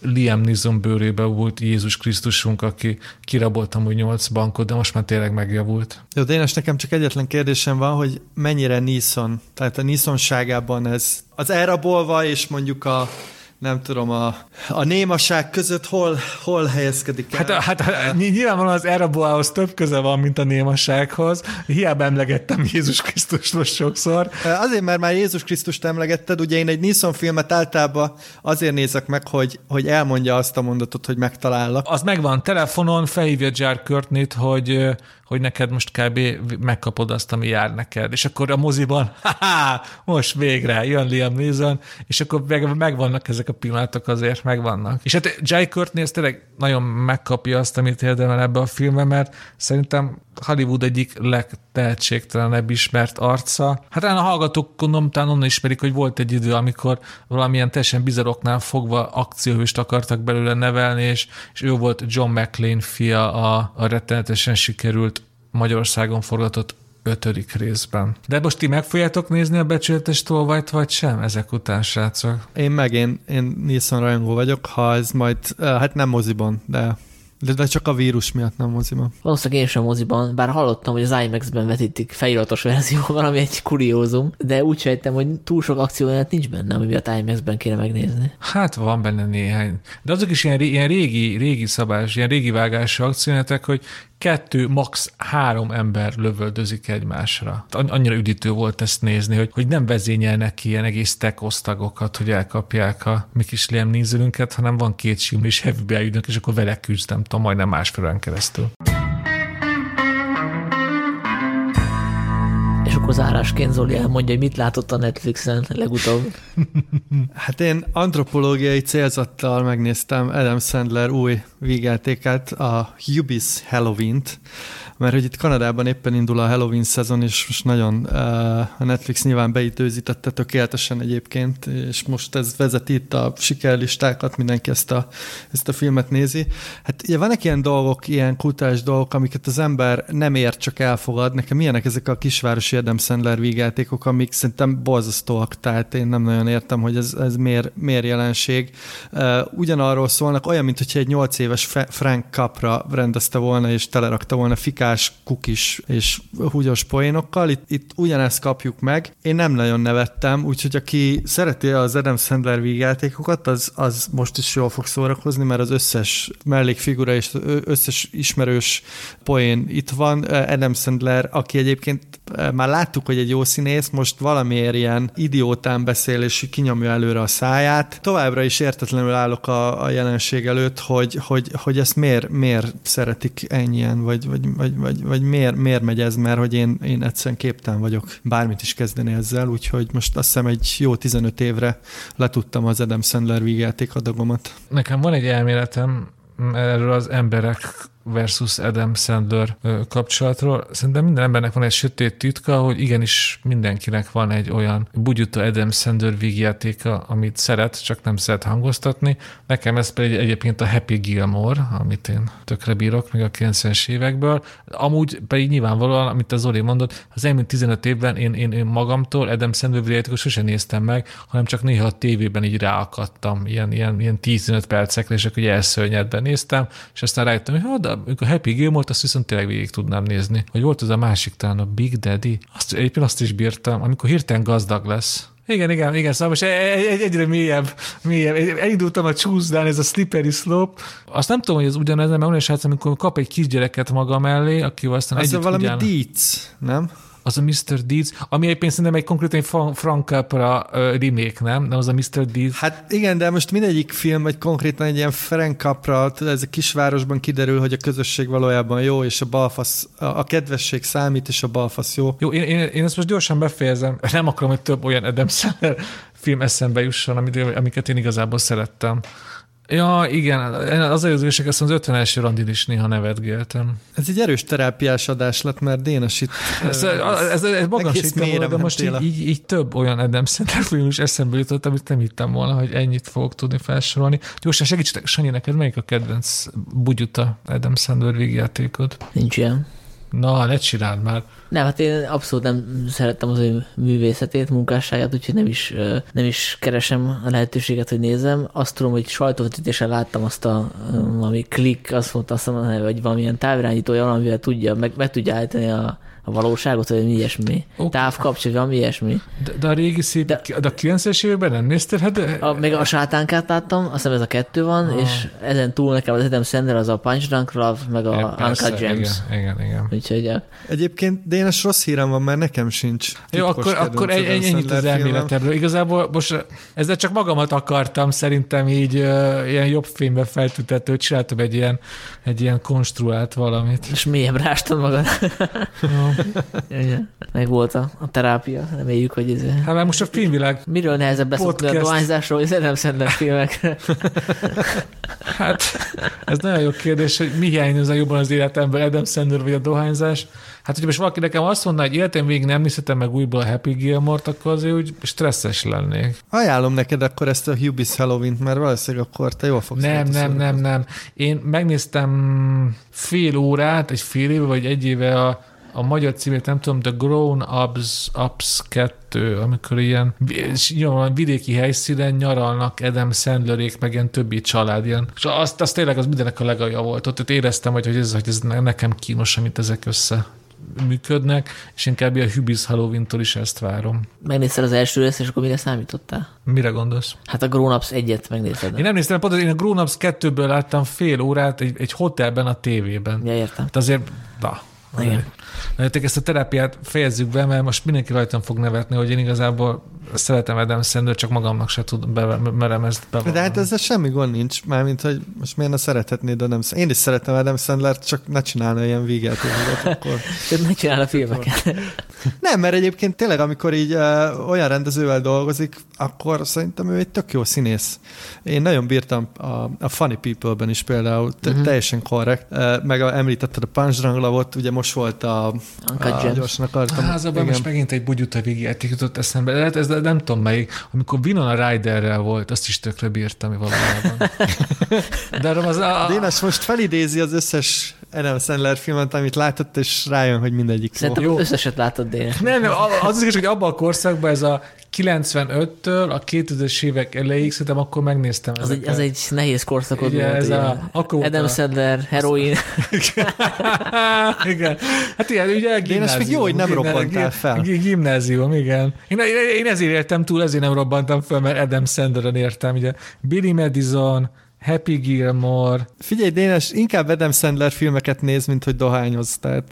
Liam Neeson bőrébe volt Jézus Krisztusunk, aki kiraboltam úgy nyolc bankot, de most már tényleg megjavult. Jó, Dénes, nekem csak egyetlen kérdésem van, hogy mennyire Nisson, tehát a Nissonságában ez az elrabolva és mondjuk a nem tudom, a, a némaság között hol, hol helyezkedik el? Hát, hát, hát nyilvánvalóan az Eraboához több köze van, mint a némasághoz. Hiába emlegettem Jézus Krisztust most sokszor. Azért, mert már Jézus Krisztust emlegetted, ugye én egy Nissan filmet általában azért nézek meg, hogy, hogy elmondja azt a mondatot, hogy megtalállak. Az megvan telefonon, felhívja Jar Körtnit, hogy hogy neked most kb. megkapod azt, ami jár neked. És akkor a moziban, ha most végre jön Liam Neeson, és akkor meg, megvannak ezek a pillanatok azért, megvannak. És hát Jai Courtney ez tényleg nagyon megkapja azt, amit érdemel ebbe a filmbe, mert szerintem Hollywood egyik legtehetségtelenebb ismert arca. Hát a hallgatók gondolom talán onnan ismerik, hogy volt egy idő, amikor valamilyen teljesen bizaroknál fogva akcióhőst akartak belőle nevelni, és, és ő volt John McClane fia a, a rettenetesen sikerült Magyarországon forgatott ötödik részben. De most ti meg fogjátok nézni a becsületes tolvajt, vagy sem ezek után, srácok? Én meg, én, én Nissan rajongó vagyok, ha ez majd, hát nem moziban, de de, de csak a vírus miatt nem moziban. Valószínűleg én sem moziban, bár hallottam, hogy az IMAX-ben vetítik feliratos verzióval, ami egy kuriózum, de úgy sejtem, hogy túl sok akcióját nincs benne, ami miatt IMAX-ben kéne megnézni. Hát van benne néhány. De azok is ilyen, ilyen régi, régi szabás, ilyen régi vágású akciójátok, hogy kettő, max. három ember lövöldözik egymásra. Annyira üdítő volt ezt nézni, hogy, hogy nem vezényelnek ki ilyen egész tech osztagokat, hogy elkapják a mi kis Liam hanem van két simlis heavy és akkor vele küzd, nem tudom, majdnem másfél keresztül. Akkor zárásként Zoli elmondja, hogy mit látott a Netflixen legutóbb. Hát én antropológiai célzattal megnéztem Adam Sandler új vígjátékát, a Hubis Halloween-t, mert hogy itt Kanadában éppen indul a Halloween szezon, és most nagyon uh, a Netflix nyilván beitőzítette tökéletesen egyébként, és most ez vezet itt a sikerlistákat, mindenki ezt a, ezt a filmet nézi. Hát ugye vannak ilyen dolgok, ilyen kultúrás dolgok, amiket az ember nem ért, csak elfogad. Nekem milyenek ezek a kisvárosi Adam Sandler vígjátékok, amik szerintem borzasztóak, tehát én nem nagyon értem, hogy ez, ez miért, miért jelenség. Uh, ugyanarról szólnak, olyan, mint hogyha egy nyolc éves Frank Capra rendezte volna, és telerakta volna fikát kukás, kukis és húgyos poénokkal. Itt, itt ugyanezt kapjuk meg. Én nem nagyon nevettem, úgyhogy aki szereti az Adam Sandler vígjátékokat, az, az most is jól fog szórakozni, mert az összes mellékfigura és összes ismerős poén itt van. Adam Sandler, aki egyébként már láttuk, hogy egy jó színész, most valamiért ilyen idiótán beszél, és kinyomja előre a száját. Továbbra is értetlenül állok a, a jelenség előtt, hogy, hogy, hogy ezt miért, miért szeretik ennyien, vagy, vagy, vagy, vagy, vagy miért, miért megy ez, mert hogy én, én egyszerűen képtelen vagyok bármit is kezdeni ezzel, úgyhogy most azt hiszem egy jó 15 évre letudtam az Adam Sandler vígjáték adagomat. Nekem van egy elméletem erről az emberek versus Adam Sandler kapcsolatról. Szerintem minden embernek van egy sötét titka, hogy igenis mindenkinek van egy olyan bugyuta Adam Sandler vígjátéka, amit szeret, csak nem szeret hangoztatni. Nekem ez pedig egyébként a Happy Gilmore, amit én tökre bírok, még a 90-es évekből. Amúgy pedig nyilvánvalóan, amit az Zoli mondott, az elmúlt 15 évben én, én, én magamtól Adam Sandler vígjátékot sosem néztem meg, hanem csak néha a tévében így ráakadtam, ilyen, ilyen, ilyen 10-15 percekre, és akkor elszörnyedben néztem, és aztán rájöttem, hogy de amikor Happy Gilmore-t, azt viszont tényleg végig tudnám nézni. Hogy volt az a másik talán a Big Daddy, azt, egyébként azt is bírtam, amikor hirtelen gazdag lesz, igen, igen, igen, szóval most egy, egy, egyre mélyebb, mélyebb. Elindultam a csúszdán, ez a slippery slope. Azt nem tudom, hogy ez ugyanez, mert olyan srác, amikor kap egy kisgyereket maga mellé, akivel aztán Ez együtt valami ugyan... Dietz, nem? Az a Mr. Deeds, ami egyébként szerintem egy konkrétan egy Frank Capra remake, nem? Nem az a Mr. Deeds. Hát igen, de most mindegyik film, vagy konkrétan egy ilyen Frank Capra, ez a kisvárosban kiderül, hogy a közösség valójában jó, és a balfasz, a kedvesség számít, és a balfasz jó. Jó, én, én, én ezt most gyorsan befejezem. Nem akarom, hogy több olyan Adam Sandler film eszembe jusson, amiket én igazából szerettem. Ja, igen, az előzősek azt az 50-es randin is néha nevetgéltem. Ez egy erős terápiás adás lett, mert Dénes itt... Ez, ez, ez, ez magam volna, de most így, így, így, több olyan Adam Sandler film is eszembe jutott, amit nem hittem volna, hogy ennyit fogok tudni felsorolni. Gyorsan segítsetek, Sanyi, neked melyik a kedvenc bugyuta Adam Sandler végjátékod? Nincs ilyen. Na, ne csináld már. Nem, hát én abszolút nem szerettem az ő művészetét, munkásságát, úgyhogy nem is, nem is keresem a lehetőséget, hogy nézem. Azt tudom, hogy sajtóvetítésen láttam azt a valami klik, azt mondta, azt mondta, hogy valamilyen távirányítója valamivel tudja, meg, meg tudja állítani a a valóságot, vagy mi ilyesmi. Okay. Távkapcs, vagy valami ilyesmi. De, de a régi szép, de, de a 90-es években nem néztél? Hát de... a, még a sátánkát láttam, azt hiszem ez a kettő van, ah. és ezen túl nekem az Adam Sandler az a Punch Drunk Love, meg a é, Uncut Gems. Igen, igen, igen. Úgyhogy, ja. Egyébként Dénes rossz hírem van, mert nekem sincs. Jó, akkor, akkor egy, egy, ennyit az elméletedről. Igazából most ezzel csak magamat akartam szerintem így uh, ilyen jobb fénybe feltüntető, csináltam egy ilyen, egy ilyen konstruált valamit. És mélyebb rástam magad. Meg volt a, a terápia, reméljük, hogy ez... Hát már most a filmvilág Miről nehezebb beszokni a dohányzásról, hogy nem Sandler filmekre? hát, ez nagyon jó kérdés, hogy mi hiányozza jobban az életemben, Adam Sandler vagy a dohányzás. Hát, hogyha most valaki nekem azt mondaná, hogy életem végig nem nézhetem meg újból a Happy Gilmore-t, akkor azért úgy stresszes lennék. Ajánlom neked akkor ezt a Hubis Halloween-t, mert valószínűleg akkor te jól fogsz. Nem, nem, nem, nem. Én megnéztem fél órát, egy fél éve vagy egy éve a a magyar címét nem tudom, The Grown Ups, Ups 2, amikor ilyen nyilván vidéki helyszínen nyaralnak Adam Sandlerék, meg ilyen többi család, ilyen. És azt, azt tényleg az mindenek a legalja volt. Ott éreztem, hogy, hogy, ez, hogy ez nekem kínos, amit ezek össze működnek, és inkább a Hubis Halloween-tól is ezt várom. Megnézted az első részt, és akkor mire számítottál? Mire gondolsz? Hát a Grown Ups egyet megnézted. Én nem néztem, pont én a Grown Ups kettőből láttam fél órát egy, egy hotelben a tévében. Ja, értem. Hát azért, na, igen. Mert ezt a terápiát fejezzük be, mert most mindenki rajtam fog nevetni, hogy én igazából szeretem Adam Sandler, csak magamnak se tud, be, merem ezt bevallani. De hát ezzel semmi gond nincs, mármint, hogy most miért ne szerethetnéd Adam Sandler. Én is szeretem Adam Sandler, csak ne csinálna ilyen vígjátékokat akkor. Tehát ne csinál a filmeket. Nem, mert egyébként tényleg, amikor így uh, olyan rendezővel dolgozik, akkor szerintem ő egy tök jó színész. Én nagyon bírtam a, a Funny People-ben is például, uh-huh. teljesen korrekt. Uh, meg a, említetted a Punch Drunk Love-ot, ugye most volt a... a gyorsan akartam. Hát, az most megint egy bugyuta vígjáték jutott eszembe. De hát ez nem tudom melyik, amikor Winona Ryderrel volt, azt is tökre bírtam valójában. De az a... Dénes most felidézi az összes Adam Sandler filmet, amit látott, és rájön, hogy mindegyik szó. Szerintem Jó. összeset látott Dénes. Nem, nem, az is, hogy abban a korszakban ez a 95-től a 2000-es évek elejéig szerintem akkor megnéztem az egy, az egy nehéz korszakot Igen, volt. Ez a, akkor Adam Sandler, heroin. igen. Hát ilyen, ugye Én ezt még jó, hogy nem robbantál fel. Gimnázium, igen. Én, én, én ezért értem túl, ezért nem robbantam fel, mert Adam Sandleren értem. Ugye Billy Madison, Happy Gilmore. Figyelj, Dénes, inkább Adam Sandler filmeket néz, mint hogy dohányoz, tehát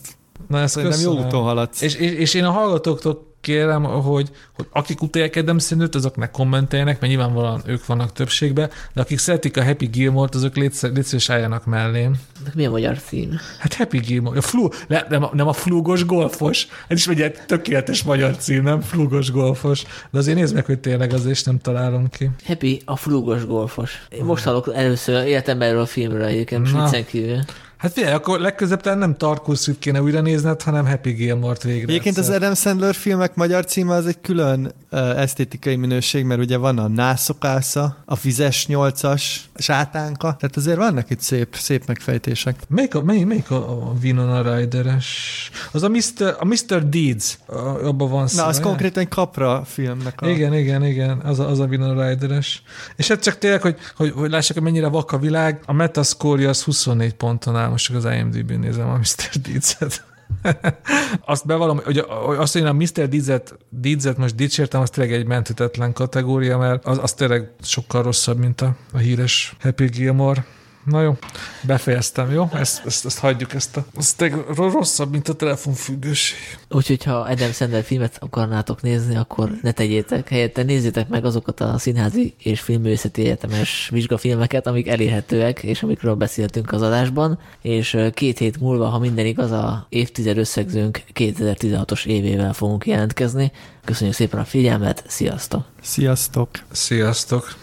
Na, ezt nem jó úton haladsz. És, és, és én a hallgatóktól kérem, hogy, hogy akik utálják Adam Sandlert, azok ne kommenteljenek, mert nyilvánvalóan ők vannak többségben, de akik szeretik a Happy Gilmore-t, azok létszés álljanak mellém. De mi a magyar cím? Hát Happy Gilmore. A flu, le, nem, a, nem a flúgos golfos. Ez is egy tökéletes magyar cím, nem flúgos golfos. De azért nézd meg, hogy tényleg az is nem találom ki. Happy a flúgos golfos. Én most hallok először életemben erről a filmről egyébként, kívül. Hát figyelj, akkor legközebb nem Tarkovskit kéne újra nézned, hanem Happy Gilmore-t végre. Egyébként az Adam Sandler filmek magyar címe az egy külön uh, esztétikai minőség, mert ugye van a Nászokásza, a Vizes nyolcas, Sátánka, tehát azért vannak itt szép, szép megfejtések. Melyik a, melyik, melyik a, a Winona Ryder-es? Az a Mr. A Mr. Deeds, abban van szó. Na, az konkrétan kapra filmnek a... Igen, igen, igen, az a, az a Winona Ryder-es. És hát csak tényleg, hogy, hogy, hogy lássák, hogy mennyire vak a világ, a metascore az 24 ponton áll most csak az IMDb-n nézem a Mr. Deeds-et. azt bevallom, hogy azt, hogy én a Mr. Deeds-et, Deeds-et most dicsértem, az tényleg egy menthetetlen kategória, mert az, az tényleg sokkal rosszabb, mint a, a híres Happy Gilmore. Na jó, befejeztem, jó? Ezt, ezt, ezt hagyjuk, ezt a... Ez rosszabb, mint a telefonfüggőség. Úgyhogy ha Adam Sandler filmet akarnátok nézni, akkor ne tegyétek, helyette nézzétek meg azokat a színházi és filmművészeti egyetemes vizsgafilmeket, amik elérhetőek, és amikről beszéltünk az adásban, és két hét múlva, ha minden igaz, a évtized összegzőnk 2016-os évével fogunk jelentkezni. Köszönjük szépen a figyelmet, sziasztok! Sziasztok! Sziasztok!